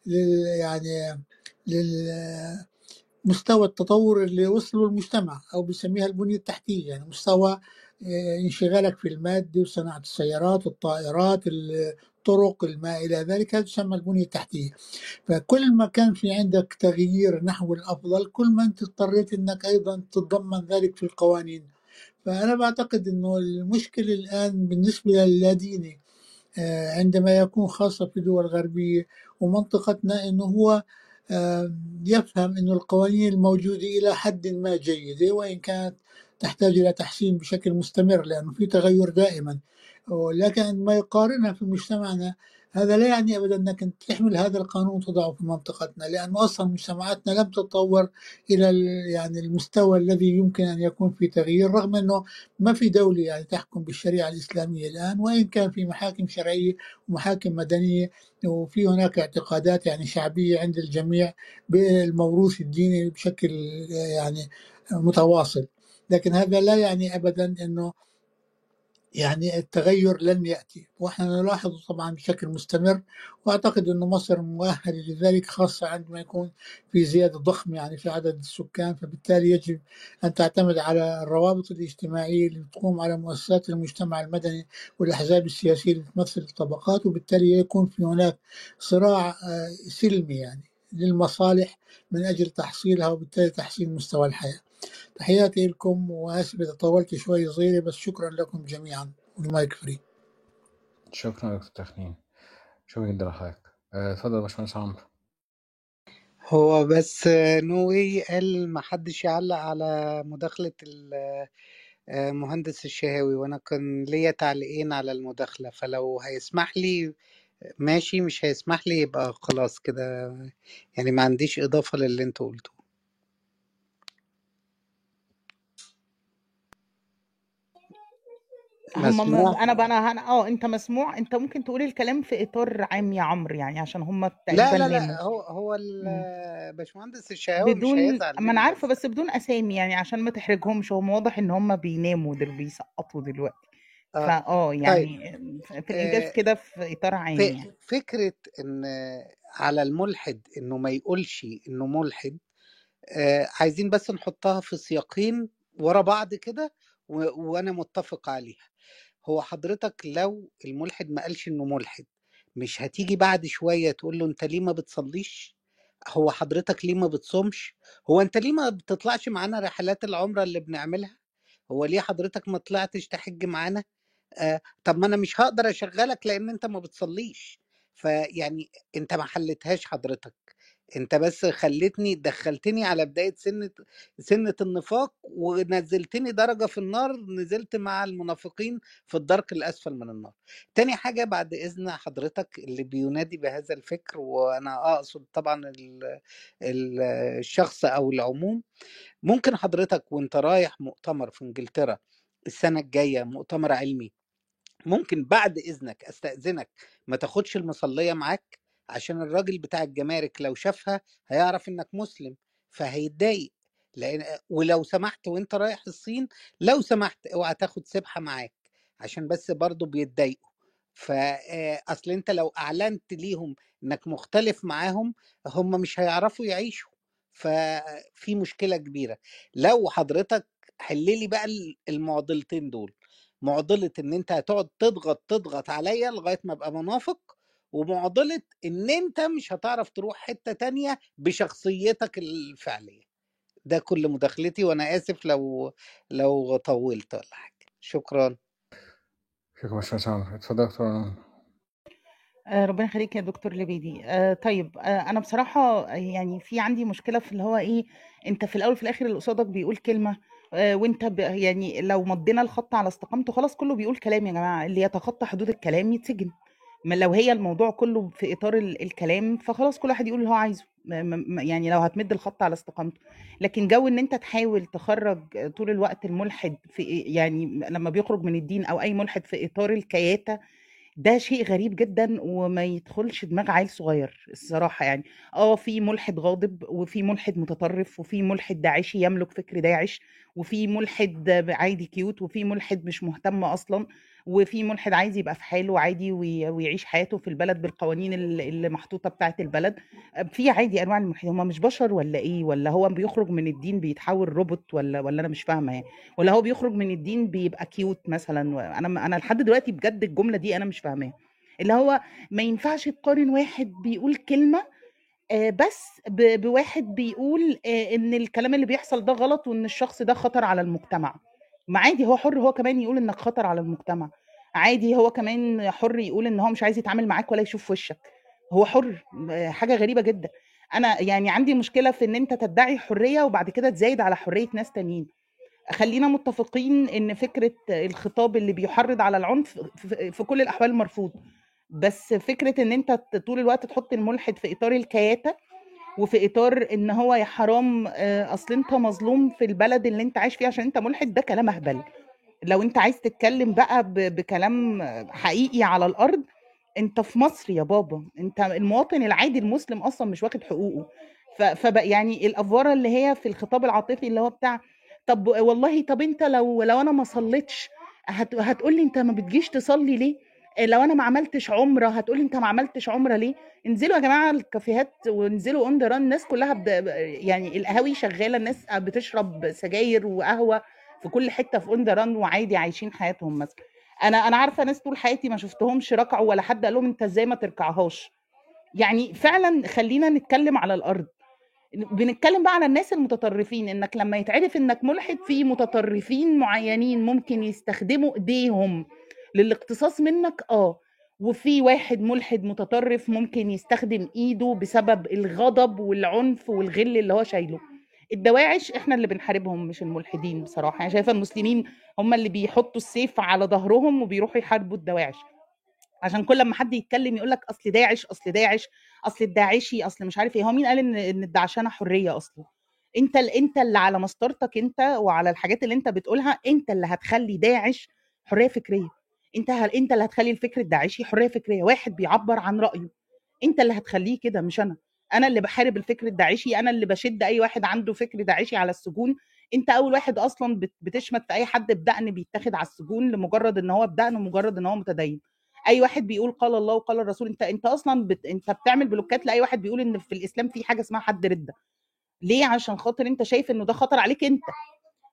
لل يعني للمستوى التطور اللي وصله المجتمع أو بيسميها البنية التحتية يعني مستوى آه، انشغالك في المادة وصناعة السيارات الطائرات الطرق ما إلى ذلك هذا تسمى البنية التحتية. فكل ما كان في عندك تغيير نحو الأفضل كل ما أنت اضطريت أنك أيضا تتضمن ذلك في القوانين. فأنا بعتقد أنه المشكلة الآن بالنسبة للاديني آه، عندما يكون خاصة في دول غربية ومنطقتنا أنه هو آه، يفهم أن القوانين الموجودة إلى حد ما جيدة وإن كانت تحتاج إلى تحسين بشكل مستمر لأنه في تغير دائما. ولكن عندما يقارنها في مجتمعنا هذا لا يعني ابدا أنك تحمل هذا القانون وتضعه في منطقتنا لأنه أصلا مجتمعاتنا لم تتطور إلى ال- يعني المستوى الذي يمكن أن يكون في تغيير رغم أنه ما في دولة يعني تحكم بالشريعة الإسلامية الآن وإن كان في محاكم شرعية ومحاكم مدنية وفي هناك اعتقادات يعني شعبية عند الجميع بالموروث الديني بشكل يعني متواصل. لكن هذا لا يعني ابدا أنه يعني التغير لن يأتي. وإحنا نلاحظ طبعا بشكل مستمر وأعتقد أن مصر مؤهلة لذلك خاصة عندما يكون في زيادة ضخمة يعني في عدد السكان فبالتالي يجب أن تعتمد على الروابط الاجتماعية اللي تقوم على مؤسسات المجتمع المدني والأحزاب السياسية اللي تمثل الطبقات وبالتالي يكون في هناك صراع آه، سلمي يعني للمصالح من أجل تحصيلها وبالتالي تحسين مستوى الحياة. تحياتي لكم وآسف إذا طولت شوي صغيرة بس شكرا لكم جميعا والمايك فري. شكرا دكتور تخنين. شكرا جدا لحضرتك آه، اتفضل يا باشمهندس عمرو. هو بس نوي قال ما حدش يعلق على مداخلة ال- آه، مهندس الشهاوي وأنا كان ليا تعليقين على المداخلة فلو هيسمح لي ماشي مش هيسمح لي يبقى خلاص كده. يعني ما عنديش إضافة للي أنتوا قلتوه هم. مسموع. أنا بقى أنا هن- آه أنت مسموع. أنت ممكن تقول الكلام في إطار عام يا عمرو يعني عشان هم لا تقريبا لا ناموا لا هو هو مم. ال- باشمهندس الشهاوي مش بدون هيزعل ما أنا عارفة بس بدون أسامي يعني عشان ما تحرجهمش. هم واضح إن هم بيناموا دول بيسقطوا دلوقتي. آه. فآه طيب. يعني في الإنجاز آه كده في إطار عام يعني. فكرة إن على الملحد إنه ما يقولش إنه ملحد آه، عايزين بس نحطها في سياقين ورا بعض كده وأنا متفق عليها. هو حضرتك لو الملحد ما قالش إنه ملحد مش هتيجي بعد شوية تقول له أنت ليه ما بتصليش؟ هو حضرتك ليه ما بتصومش؟ هو أنت ليه ما بتطلعش معانا رحلات العمرة اللي بنعملها؟ هو ليه حضرتك ما طلعتش تحج معانا؟ آه طب ما أنا مش هقدر أشغلك لأن أنت ما بتصليش. فيعني أنت ما حلتهاش حضرتك. أنت بس خلتني دخلتني على بداية سنة سنة النفاق ونزلتني درجة في النار نزلت مع المنافقين في الدرك الأسفل من النار. تاني حاجة بعد إذن حضرتك اللي بينادي بهذا الفكر وأنا أقصد طبعا ال- ال- الشخص أو العموم ممكن حضرتك وأنت رايح مؤتمر في إنجلترا السنة الجاية مؤتمر علمي ممكن بعد إذنك أستأذنك ما تاخدش المصلية معاك؟ عشان الراجل بتاع الجمارك لو شافها هيعرف إنك مسلم فهيتضايق لأن ولو سمحت وأنت رايح الصين لو سمحت اوعى تاخد سبحة معاك عشان بس برضو بيتضايقوا. فاصل أنت لو أعلنت ليهم إنك مختلف معاهم هم مش هيعرفوا يعيشوا. ففي مشكلة كبيرة. لو حضرتك حللي بقى المعضلتين دول. معضلة إن أنت هتقعد تضغط تضغط عليا لغاية ما أبقى منافق ومعضلة إن أنت مش هتعرف تروح حتة تانية بشخصيتك الفعلية. ده كل مداخلتي وأنا آسف لو لو طولت ولا حاجة. شكرا. شكرا اتفضل دكتور رنان آه، ربنا يخليك يا دكتور لبيدي. آه، طيب آه، أنا بصراحة يعني في عندي مشكلة في اللي هو إيه أنت في الأول وفي الآخر اللي قصادك بيقول كلمة آه، وأنت ب... يعني لو مضينا الخط على استقامته خلاص كله بيقول كلام يا جماعة. اللي يتخطى حدود الكلام يتسجن. ما لو هي الموضوع كله في إطار ال- الكلام فخلاص كل واحد يقول اللي هو عايزه. يعني لو هتمد الخط على استقامته. لكن جو إن أنت تحاول تخرج طول الوقت الملحد في يعني لما بيخرج من الدين أو أي ملحد في إطار الكياتة ده شيء غريب جدا وما يدخلش دماغ عيل صغير الصراحة يعني. آه في ملحد غاضب وفي ملحد متطرف وفي ملحد داعشي يملك فكر داعش وفي ملحد عادي cute وفي ملحد مش مهتم أصلا. وفي ملحد عايز يبقى في حاله عادي وي- ويعيش حياته في البلد بالقوانين ال- اللي محطوطة بتاعة البلد. في عادي أنواع الملحدين. هم مش بشر ولا إيه؟ ولا هو بيخرج من الدين بيتحول روبوت ولا ولا أنا مش فاهمة يعني. ولا هو بيخرج من الدين بيبقى كيوت مثلا؟ أنا أنا لحد دلوقتي بجد الجملة دي أنا مش فاهماها. اللي هو ما ينفعش تقارن واحد بيقول كلمة آه، بس بواحد بيقول آه، إن الكلام اللي بيحصل ده غلط وإن الشخص ده خطر على المجتمع. ما عادي هو حر هو كمان يقول إنك خطر على المجتمع. عادي هو كمان حر يقول إن هو مش عايز يتعامل معاك ولا يشوف وشك. هو حر حاجة غريبة جدا. أنا يعني عندي مشكلة في إن أنت تدعي حرية وبعد كده تزايد على حرية ناس تانيين. خلينا متفقين إن فكرة الخطاب اللي بيحرض على العنف في كل الأحوال مرفوض. بس فكرة إن أنت طول الوقت تحط الملحد في إطار الكياتة وفي إطار إن هو يا حرام آه، أصل أنت مظلوم في البلد اللي أنت عايش فيها عشان أنت ملحد ده كلام أهبل. لو أنت عايز تتكلم بقى بكلام حقيقي على الأرض أنت في مصر يا بابا. أنت المواطن العادي المسلم أصلا مش واخد حقوقه. فبقى يعني الافوره اللي هي في الخطاب العاطفي اللي هو بتاع طب والله طب أنت لو لو أنا ما صليتش هت هتقول لي أنت ما بتجيش تصلي ليه؟ لو أنا ما عملتش عمرة هتقول لي أنت ما عملتش عمرة ليه؟ انزلوا يا جماعة الكافيهات وانزلوا اون ران الناس كلها بد... يعني القهاوي شغالة الناس بتشرب سجاير وقهوة في كل حتة في اون ران وعادي عايشين حياتهم مثلا. أنا أنا عارفة ناس طول حياتي ما شفتهمش ركعوا ولا حد قال لهم أنت إزاي ما تركعهاش؟ يعني فعلا خلينا نتكلم على الأرض. بنتكلم بقى على الناس المتطرفين إنك لما يتعرف إنك ملحد في متطرفين معينين ممكن يستخدموا إيديهم. للاقتصاص منك آه. وفي واحد ملحد متطرف ممكن يستخدم إيده بسبب الغضب والعنف والغل اللي هو شايله. الدواعش إحنا اللي بنحاربهم مش الملحدين بصراحة. يعني شايفة المسلمين هم اللي بيحطوا السيف على ظهرهم وبيروحوا يحاربوا الدواعش. عشان كل ما حد يتكلم يقول لك أصل داعش أصل داعش أصل الداعشي أصل مش عارف إيه. هو مين قال إن إن الدعشنه حرية أصلا؟ أنت ال- أنت اللي على مسطرتك أنت وعلى الحاجات اللي أنت بتقولها أنت اللي هتخلي داعش حرية فكرية. أنت ه... أنت اللي هتخلي الفكر الداعشي حرية فكرية واحد بيعبر عن رأيه. أنت اللي هتخليه كده مش أنا. أنا اللي بحارب الفكر الداعشي أنا اللي بشد أي واحد عنده فكر داعشي على السجون. أنت أول واحد أصلا بت- بتشمت في أي حد بدقن بيتاخد على السجون لمجرد إن هو بدقن ومجرد إن هو متدين. أي واحد بيقول قال الله وقال الرسول أنت أنت أصلا بت... أنت بتعمل بلوكات لأي واحد بيقول إن في الإسلام في حاجة اسمها حد ردة. ليه؟ عشان خاطر أنت شايف إنه ده خطر عليك أنت.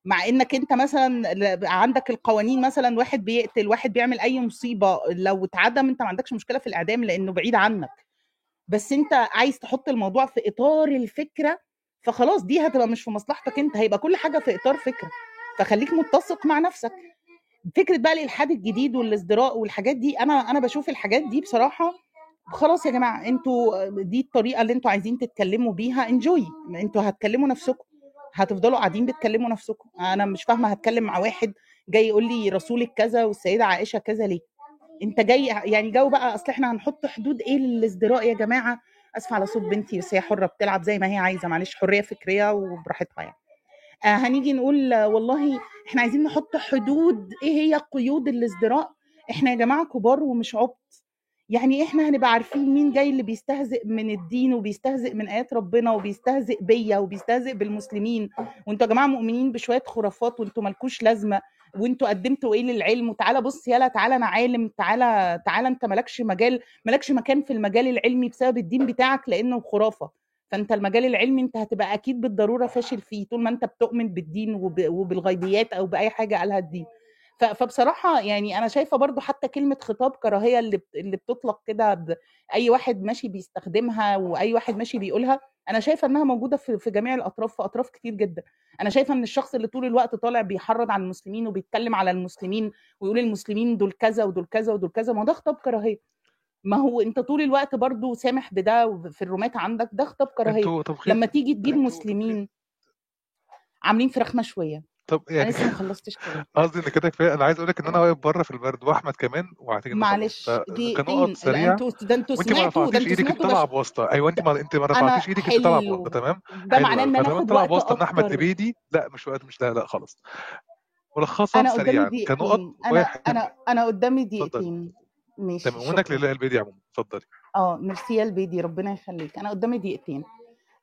مع إنك أنت مثلا عندك القوانين مثلا واحد بيقتل واحد بيعمل أي مصيبة لو اتعدم أنت ما عندكش مشكلة في الإعدام لأنه بعيد عنك. بس أنت عايز تحط الموضوع في إطار الفكرة فخلاص دي هتبقى مش في مصلحتك أنت هيبقى كل حاجة في إطار فكرة. فخليك متسق مع نفسك. فكرة بقى الإلحاد الجديد والازدراء والحاجات دي أنا أنا بشوف الحاجات دي بصراحة خلاص يا جماعة أنتوا دي الطريقة اللي أنتوا عايزين تتكلموا بيها انجوي أنتوا هتكلموا نفسكم. هتفضلوا قاعدين بتكلموا نفسكم. أنا مش فاهمة هتكلم مع واحد جاي يقول لي رسولك كذا والسيدة عائشة كذا ليه؟ أنت جاي يعني جو بقى أصل إحنا هنحط حدود إيه للازدراء يا جماعة؟ اسف على صوت بنتي بس هي حرة بتلعب زي ما هي عايزة معلش حرية فكرية وبراحتها يعني. آه، هنيجي نقول والله إحنا عايزين نحط حدود إيه هي قيود الازدراء إحنا يا جماعة كبار ومش عبط. يعني إحنا هنبقى عارفين مين جاي اللي بيستهزئ من الدين وبيستهزئ من آيات ربنا وبيستهزئ بيا وبيستهزئ بالمسلمين. وانتوا يا جماعة مؤمنين بشوية خرافات وانتوا مالكوش لازمة. وانتوا قدمتوا إيه للعلم؟ وتعالى بص يلا تعالى أنا عالم. تعالى تعالى أنت مالكش مجال مالكش مكان في المجال العلمي بسبب الدين بتاعك لأنه خرافة. فأنت المجال العلمي أنت هتبقى أكيد بالضرورة فاشل فيه. طول ما أنت بتؤمن بالدين وب- وبالغيبيات أو بأي حاجة قالها الدين. فبصراحة يعني أنا شايفة برضو حتى كلمة خطاب كراهية اللي اللي بتطلق كده أي واحد ماشي بيستخدمها وأي واحد ماشي بيقولها أنا شايفة إنها موجودة في في جميع الأطراف في أطراف كتير جدا. أنا شايفة إن الشخص اللي طول الوقت طالع بيحرض على المسلمين وبيتكلم على المسلمين ويقول المسلمين دول كذا ودول كذا ودول كذا ما ده خطاب كراهية. ما هو أنت طول الوقت برضو سامح بده في الرومات عندك ده خطاب كراهية. لما تيجي تجيب مسلمين عاملين فراخ مشوية. طب أنا يعني لسه ما خلصتش كلام قصدي إن كده كفاية. أنا عايز أقول لك إن أنا واقف بره في البرد وأحمد كمان وهتيجي معلش فكنقط دقيقتين لا سريع. أنتوا ده أنتوا وانت ما سمعتوا ده رفعتيش أنتوا إيدك انت سمعتوا طالعه. بواسطة. أيوه انت ما انت ما أنا رفعتيش إيدك انت طالعه حلو. بواسطه تمام؟ ده حلو معناه إن فلما انت طالعه وقت بواسطة إن أحمد أكتر. لبيدي لا مش وقت مش لا لا خلاص. ملخصا أنا قدامي سريعا كنقط دقيقتين أنا واحد. أنا أنا قدامي دقيقتين. ماشي تمام. ومنك لله البيدي عموما. اتفضلي. آه ميرسي يا البيدي ربنا يخليك. أنا قدامي دقيقتين.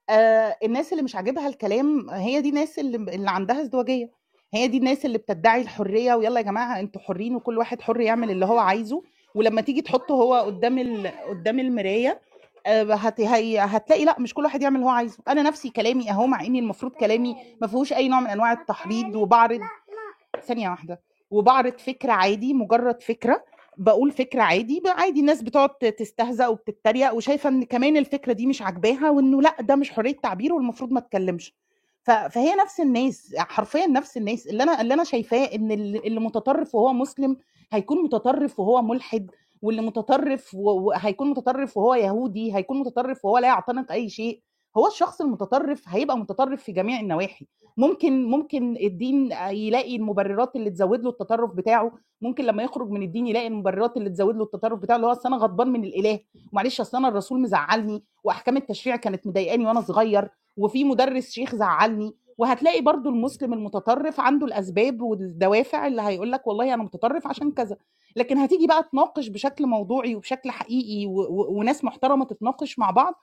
آه الناس اللي مش عاجبها الكلام هي دي الناس اللي, اللي عندها ازدواجية. هي دي الناس اللي بتدعي الحرية ويلا يا جماعة أنتوا حرين وكل واحد حر يعمل اللي هو عايزه. ولما تيجي تحطه هو قدام ال... قدام المراية آه، هت... هي... هتلاقي لأ مش كل واحد يعمل اللي هو عايزه. أنا نفسي كلامي أهو مع إني المفروض كلامي ما فيهوش أي نوع من أنواع التحريض وبعرض ثانية واحدة. وبعرض فكرة عادي مجرد فكرة. بقول فكرة عادي عادي الناس بتقعد تستهزأ وبتتريق وشايفة إن كمان الفكرة دي مش عاجباها وإنه لأ ده مش حرية تعبير والمفروض ما اتكلمش فهي نفس الناس حرفيا نفس الناس. اللي أنا اللي أنا شايفاه إن اللي متطرف وهو مسلم هيكون متطرف وهو ملحد واللي متطرف وهيكون متطرف وهو يهودي هيكون متطرف وهو لا يعتنق أي شيء. هو الشخص المتطرف هيبقى متطرف في جميع النواحي. ممكن ممكن الدين يلاقي المبررات اللي تزود له التطرف بتاعه. ممكن لما يخرج من الدين يلاقي المبررات اللي تزود له التطرف بتاعه اللي هو أنا غضبان من الإله. ومعلش أصل أنا الرسول مزعلني وأحكام التشريع كانت مضايقاني وأنا صغير. وفي مدرس شيخ زعلني وهتلاقي برضو المسلم المتطرف عنده الأسباب والدوافع اللي هيقول لك والله أنا متطرف عشان كذا. لكن هتيجي بقى تناقش بشكل موضوعي وبشكل حقيقي و... و... وناس محترمة تتناقش مع بعض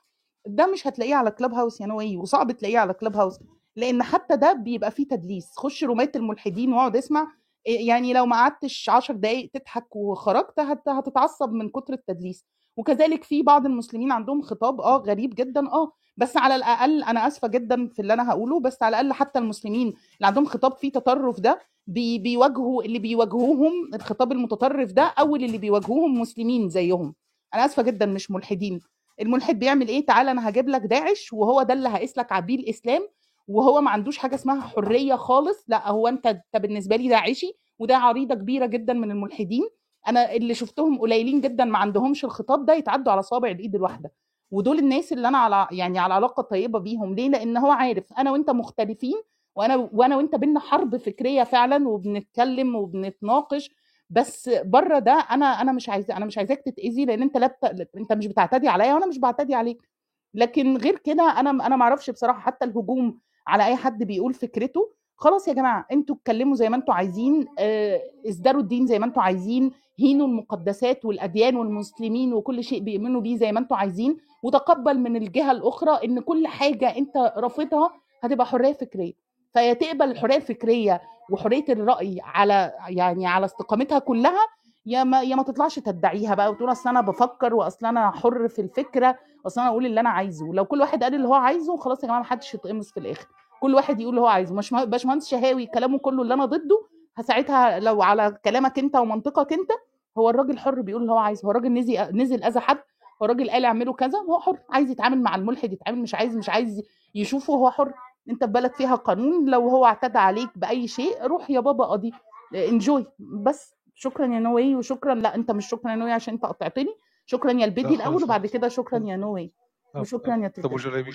ده مش هتلاقيه على كلاب هاوس يا وصعب تلاقيه على كلاب هاوس لأن حتى ده بيبقى فيه تدليس. خش رومات الملحدين واقعد اسمع إيه يعني لو ما قعدتش 10 دقايق تضحك وخرجت هت... هتتعصب من كتر التدليس. وكذلك في بعض المسلمين عندهم خطاب آه غريب جدا آه بس على الأقل أنا آسفة جدا في اللي أنا هقوله بس على الأقل حتى المسلمين اللي عندهم خطاب فيه تطرف ده بي بيواجهوا اللي بيواجهوهم الخطاب المتطرف ده أو اللي بيواجهوهم مسلمين زيهم. أنا آسفة جدا مش ملحدين. الملحد بيعمل إيه؟ تعالى أنا هجيب لك داعش وهو ده اللي هقيس لك عبيه الإسلام وهو ما عندوش حاجة اسمها حرية خالص لأ هو أنت أنت بالنسبة لي داعشي وده عريضة كبيرة جدا من الملحدين. أنا اللي شفتهم قليلين جدا ما عندهمش الخطاب ده يتعدوا على صابع الإيد الواحدة. ودول الناس اللي أنا على يعني على علاقة طيبة بيهم. ليه؟ لأن هو عارف أنا وأنت مختلفين وأنا وأنا وأنت بينا حرب فكرية فعلا وبنتكلم وبنتناقش. بس بره ده أنا أنا مش عايزه أنا مش عايزاك تتأذي لأن أنت لا. أنت مش بتعتدي عليا وأنا مش بعتدي عليك. لكن غير كده أنا أنا ما أعرفش بصراحة حتى الهجوم على أي حد بيقول فكرته. خلاص يا جماعة أنتوا اتكلموا زي ما أنتوا عايزين آه ازدروا الدين زي ما أنتوا عايزين هينوا المقدسات والأديان والمسلمين وكل شيء بيؤمنوا بيه زي ما أنتوا عايزين. وتقبل من الجهة الأخرى إن كل حاجة انت رافضها هتبقى حرية فكرية. فيا تقبل الحرية الفكرية وحرية الرأي على يعني على استقامتها كلها يا ما يا ما تطلعش تدعيها بقى وتقول أصل أنا بفكر وأصل أنا حر في الفكرة وأصل أنا أقول اللي أنا عايزه. لو كل واحد قال اللي هو عايزه خلاص يا جماعة ما حدش يتقمص في الآخر. كل واحد يقول اللي هو عايزه. مش باشمهندس شهاوي كلامه كله اللي أنا ضده ساعتها لو على كلامك أنت ومنطقك أنت هو الراجل حر بيقول اللي هو عايزه. هو الراجل نزل نزل أذى حد هو الراجل قال اعملوا كذا هو حر. عايز يتعامل مع الملحد يتعامل مش عايز مش عايز يشوفه هو حر. أنت في بلد فيها قانون؟ لو هو اعتدى عليك بأي شيء روح يا بابا قضي انجوي بس شكرا يا نوي وشكرا. لا أنت مش شكرا يا نوي عشان أنت قطعتني. شكرا يا البدي لا الأول وبعد كده شكرا يا نوي. وشكرا يا طب وجلابي؟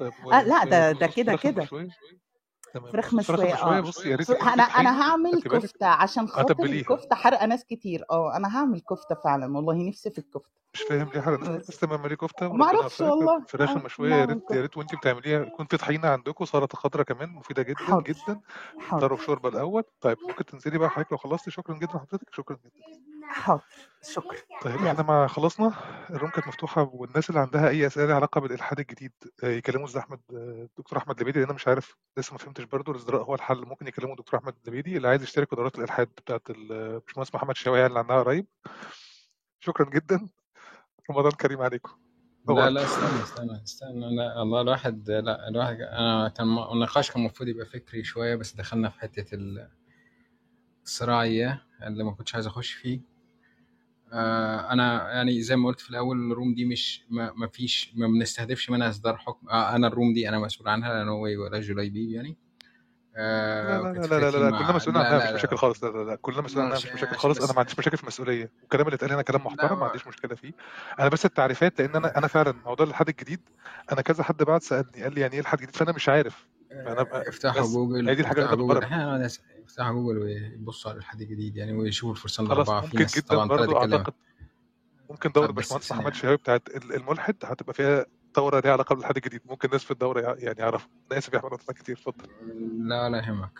طيب آه لا ده ده كده فراخ كده. فراخ فراخ مشوية المشوية آه. بص يا ريت أنا أنا هعمل كفتة عشان خاطر الكفتة حرقة ناس كتير. آه أنا هعمل كفتة فعلا والله نفسي في الكفتة. مش فاهم ليه حرق بس. تمام اعملي كفتة؟ ما أعرفش والله. الفراخ آه المشويه يا ريت يا ريت وانت بتعمليها. يكون في طحينة عندكم سلطة خضراء كمان مفيدة جدا حاضر. جدا. حاضر. فطار وشوربه الأول. طيب ممكن تنزلي بقى حضرتك لو خلصتي. شكرا جدا لحضرتك شكرا جدا. حاضر شكرا. طيب إحنا ما خلصنا. الروم كانت مفتوحة والناس اللي عندها أي أسئلة لها علاقة بالإلحاد الجديد آه، يكلموا أستاذ أحمد آه، دكتور أحمد لبيدي لأن أنا مش عارف لسه ما فهمتش برضه الازدراء هو الحل. ممكن يكلموا دكتور أحمد لبيدي اللي عايز يشترك في دورات الإلحاد بتاعت الباشمهندس محمد شوقي اللي عندها قريب. شكرا جدا. رمضان كريم عليكم. لا لا استنى استنى استنى. لا الله الواحد لا الواحد أنا كان النقاش كان المفروض يبقى فكري شوية بس دخلنا في حتة ال- الصراعية اللي ما كنتش عايز أخش فيه. آه أنا يعني زي ما قلت في الأول الروم دي مش ما, ما فيش ما بنستهدفش منها إصدار حكم. آه أنا الروم دي أنا مسؤول عنها لا نووي ولا جليبي يعني. لا آه لا وكانت لا لا لا, فكرتي لا. كلنا مسؤولين لا عنها مفيش لا. مشاكل لا خالص لا لا لا كلنا مسؤولين عنها مفيش مشاكل خالص. أنا ما عنديش مشاكل في المسؤولية. والكلام اللي اتقال هنا كلام لا محترم ما هو عنديش مشكلة فيه. أنا بس التعريفات لأن أنا أنا فعلا موضوع الالحاد الجديد أنا كذا حد بعد سألني قال لي يعني إيه الحاد جديد فأنا مش عارف. فانا افتحوا بس جوجل هي دي الحاجة اللي افتحوا ببرر أحيانا ناس يفتحوا جوجل ويبصوا على الحد الجديد يعني ويشوفوا الفرسان خلاص الأربعة. في ناس طبعا طلعت برضو تتكلم أعتقد ممكن دورة باشمهندس ثانية. محمد شهاوي بتاعت ال- الملحد هتبقى فيها دورة ليها علاقة بالالحاد الجديد. ممكن ناس في الدورة يع- يعني يعرفوا. أنا آسف يا أحمد قطعتك كتير. اتفضل. لا لا يهمك.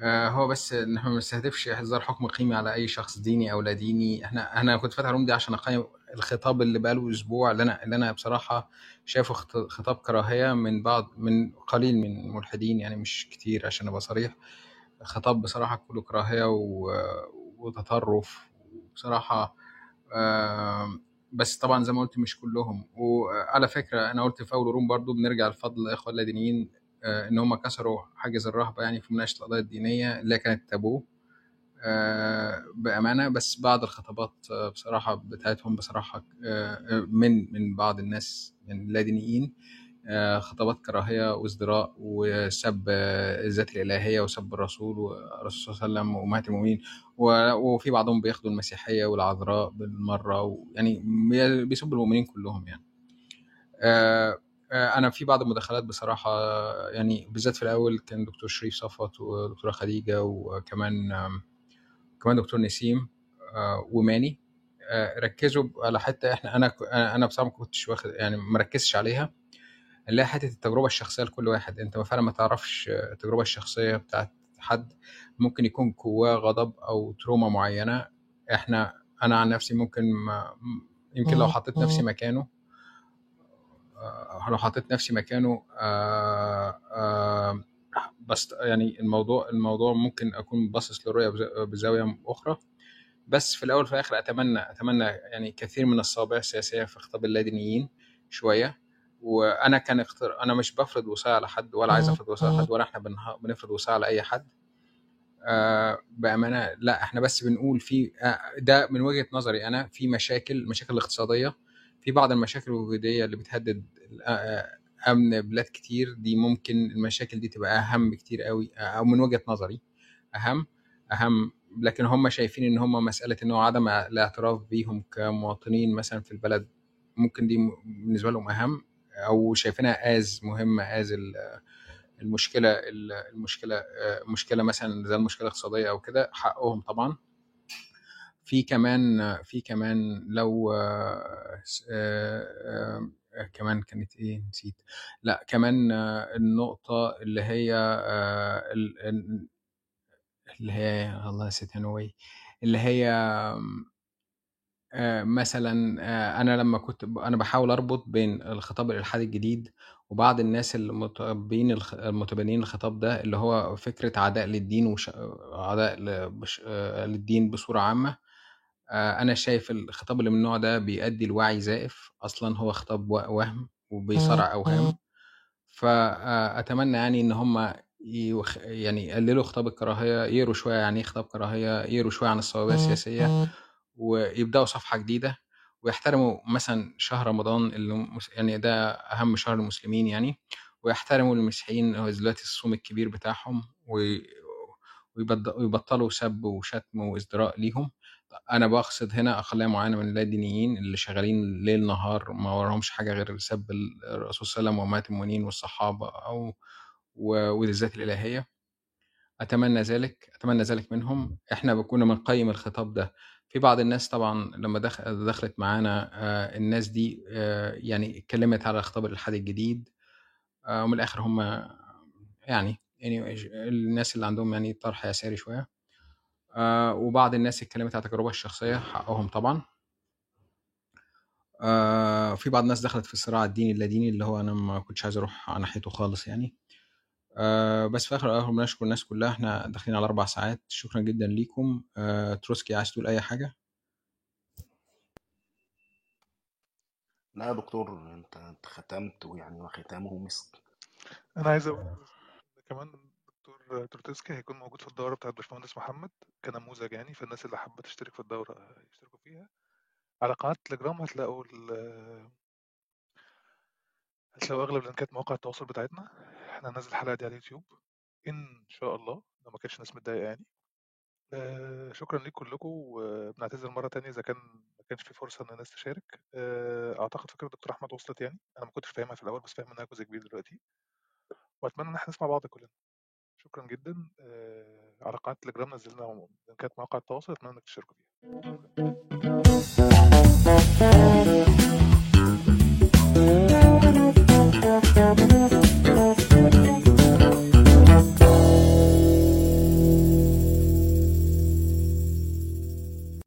آه، هو بس إن إحنا ما بنستهدفش اصدار حكم قيمي على أي شخص ديني أو لا ديني. إحنا أنا كنت فاتح الروم دي عشان أقيم الخطاب اللي بقاله أسبوع اللي أنا اللي أنا بصراحة شايفه خط- خطاب كراهية من بعض من قليل من الملحدين يعني مش كتير عشان أبقى صريح. خطاب بصراحة كله كراهية وتطرف بصراحة بس طبعا زي ما قلت مش كلهم. وعلى فكرة أنا قلت في أول روم برضو بنرجع لفضل الإخوة اللادينيين آه، إن هم كسروا حاجز الرهبة يعني في مناقشة القضايا الدينية اللي كانت تابوه. بأمانة بس بعض الخطابات آه، بصراحة بتاعتهم بصراحة آه، من من بعض الناس من اللادينيين آه، خطابات كراهية وازدراء وسب آه، الذات الإلهية وسب الرسول والرسول صلى الله عليه وسلم وأمهات المؤمنين وفي بعضهم بياخدوا المسيحية والعذراء بالمرة يعني بي- بيسبوا المؤمنين كلهم يعني. آه، آه، أنا في بعض المداخلات بصراحة آه، يعني بالذات في الأول كان دكتور شريف صفوت ودكتوره خديجة وكمان كمان دكتور نسيم آه، وماني. آه، ركزوا على حتة إحنا أنا أنا بصراحة ما كنتش واخد يعني ما ركزتش عليها. اللي هي حتة التجربة الشخصية لكل واحد. أنت فعلا ما تعرفش التجربة الشخصية بتاعت حد. ممكن يكون جواه غضب أو تروما معينة. إحنا أنا عن نفسي ممكن ما يمكن لو حطيت نفسي مكانه آه، لو حطيت نفسي مكانه آه، آه، بس يعني الموضوع الموضوع ممكن أكون باصص للرؤيه بز- بزاوية أخرى. بس في الأول وفي الآخر أتمنى أتمنى يعني كثير من الصوابع السياسية في خطاب اللادينيين شوية. وأنا كان اختر... أنا مش بفرض وصاية على حد ولا عايز أفرض وصاية على حد ولا إحنا بنها... بنفرض وصاية على أي حد. آه بأمانة لأ إحنا بس بنقول في آه ده من وجهة نظري أنا في مشاكل مشاكل اقتصادية في بعض المشاكل الوجودية اللي بتهدد آه، آه، أمن بلاد كتير دي ممكن المشاكل دي تبقى أهم بكتير قوي أو من وجهة نظري أهم أهم لكن هم شايفين إن هم مسألة انه عدم الاعتراف بيهم كمواطنين مثلا في البلد ممكن دي بالنسبة لهم أهم أو شايفينها as مهمه as المشكلة المشكلة مشكلة مثلا زي المشكلة الاقتصادية أو كده حقهم طبعا. في كمان في كمان لو آه، آه، كمان كانت إيه نسيت لأ كمان آه، النقطة اللي هي آه، ال- ال- اللي هي الله نسيت اللي هي آه، مثلا آه، أنا لما كنت أنا بحاول أربط بين الخطاب الالحادي الجديد وبعض الناس المتبين الخ- المتبنين الخطاب ده اللي هو فكرة عداء للدين وش... عداء. آه، للدين بصورة عامة آه، أنا شايف الخطاب اللي من النوع ده بيؤدي لوعي زائف. أصلا هو خطاب وهم وبيصارع أوهام. فاتمنى يعني إن هم يوخ... يعني يقللوا خطاب الكراهية يقروا شوية يعني إيه خطاب كراهية يقروا شوية عن الصوابع السياسية ويبدأوا صفحة جديدة ويحترموا مثلا شهر رمضان اللي يعني ده أهم شهر المسلمين يعني ويحترموا المسيحيين هو دلوقتي الصوم الكبير بتاعهم ويبطلوا سب وشتم وإزدراء ليهم. أنا بقصد هنا اقليه معينة من اللادينيين اللي شغالين ليل نهار ما وراهمش حاجة غير سب الرسول صلى الله عليه وسلم وأمهات المؤمنين والصحابة أو والذات الإلهية. أتمنى ذلك أتمنى ذلك منهم. إحنا كنا بنقيم الخطاب ده. في بعض الناس طبعا لما دخل دخلت معانا آه، الناس دي آه، يعني اتكلمت على الخطاب الالحادي الجديد. آه، ومن الآخر هم يعني يعني الناس اللي عندهم يعني طرح يساري شوية. آه، وبعض الناس اتكلمت على التجربه الشخصية حقهم طبعا. آه، في بعض الناس دخلت في الصراع الديني اللاديني اللي هو أنا ما كنتش عايز أروح ناحيته خالص يعني. آه، بس في آخر الآخر بنشكر الناس كلها. إحنا داخلين على أربع ساعات. شكرا جدا ليكم. آه، تروسكي عايز تقول أي حاجة؟ لا يا دكتور أنت انت ختمت ويعني وختامه مسك. أنا عايز أقول كمان تروتسكي هيكون موجود في الدورة بتاعت باشمهندس محمد كنموذج يعني فالناس اللي حابة تشترك في الدورة يشتركوا فيها. على قناة تليجرام هتلاقوا ال- هتلاقوا أغلب لينكات مواقع التواصل بتاعتنا. إحنا هننزل الحلقة دي على اليوتيوب. إن شاء الله لو ما كانش ناس متضايقة يعني. آه، شكرا لكم كلكم وبنعتذر مرة تانية إذا كان ما كانش في فرصة إن الناس تشارك. آه، أعتقد فكرة الدكتور أحمد وصلت يعني. أنا ما كنتش فاهمها في الأول بس فاهم منها جزء كبير دلوقتي. وأتمنى إن إحنا نسمع بعض كلنا. شكرا جدا. آه، على قناة تليجرام نزلنا لينكات مواقع التواصل أتمنى إنك تشاركوا فيها.